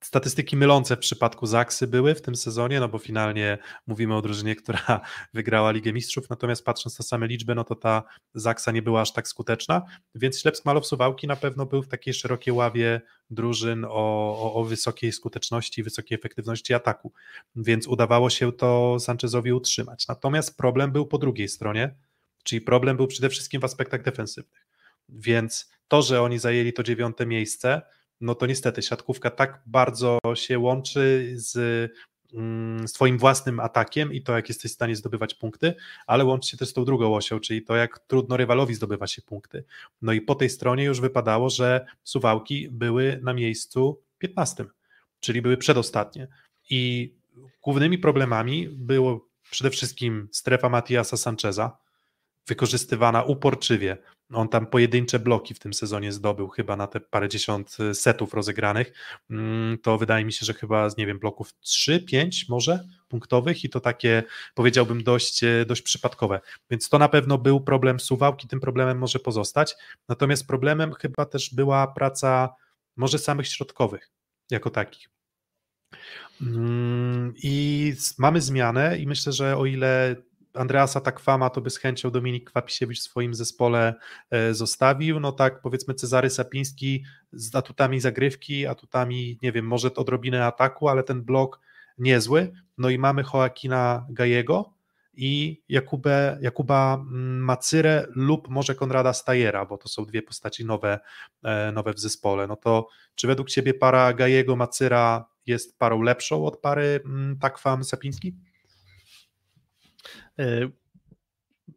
statystyki mylące w przypadku Zaksy były w tym sezonie, no bo finalnie mówimy o drużynie, która wygrała Ligę Mistrzów, natomiast patrząc na same liczby, no to ta Zaksa nie była aż tak skuteczna, więc Ślepsk Malow Suwałki na pewno był w takiej szerokiej ławie drużyn o, o, o wysokiej skuteczności, wysokiej efektywności ataku, więc udawało się to Sanchezowi utrzymać. Natomiast problem był po drugiej stronie, czyli problem był przede wszystkim w aspektach defensywnych. Więc to, że oni zajęli to dziewiąte miejsce, no to niestety siatkówka tak bardzo się łączy z, mm, z Twoim własnym atakiem i to, jak jesteś w stanie zdobywać punkty, ale łączy się też z tą drugą osią, czyli to, jak trudno rywalowi zdobywa się punkty. No i po tej stronie już wypadało, że Suwałki były na miejscu 15, czyli były przedostatnie. I głównymi problemami było przede wszystkim strefa Matiasa Sancheza, wykorzystywana uporczywie. On tam pojedyncze bloki w tym sezonie zdobył, chyba na te parędziesiąt setów rozegranych. Mm, To wydaje mi się, że chyba z nie wiem, bloków 3, 5 może punktowych i to takie powiedziałbym dość, e, dość przypadkowe. Więc to na pewno był problem Suwałki, tym problemem może pozostać. Natomiast problemem chyba też była praca może samych środkowych jako takich. Mm, I mamy zmianę i myślę, że o ile Andreasa Takwama to by z chęcią Dominik Kwapisiewicz w swoim zespole e, zostawił, no tak powiedzmy Cezary Sapiński z atutami zagrywki, atutami, nie wiem, może odrobinę ataku, ale ten blok niezły. No i mamy Joaquina Gajego i Jakubę, Jakuba mm, Macyrę lub może Konrada Stajera, bo to są dwie postaci nowe, e, nowe w zespole. No to czy według Ciebie para Gajego-Macyra jest parą lepszą od pary mm, Takwam-Sapiński? E,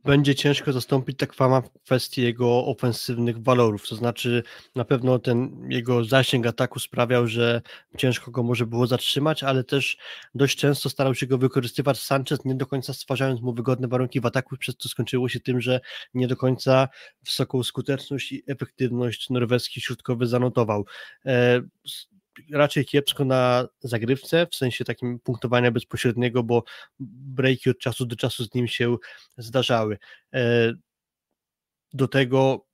Będzie ciężko zastąpić Takwama w kwestii jego ofensywnych walorów, to znaczy na pewno ten jego zasięg ataku sprawiał, że ciężko go może było zatrzymać, ale też dość często starał się go wykorzystywać Sanchez, nie do końca stwarzając mu wygodne warunki w ataku, przez co skończyło się tym, że nie do końca wysoką skuteczność i efektywność norweski środkowy zanotował. Raczej kiepsko na zagrywce, w sensie takim punktowania bezpośredniego, bo breaki od czasu do czasu z nim się zdarzały. E, Do tego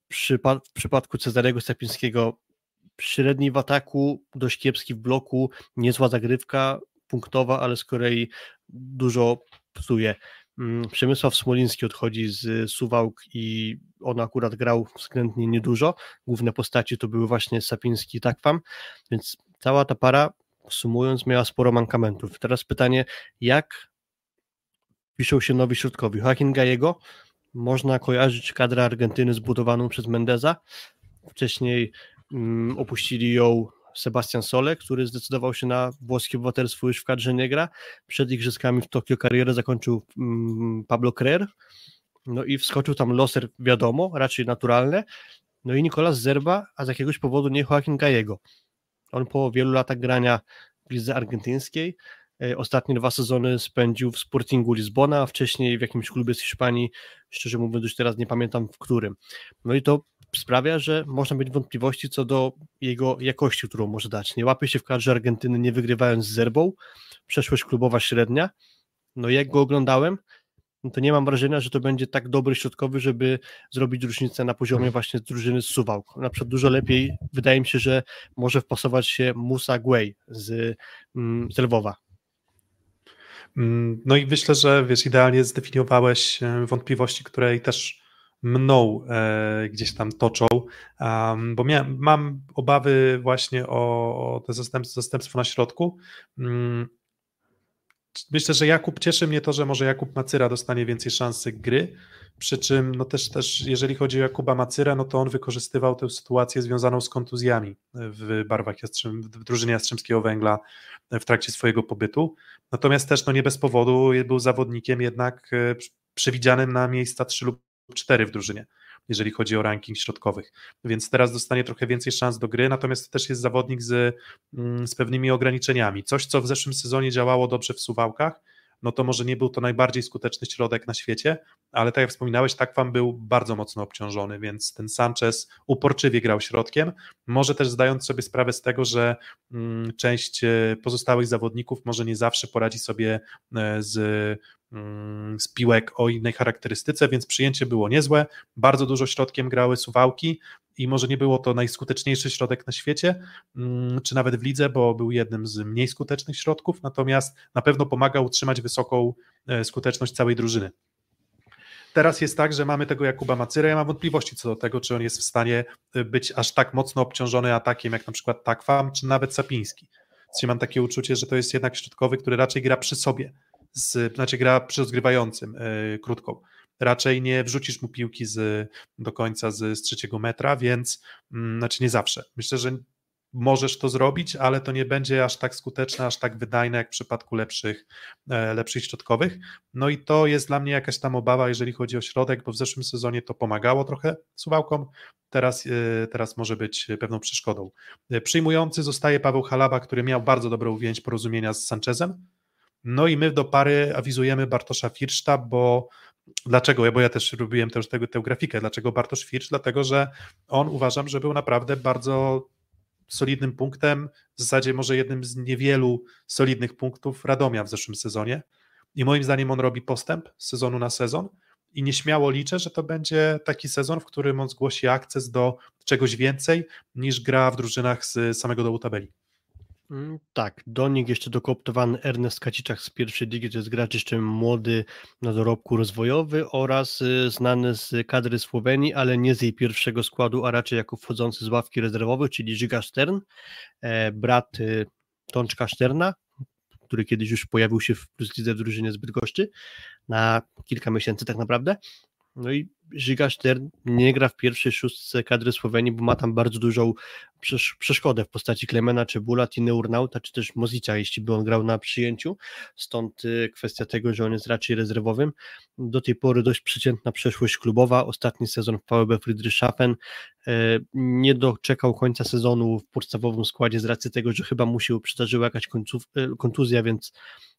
w przypadku Cezarego Stepińskiego średni w ataku, dość kiepski w bloku, niezła zagrywka punktowa, ale z kolei dużo psuje. Mm, Przemysław Smoliński odchodzi z Suwałk i on akurat grał względnie niedużo. Główne postaci to były właśnie Sapiński i Takwam, więc cała ta para sumując miała sporo mankamentów. Teraz pytanie, jak piszą się nowi środkowi? Joaquin Gallego można kojarzyć kadrę Argentyny zbudowaną przez Mendeza. Wcześniej mm, opuścili ją Sebastian Sole, który zdecydował się na włoskie obywatelstwo już w kadrze nie gra. Przed igrzyskami w Tokio karierę zakończył mm, Pablo Creer. No i wskoczył tam loser, wiadomo, raczej naturalne. No i Nicolas Zerba, a z jakiegoś powodu nie Joaquin Gallego. On po wielu latach grania w lidze argentyńskiej e, ostatnie dwa sezony spędził w Sportingu Lizbona, a wcześniej w jakimś klubie z Hiszpanii, szczerze mówiąc już teraz nie pamiętam w którym. No i to sprawia, że można mieć wątpliwości co do jego jakości, którą może dać. Nie łapie się w kadrze Argentyny, nie wygrywając z zerbą, przeszłość klubowa średnia. No jak go oglądałem, no to nie mam wrażenia, że to będzie tak dobry środkowy, żeby zrobić różnicę na poziomie właśnie drużyny z Suwałk. Na przykład dużo lepiej wydaje mi się, że może wpasować się Musa Guay z, mm, z Lwowa. Mm, no i myślę, że wiesz, idealnie zdefiniowałeś e, wątpliwości, które też mną e, gdzieś tam toczą, um, bo miałem, mam obawy właśnie o, o te zastępstwo, zastępstwo na środku. Um, myślę, że Jakub cieszy mnie to, że może Jakub Macyra dostanie więcej szansy gry, przy czym no też, też jeżeli chodzi o Jakuba Macyra, no to on wykorzystywał tę sytuację związaną z kontuzjami w barwach Jastrzym, w drużynie Jastrzębskiego Węgla w trakcie swojego pobytu. Natomiast też no nie bez powodu był zawodnikiem jednak e, przewidzianym na miejsca 3 lub 4 w drużynie jeżeli chodzi o ranking środkowych. Więc teraz dostanie trochę więcej szans do gry, natomiast też jest zawodnik z, mm, z pewnymi ograniczeniami. Coś, co w zeszłym sezonie działało dobrze w Suwałkach, no to może nie był to najbardziej skuteczny środek na świecie, ale tak jak wspominałeś, Takwam był bardzo mocno obciążony, więc ten Sanchez uporczywie grał środkiem, może też zdając sobie sprawę z tego, że mm, część e, pozostałych zawodników może nie zawsze poradzi sobie e, z z piłek o innej charakterystyce, więc przyjęcie było niezłe. Bardzo dużo środkiem grały suwałki i może nie było to najskuteczniejszy środek na świecie, mm, czy nawet w lidze, bo był jednym z mniej skutecznych środków, natomiast na pewno pomagał utrzymać wysoką e, skuteczność całej drużyny. Teraz jest tak, że mamy tego Jakuba Macyrę. Ja mam wątpliwości co do tego, czy on jest w stanie e, być aż tak mocno obciążony atakiem, jak na przykład Takwam, czy nawet Sapiński. Czyli mam takie uczucie, że to jest jednak środkowy, który raczej gra przy sobie, z, znaczy gra przy rozgrywającym yy, krótką raczej nie wrzucisz mu piłki z, do końca z, z trzeciego metra, więc mm, znaczy nie zawsze. Myślę, że możesz to zrobić, ale to nie będzie aż tak skuteczne, aż tak wydajne jak w przypadku lepszych, e, lepszych środkowych. No i to jest dla mnie jakaś tam obawa, jeżeli chodzi o środek, bo w zeszłym sezonie to pomagało trochę suwałkom, teraz, e, teraz może być pewną przeszkodą. Przyjmujący zostaje Paweł Halaba, który miał bardzo dobrą więź porozumienia z Sanchezem. No i my do pary awizujemy Bartosza Firszta, bo Dlaczego? Bo ja też robiłem też tego, tę grafikę. Dlaczego Bartosz Fircz? Dlatego, że on uważam, że był naprawdę bardzo solidnym punktem, w zasadzie może jednym z niewielu solidnych punktów Radomia w zeszłym sezonie. I moim zdaniem on robi postęp z sezonu na sezon i nieśmiało liczę, że to będzie taki sezon, w którym on zgłosi akces do czegoś więcej niż gra w drużynach z samego dołu tabeli. Mm, tak, do nich jeszcze dokooptowany Ernest Kaciczak z pierwszej ligi, to jest gracz jeszcze młody na dorobku rozwojowy oraz y, znany z kadry Słowenii, ale nie z jej pierwszego składu, a raczej jako wchodzący z ławki rezerwowej, czyli Żyga Stern, e, brat y, Tączka Szterna, który kiedyś już pojawił się w Plus Lidze w drużynie z Bydgoszczy na kilka miesięcy tak naprawdę. No i Żyga Stern nie gra w pierwszej szóstce kadry Słowenii, bo ma tam bardzo dużą przeszkodę w postaci Klemena czy Bula, Tiny Urnauta, czy też Mozicia, jeśli by on grał na przyjęciu. Stąd y, kwestia tego, że on jest raczej rezerwowym. Do tej pory dość przeciętna przeszłość klubowa. Ostatni sezon w VB Friedrichshafen y, nie doczekał końca sezonu w podstawowym składzie z racji tego, że chyba mu się przydarzyła jakaś y, kontuzja, więc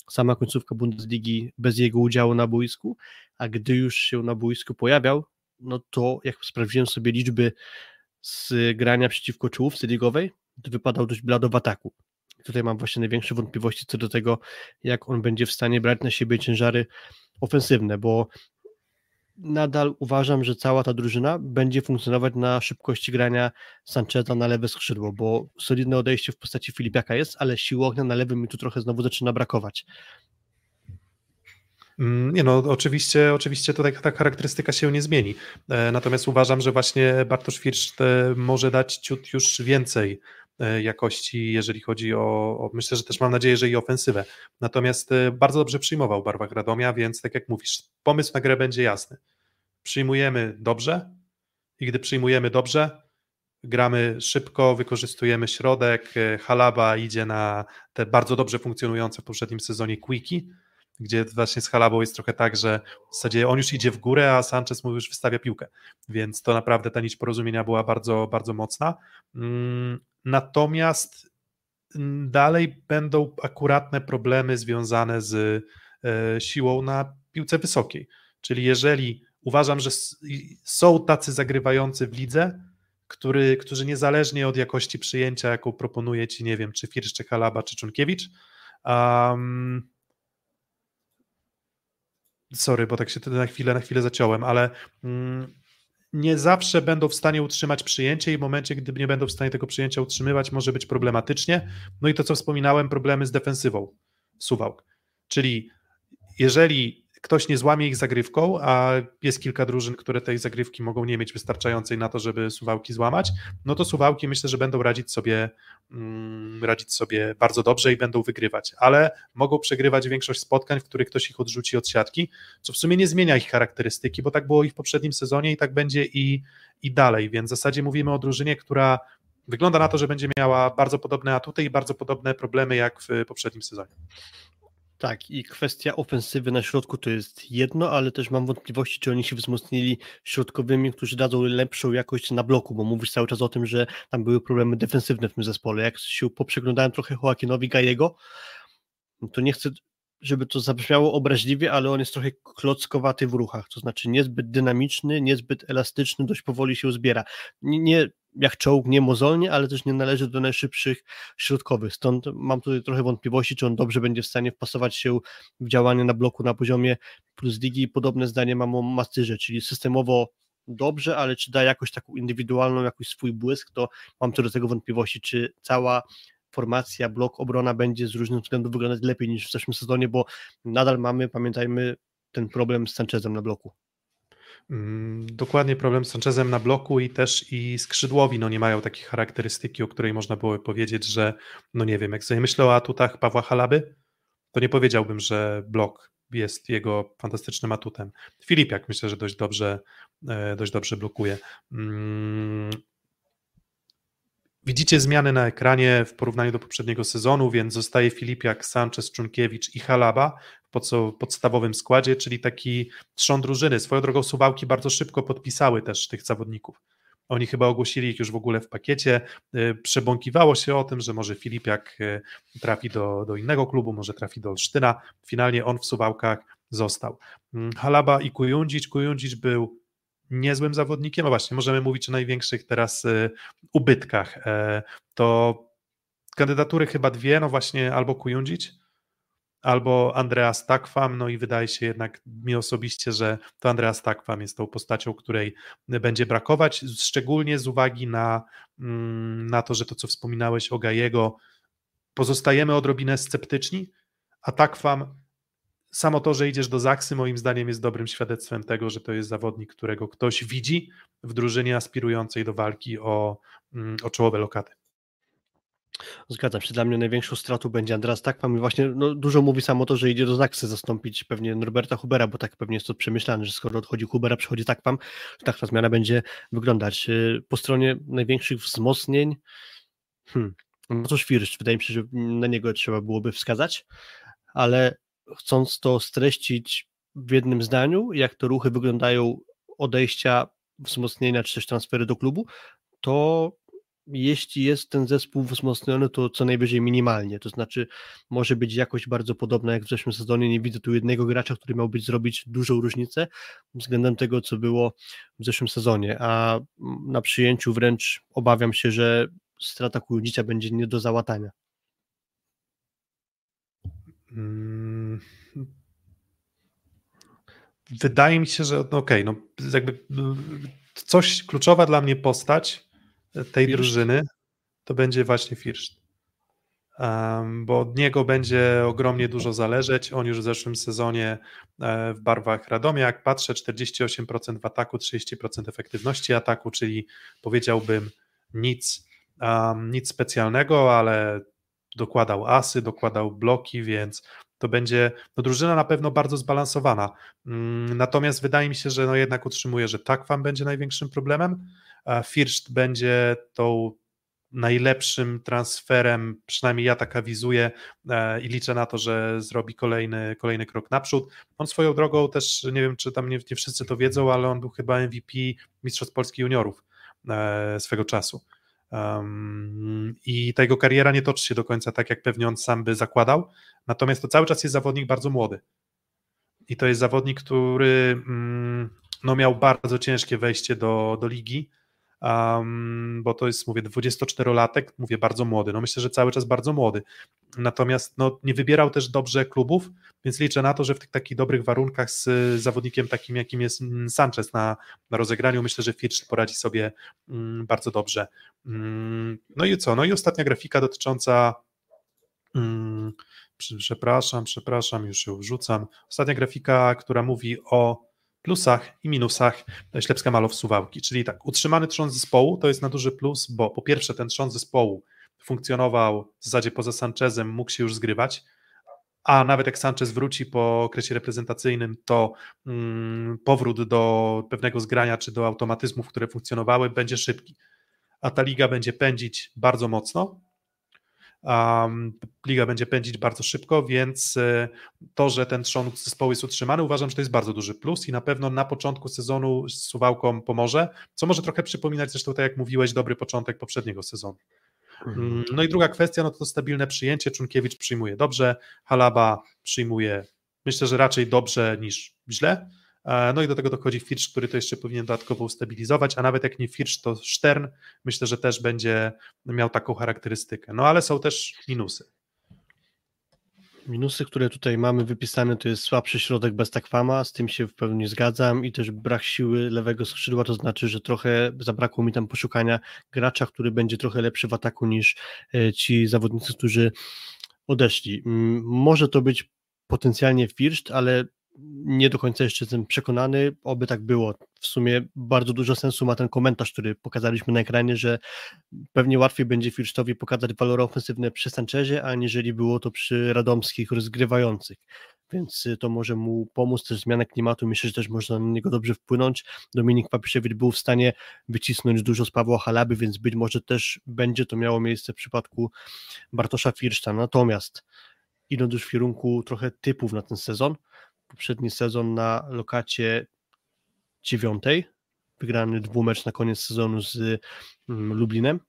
sama końcówka Bundesligi bez jego udziału na boisku, a gdy już się na boisku pojawiał, no to jak sprawdziłem sobie liczby z grania przeciwko czołówce ligowej, to wypadał dość blado w ataku. Tutaj mam właśnie największe wątpliwości co do tego, jak on będzie w stanie brać na siebie ciężary ofensywne, bo nadal uważam, że cała ta drużyna będzie funkcjonować na szybkości grania Sancheza na lewe skrzydło, bo solidne odejście w postaci Filipiaka jest, ale siły ognia na lewym mi tu trochę znowu zaczyna brakować. Mm, nie no, oczywiście, oczywiście tutaj ta charakterystyka się nie zmieni. E, natomiast uważam, że właśnie Bartosz Firsz może dać ciut już więcej e, jakości, jeżeli chodzi o, o, myślę, że też mam nadzieję, że i ofensywę. Natomiast e, bardzo dobrze przyjmował barwach Radomia, więc tak jak mówisz, pomysł na grę będzie jasny. Przyjmujemy dobrze i gdy przyjmujemy dobrze, gramy szybko, wykorzystujemy środek, Halaba idzie na te bardzo dobrze funkcjonujące w poprzednim sezonie quickie, gdzie właśnie z Halabą jest trochę tak, że w zasadzie on już idzie w górę, a Sanchez mu już wystawia piłkę, więc to naprawdę ta nić porozumienia była bardzo, bardzo mocna. Natomiast mm, dalej będą akuratne problemy związane z e, siłą na piłce wysokiej, czyli jeżeli uważam, że są tacy zagrywający w lidze, który, którzy niezależnie od jakości przyjęcia, jaką proponuje ci, nie wiem, czy Firsz, czy Halaba, czy Czunkiewicz, um, sorry, bo tak się na chwilę, na chwilę zaciąłem, ale um, nie zawsze będą w stanie utrzymać przyjęcie i w momencie, gdy nie będą w stanie tego przyjęcia utrzymywać, może być problematycznie. No i to, co wspominałem, problemy z defensywą Suwałk. Czyli jeżeli ktoś nie złamie ich zagrywką, a jest kilka drużyn, które tej zagrywki mogą nie mieć wystarczającej na to, żeby suwałki złamać, no to suwałki myślę, że będą radzić sobie, mm, radzić sobie bardzo dobrze i będą wygrywać, ale mogą przegrywać większość spotkań, w których ktoś ich odrzuci od siatki, co w sumie nie zmienia ich charakterystyki, bo tak było i w poprzednim sezonie i tak będzie i, i dalej, więc w zasadzie mówimy o drużynie, która wygląda na to, że będzie miała bardzo podobne atuty i bardzo podobne problemy jak w poprzednim sezonie. Tak, i kwestia ofensywy na środku to jest jedno, ale też mam wątpliwości, czy oni się wzmocnili środkowymi, którzy dadzą lepszą jakość na bloku, bo mówisz cały czas o tym, że tam były problemy defensywne w tym zespole. Jak się poprzeglądałem trochę Joaquinowi Gajego, to nie chcę, żeby to zabrzmiało obraźliwie, ale on jest trochę klockowaty w ruchach, to znaczy niezbyt dynamiczny, niezbyt elastyczny, dość powoli się zbiera. Nie, nie jak czołg nie mozolnie, ale też nie należy do najszybszych środkowych. Stąd mam tutaj trochę wątpliwości, czy on dobrze będzie w stanie wpasować się w działanie na bloku na poziomie plus ligi. Podobne zdanie mam o Mastyrze, czyli systemowo dobrze, ale czy da jakoś taką indywidualną, jakiś swój błysk, to mam co do tego wątpliwości, czy cała formacja, blok, obrona będzie z różnych względów wyglądać lepiej niż w zeszłym sezonie, bo nadal mamy, pamiętajmy, ten problem z Sanchezem na bloku. Mm, dokładnie problem z Sanchezem na bloku i też i skrzydłowi no nie mają takiej charakterystyki, o której można było powiedzieć, że no nie wiem, jak sobie myślę o atutach Pawła Halaby, to nie powiedziałbym, że blok jest jego fantastycznym atutem. Filipiak myślę, że dość dobrze, e, dość dobrze blokuje. Widzicie zmiany na ekranie w porównaniu do poprzedniego sezonu, więc zostaje Filipiak, Sanchez, Czunkiewicz i Halaba w podstawowym składzie, czyli taki trzon drużyny. Swoją drogą Suwałki bardzo szybko podpisały też tych zawodników. Oni chyba ogłosili ich już w ogóle w pakiecie. Y, przebąkiwało się o tym, że może Filipiak y, trafi do, do innego klubu, może trafi do Olsztyna. Finalnie on w Suwałkach został. Mm, Halaba i Kujundzic. Kujundzic był niezłym zawodnikiem, a właśnie możemy mówić o największych teraz y, ubytkach. E, to kandydatury chyba dwie, no właśnie albo Kujundzic, albo Andreas Takwam, no i wydaje się jednak mi osobiście, że to Andreas Takwam jest tą postacią, której będzie brakować, szczególnie z uwagi na, mm, na to, że to, co wspominałeś o Gajego, pozostajemy odrobinę sceptyczni, a Takwam samo to, że idziesz do Zaksy, moim zdaniem jest dobrym świadectwem tego, że to jest zawodnik, którego ktoś widzi w drużynie aspirującej do walki o, mm, o czołowe lokaty. Zgadzam się, dla mnie największą stratą będzie Andras Takman i właśnie no, dużo mówi samo to, że idzie do Zaksy zastąpić pewnie Norberta Hubera, bo tak pewnie jest to przemyślane, że skoro odchodzi Hubera, przychodzi Takwan, to tak ta zmiana będzie wyglądać. Y, po stronie największych wzmocnień, hmm, no to Świrsz, wydaje mi się, że na niego trzeba byłoby wskazać, ale chcąc to streścić w jednym zdaniu, jak to ruchy wyglądają odejścia, wzmocnienia czy też transfery do klubu, to jeśli jest ten zespół wzmocniony, to co najwyżej minimalnie, to znaczy może być jakość bardzo podobna jak w zeszłym sezonie, nie widzę tu jednego gracza, który miałby zrobić dużą różnicę względem tego, co było w zeszłym sezonie, a na przyjęciu wręcz obawiam się, że strata Kujudzicia będzie nie do załatania. Hmm. Wydaje mi się, że no okej, okay, no jakby coś kluczowa dla mnie postać tej First. drużyny to będzie właśnie First. Um, bo od niego będzie ogromnie dużo zależeć. On już w zeszłym sezonie e, w barwach Radomia, jak patrzę, 48% w ataku, 30% efektywności ataku, czyli powiedziałbym nic, um, nic specjalnego, ale dokładał asy, dokładał bloki, więc to będzie no drużyna na pewno bardzo zbalansowana. Mm, natomiast wydaje mi się, że no jednak utrzymuje, że Takwam będzie największym problemem. First będzie tą najlepszym transferem, przynajmniej ja tak awizuję e, i liczę na to, że zrobi kolejny, kolejny krok naprzód. On swoją drogą też, nie wiem czy tam nie, nie wszyscy to wiedzą, ale on był chyba MVP Mistrzostw Polski Juniorów e, swego czasu. Um, I ta jego kariera nie toczy się do końca tak, jak pewnie on sam by zakładał. Natomiast to cały czas jest zawodnik bardzo młody. I to jest zawodnik, który mm, no miał bardzo ciężkie wejście do, do ligi, um, bo to jest, mówię, 24-latek, mówię, bardzo młody, no myślę, że cały czas bardzo młody, natomiast no, nie wybierał też dobrze klubów, więc liczę na to, że w tych takich dobrych warunkach z zawodnikiem takim, jakim jest Sanchez na, na rozegraniu, myślę, że Fitch poradzi sobie um, bardzo dobrze. Um, no i co, no i ostatnia grafika dotycząca mm, przepraszam, przepraszam, już ją wrzucam. Ostatnia grafika, która mówi o plusach i minusach Ślepska Malow Suwałki, czyli tak, utrzymany trząs zespołu to jest na duży plus, bo po pierwsze ten trząs zespołu funkcjonował w zasadzie poza Sanchezem, mógł się już zgrywać, a nawet jak Sanchez wróci po okresie reprezentacyjnym, to mm, powrót do pewnego zgrania czy do automatyzmów, które funkcjonowały, będzie szybki. A ta liga będzie pędzić bardzo mocno, Um, liga będzie pędzić bardzo szybko, więc e, to, że ten trzon zespołu jest utrzymany, uważam, że to jest bardzo duży plus i na pewno na początku sezonu z Suwałką pomoże, co może trochę przypominać zresztą, tak jak mówiłeś, dobry początek poprzedniego sezonu. Mhm. Mm, no i druga kwestia, no to stabilne przyjęcie. Czunkiewicz przyjmuje dobrze, Halaba przyjmuje, myślę, że raczej dobrze niż źle. E, no i do tego dochodzi Firsz, który to jeszcze powinien dodatkowo ustabilizować, a nawet jak nie Firsz, to Stern myślę, że też będzie miał taką charakterystykę. No ale są też minusy. Minusy, które tutaj mamy wypisane, to jest słabszy środek bez takwama, z tym się w pełni zgadzam i też brak siły lewego skrzydła, to znaczy, że trochę zabrakło mi tam poszukania gracza, który będzie trochę lepszy w ataku niż e, ci zawodnicy, którzy odeszli. Może to być potencjalnie Firszt, ale nie do końca jeszcze jestem przekonany, oby tak było. W sumie bardzo dużo sensu ma ten komentarz, który pokazaliśmy na ekranie, że pewnie łatwiej będzie Firsztowi pokazać walory ofensywne przy Sanchezie, aniżeli było to przy radomskich rozgrywających. Więc y, to może mu pomóc też zmiana klimatu. Myślę, że też można na niego dobrze wpłynąć. Dominik Papiszewicz był w stanie wycisnąć dużo z Pawła Halaby, więc być może też będzie to miało miejsce w przypadku Bartosza Firszta. Natomiast idąc już w kierunku trochę typów na ten sezon, poprzedni sezon na lokacie dziewiątej, wygrany dwumecz na koniec sezonu z mm, Lublinem.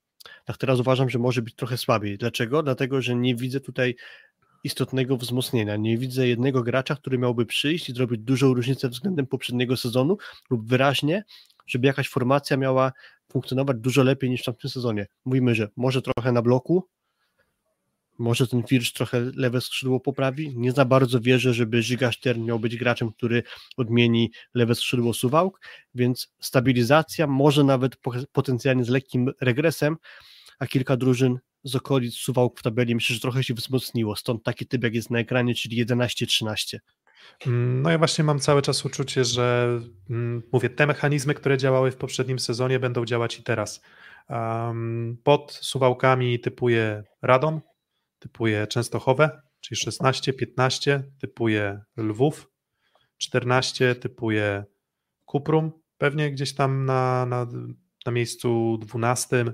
Tak teraz uważam, że może być trochę słabiej. Dlaczego? Dlatego, że nie widzę tutaj istotnego wzmocnienia. Nie widzę jednego gracza, który miałby przyjść i zrobić dużą różnicę względem poprzedniego sezonu lub wyraźnie, żeby jakaś formacja miała funkcjonować dużo lepiej niż w tamtym sezonie. Mówimy, że może trochę na bloku, może ten Firsz trochę lewe skrzydło poprawi. Nie za bardzo wierzę, żeby Żyga Stern miał być graczem, który odmieni lewe skrzydło Suwałk, więc stabilizacja, może nawet potencjalnie z lekkim regresem, a kilka drużyn z okolic Suwałk w tabeli myślę, że trochę się wzmocniło. Stąd taki typ, jak jest na ekranie, czyli 11-13. Mm, no ja właśnie mam cały czas uczucie, że mm, mówię, te mechanizmy, które działały w poprzednim sezonie będą działać i teraz. pod Suwałkami typuje Radom, typuje Częstochowę, czyli 16, 15 typuje Lwów, 14 typuje Kuprum, pewnie gdzieś tam na, na, na miejscu 12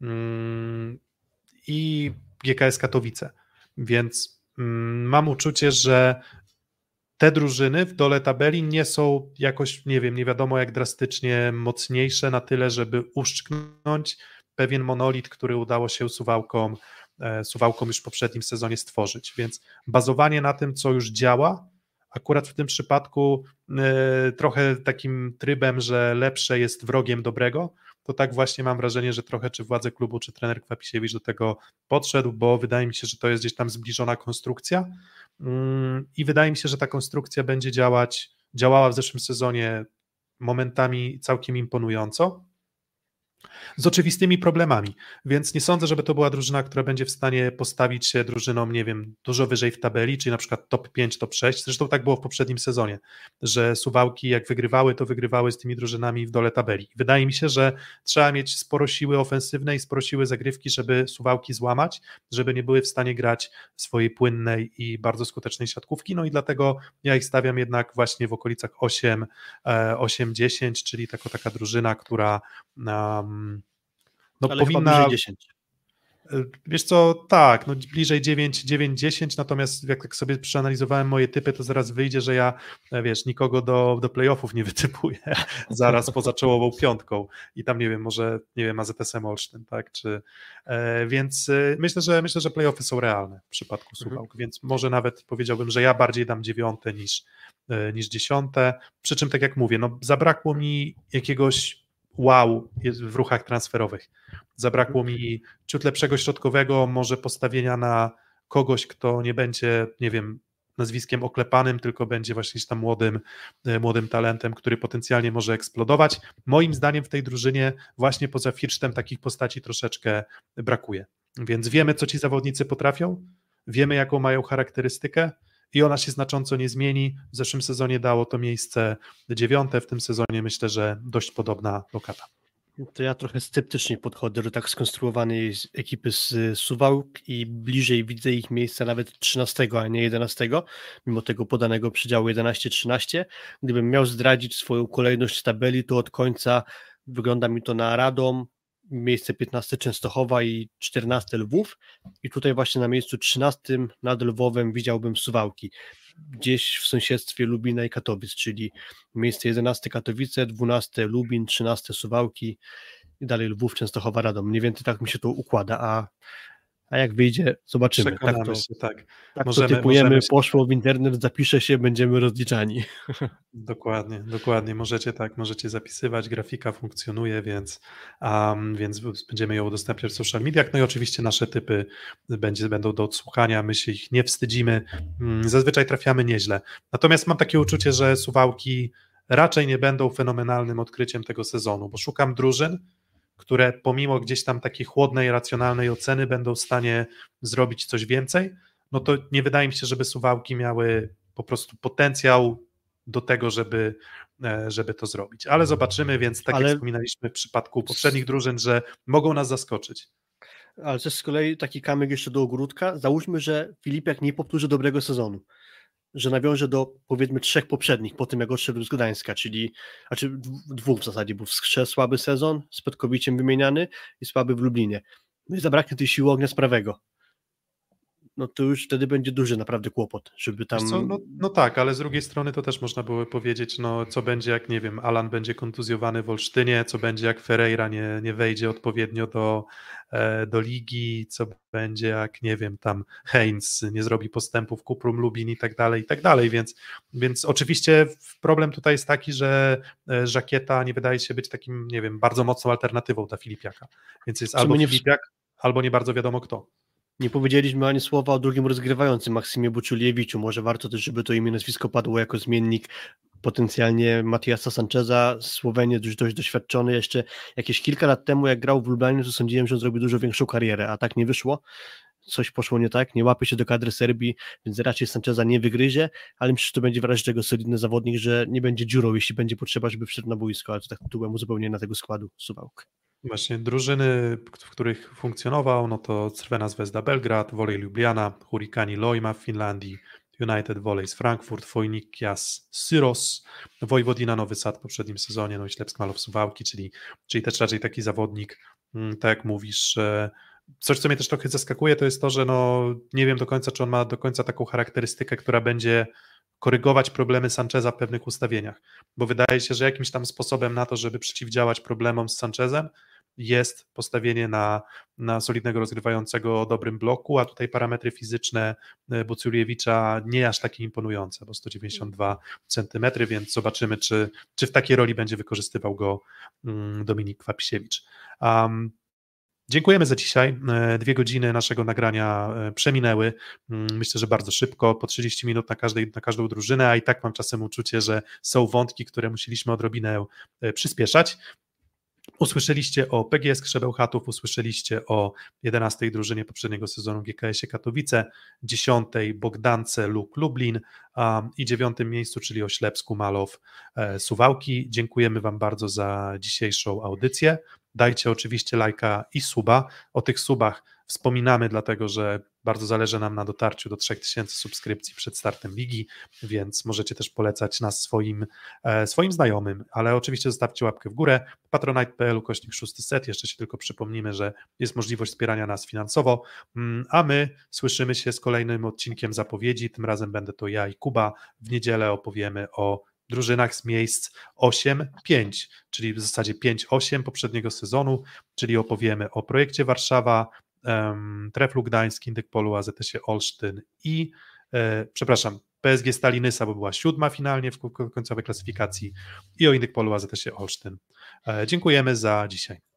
mm, i GKS Katowice. Więc mm, mam uczucie, że te drużyny w dole tabeli nie są jakoś, nie wiem, nie wiadomo jak drastycznie mocniejsze na tyle, żeby uszczknąć pewien monolit, który udało się Suwałkom E, Suwałkom już w poprzednim sezonie stworzyć. Więc bazowanie na tym, co już działa, akurat w tym przypadku e, trochę takim trybem, że lepsze jest wrogiem dobrego, to tak właśnie mam wrażenie, że trochę czy władze klubu, czy trener Kwapisiewicz do tego podszedł, bo wydaje mi się, że to jest gdzieś tam zbliżona konstrukcja mm, i wydaje mi się, że ta konstrukcja będzie działać, działała w zeszłym sezonie momentami całkiem imponująco z oczywistymi problemami, więc nie sądzę, żeby to była drużyna, która będzie w stanie postawić się drużyną, nie wiem, dużo wyżej w tabeli, czyli na przykład top 5, top 6. Zresztą tak było w poprzednim sezonie, że Suwałki jak wygrywały, to wygrywały z tymi drużynami w dole tabeli. Wydaje mi się, że trzeba mieć sporo siły ofensywnej, sporo siły zagrywki, żeby Suwałki złamać, żeby nie były w stanie grać swojej płynnej i bardzo skutecznej siatkówki, no i dlatego ja ich stawiam jednak właśnie w okolicach 8, 8-10, e, czyli taka, taka drużyna, która um, no, Ale powinna. 10. E, wiesz co, tak, no bliżej 9, 9, 10, natomiast jak tak sobie przeanalizowałem moje typy, to zaraz wyjdzie, że ja, e, wiesz, nikogo do, do playoffów nie wytypuję zaraz poza czołową piątką i tam, nie wiem, może, nie wiem, AZS Olsztyn, tak, czy, e, więc e, myślę, że myślę, że playoffy są realne w przypadku. Suwałk, mhm. więc może nawet powiedziałbym, że ja bardziej dam dziewiąte niż, niż dziesiąte, przy czym tak jak mówię, no zabrakło mi jakiegoś wow w ruchach transferowych. Zabrakło mi ciut lepszego środkowego, może postawienia na kogoś, kto nie będzie, nie wiem, nazwiskiem oklepanym, tylko będzie właśnie tam młodym, e, młodym talentem, który potencjalnie może eksplodować. Moim zdaniem w tej drużynie właśnie poza Firsztem takich postaci troszeczkę brakuje. Więc wiemy, co ci zawodnicy potrafią, wiemy, jaką mają charakterystykę, i ona się znacząco nie zmieni. W zeszłym sezonie dało to miejsce dziewiąte, w tym sezonie myślę, że dość podobna lokata. To ja trochę sceptycznie podchodzę do tak skonstruowanej ekipy z Suwałk i bliżej widzę ich miejsca nawet 13, a nie 11, mimo tego podanego przedziału 11-13. Gdybym miał zdradzić swoją kolejność tabeli, to od końca wygląda mi to na Radom, miejsce 15 Częstochowa i 14 Lwów i tutaj właśnie na miejscu 13 nad Lwowem widziałbym Suwałki, gdzieś w sąsiedztwie Lubina i Katowic, czyli miejsce 11 Katowice, 12 Lubin, 13 Suwałki i dalej Lwów, Częstochowa, Radom. Mniej więcej tak mi się to układa, a a jak wyjdzie, zobaczymy. Przekonamy tak to, się, tak. tak możemy, to typujemy, się... poszło w internet, zapisze się, będziemy rozliczani. Dokładnie, dokładnie. Możecie tak, możecie zapisywać, grafika funkcjonuje, więc, um, więc będziemy ją udostępniać w social mediach. No i oczywiście nasze typy będzie, będą do odsłuchania, my się ich nie wstydzimy. Mm, zazwyczaj trafiamy nieźle. Natomiast mam takie uczucie, że suwałki raczej nie będą fenomenalnym odkryciem tego sezonu, bo szukam drużyn, które pomimo gdzieś tam takiej chłodnej, racjonalnej oceny będą w stanie zrobić coś więcej, no to nie wydaje mi się, żeby Suwałki miały po prostu potencjał do tego, żeby, e, żeby to zrobić. Ale zobaczymy, więc tak Ale... jak wspominaliśmy w przypadku poprzednich drużyn, że mogą nas zaskoczyć. Ale to jest z kolei taki kamyk jeszcze do ogródka. Załóżmy, że Filipiak nie powtórzy dobrego sezonu że nawiąże do powiedzmy trzech poprzednich, po tym jak odszedł z Gdańska, czyli znaczy dwóch w zasadzie, bo w słaby sezon, z Petkowiciem wymieniany i słaby w Lublinie. No i zabraknie tej siły ognia z prawego no to już wtedy będzie duży naprawdę kłopot, żeby tam... No, no, tak, ale z drugiej strony to też można było powiedzieć, no co będzie jak, nie wiem, Alan będzie kontuzjowany w Olsztynie, co będzie jak Ferreira nie, nie wejdzie odpowiednio do, e, do ligi, co będzie jak, nie wiem, tam Heinz nie zrobi postępów, Kuprum Lubin i tak dalej, i tak dalej, więc, więc oczywiście problem tutaj jest taki, że e, Żakieta nie wydaje się być takim, nie wiem, bardzo mocną alternatywą dla Filipiaka, więc jest albo nie... Filipiak, albo nie bardzo wiadomo kto. Nie powiedzieliśmy ani słowa o drugim rozgrywającym, Maksymie Buczuliewiczu. Może warto też, żeby to imię, nazwisko padło jako zmiennik potencjalnie Matiasa Sancheza, Słowenie dość, dość doświadczony. Jeszcze jakieś kilka lat temu, jak grał w Lublanie, to sądziłem, że on zrobi dużo większą karierę, a tak nie wyszło. Coś poszło nie tak, nie łapie się do kadry Serbii, więc raczej Sancheza nie wygryzie, ale myślę, że to będzie w razie tego solidny zawodnik, że nie będzie dziurą, jeśli będzie potrzeba, żeby wszedł na boisko, ale to tak tytułem uzupełnienie na tego składu Suwałk. Właśnie drużyny, w których funkcjonował, no to Crvena Zvezda Belgrad, Wolej Ljubljana, Hurikani Loima w Finlandii, United Volley z Frankfurt, Fojnikias Syros, Wojwodina Nowy Sad w poprzednim sezonie, no i Ślepsk Malow Suwałki, czyli, czyli też raczej taki zawodnik, mm, tak jak mówisz, coś, co mnie też trochę zaskakuje, to jest to, że no, nie wiem do końca, czy on ma do końca taką charakterystykę, która będzie korygować problemy Sancheza w pewnych ustawieniach, bo wydaje się, że jakimś tam sposobem na to, żeby przeciwdziałać problemom z Sanchezem, jest postawienie na, na solidnego rozgrywającego o dobrym bloku, a tutaj parametry fizyczne e, Bucuriewicza nie aż takie imponujące, bo 192 cm, więc zobaczymy, czy, czy w takiej roli będzie wykorzystywał go mm, Dominik Kwapisiewicz. Um, Dziękujemy za dzisiaj. E, dwie godziny naszego nagrania e, przeminęły. Mm, myślę, że bardzo szybko, po 30 minut na, każdej, na każdą drużynę, a i tak mam czasem uczucie, że są wątki, które musieliśmy odrobinę przyspieszać. Usłyszeliście o PGS Krzebełchatów, usłyszeliście o 11 drużynie poprzedniego sezonu GKS-ie Katowice, 10 Bogdance Luk Lublin um, i 9 miejscu, czyli o Ślepsku Malow e, Suwałki. Dziękujemy Wam bardzo za dzisiejszą audycję. Dajcie oczywiście lajka i suba. O tych subach wspominamy, dlatego że bardzo zależy nam na dotarciu do 3000 subskrypcji przed startem ligi, więc możecie też polecać nas swoim, e, swoim znajomym, ale oczywiście zostawcie łapkę w górę. Patronite.pl kośnik 6 set. Jeszcze się tylko przypomnimy, że jest możliwość wspierania nas finansowo, mm, a my słyszymy się z kolejnym odcinkiem zapowiedzi. Tym razem będę to ja i Kuba. W niedzielę opowiemy o drużynach z miejsc 8-5, czyli w zasadzie 5-8 poprzedniego sezonu, czyli opowiemy o projekcie Warszawa, um, Treflu Gdańsk, Indykpolu, AZS-ie Olsztyn i e, przepraszam, PSG Stalinysa, bo była siódma finalnie w końcowej klasyfikacji i o Indykpolu, AZS-ie Olsztyn. E, dziękujemy za dzisiaj.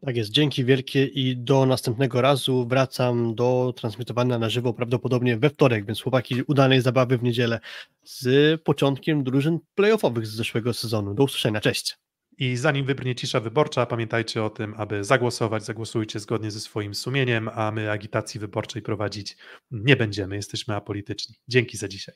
Tak jest, dzięki wielkie i do następnego razu wracam do transmitowania na żywo prawdopodobnie we wtorek, więc chłopaki udanej zabawy w niedzielę z początkiem drużyn playoffowych z zeszłego sezonu. Do usłyszenia, cześć. I zanim wybrnie cisza wyborcza, pamiętajcie o tym, aby zagłosować, zagłosujcie zgodnie ze swoim sumieniem, a my agitacji wyborczej prowadzić nie będziemy, jesteśmy apolityczni. Dzięki za dzisiaj.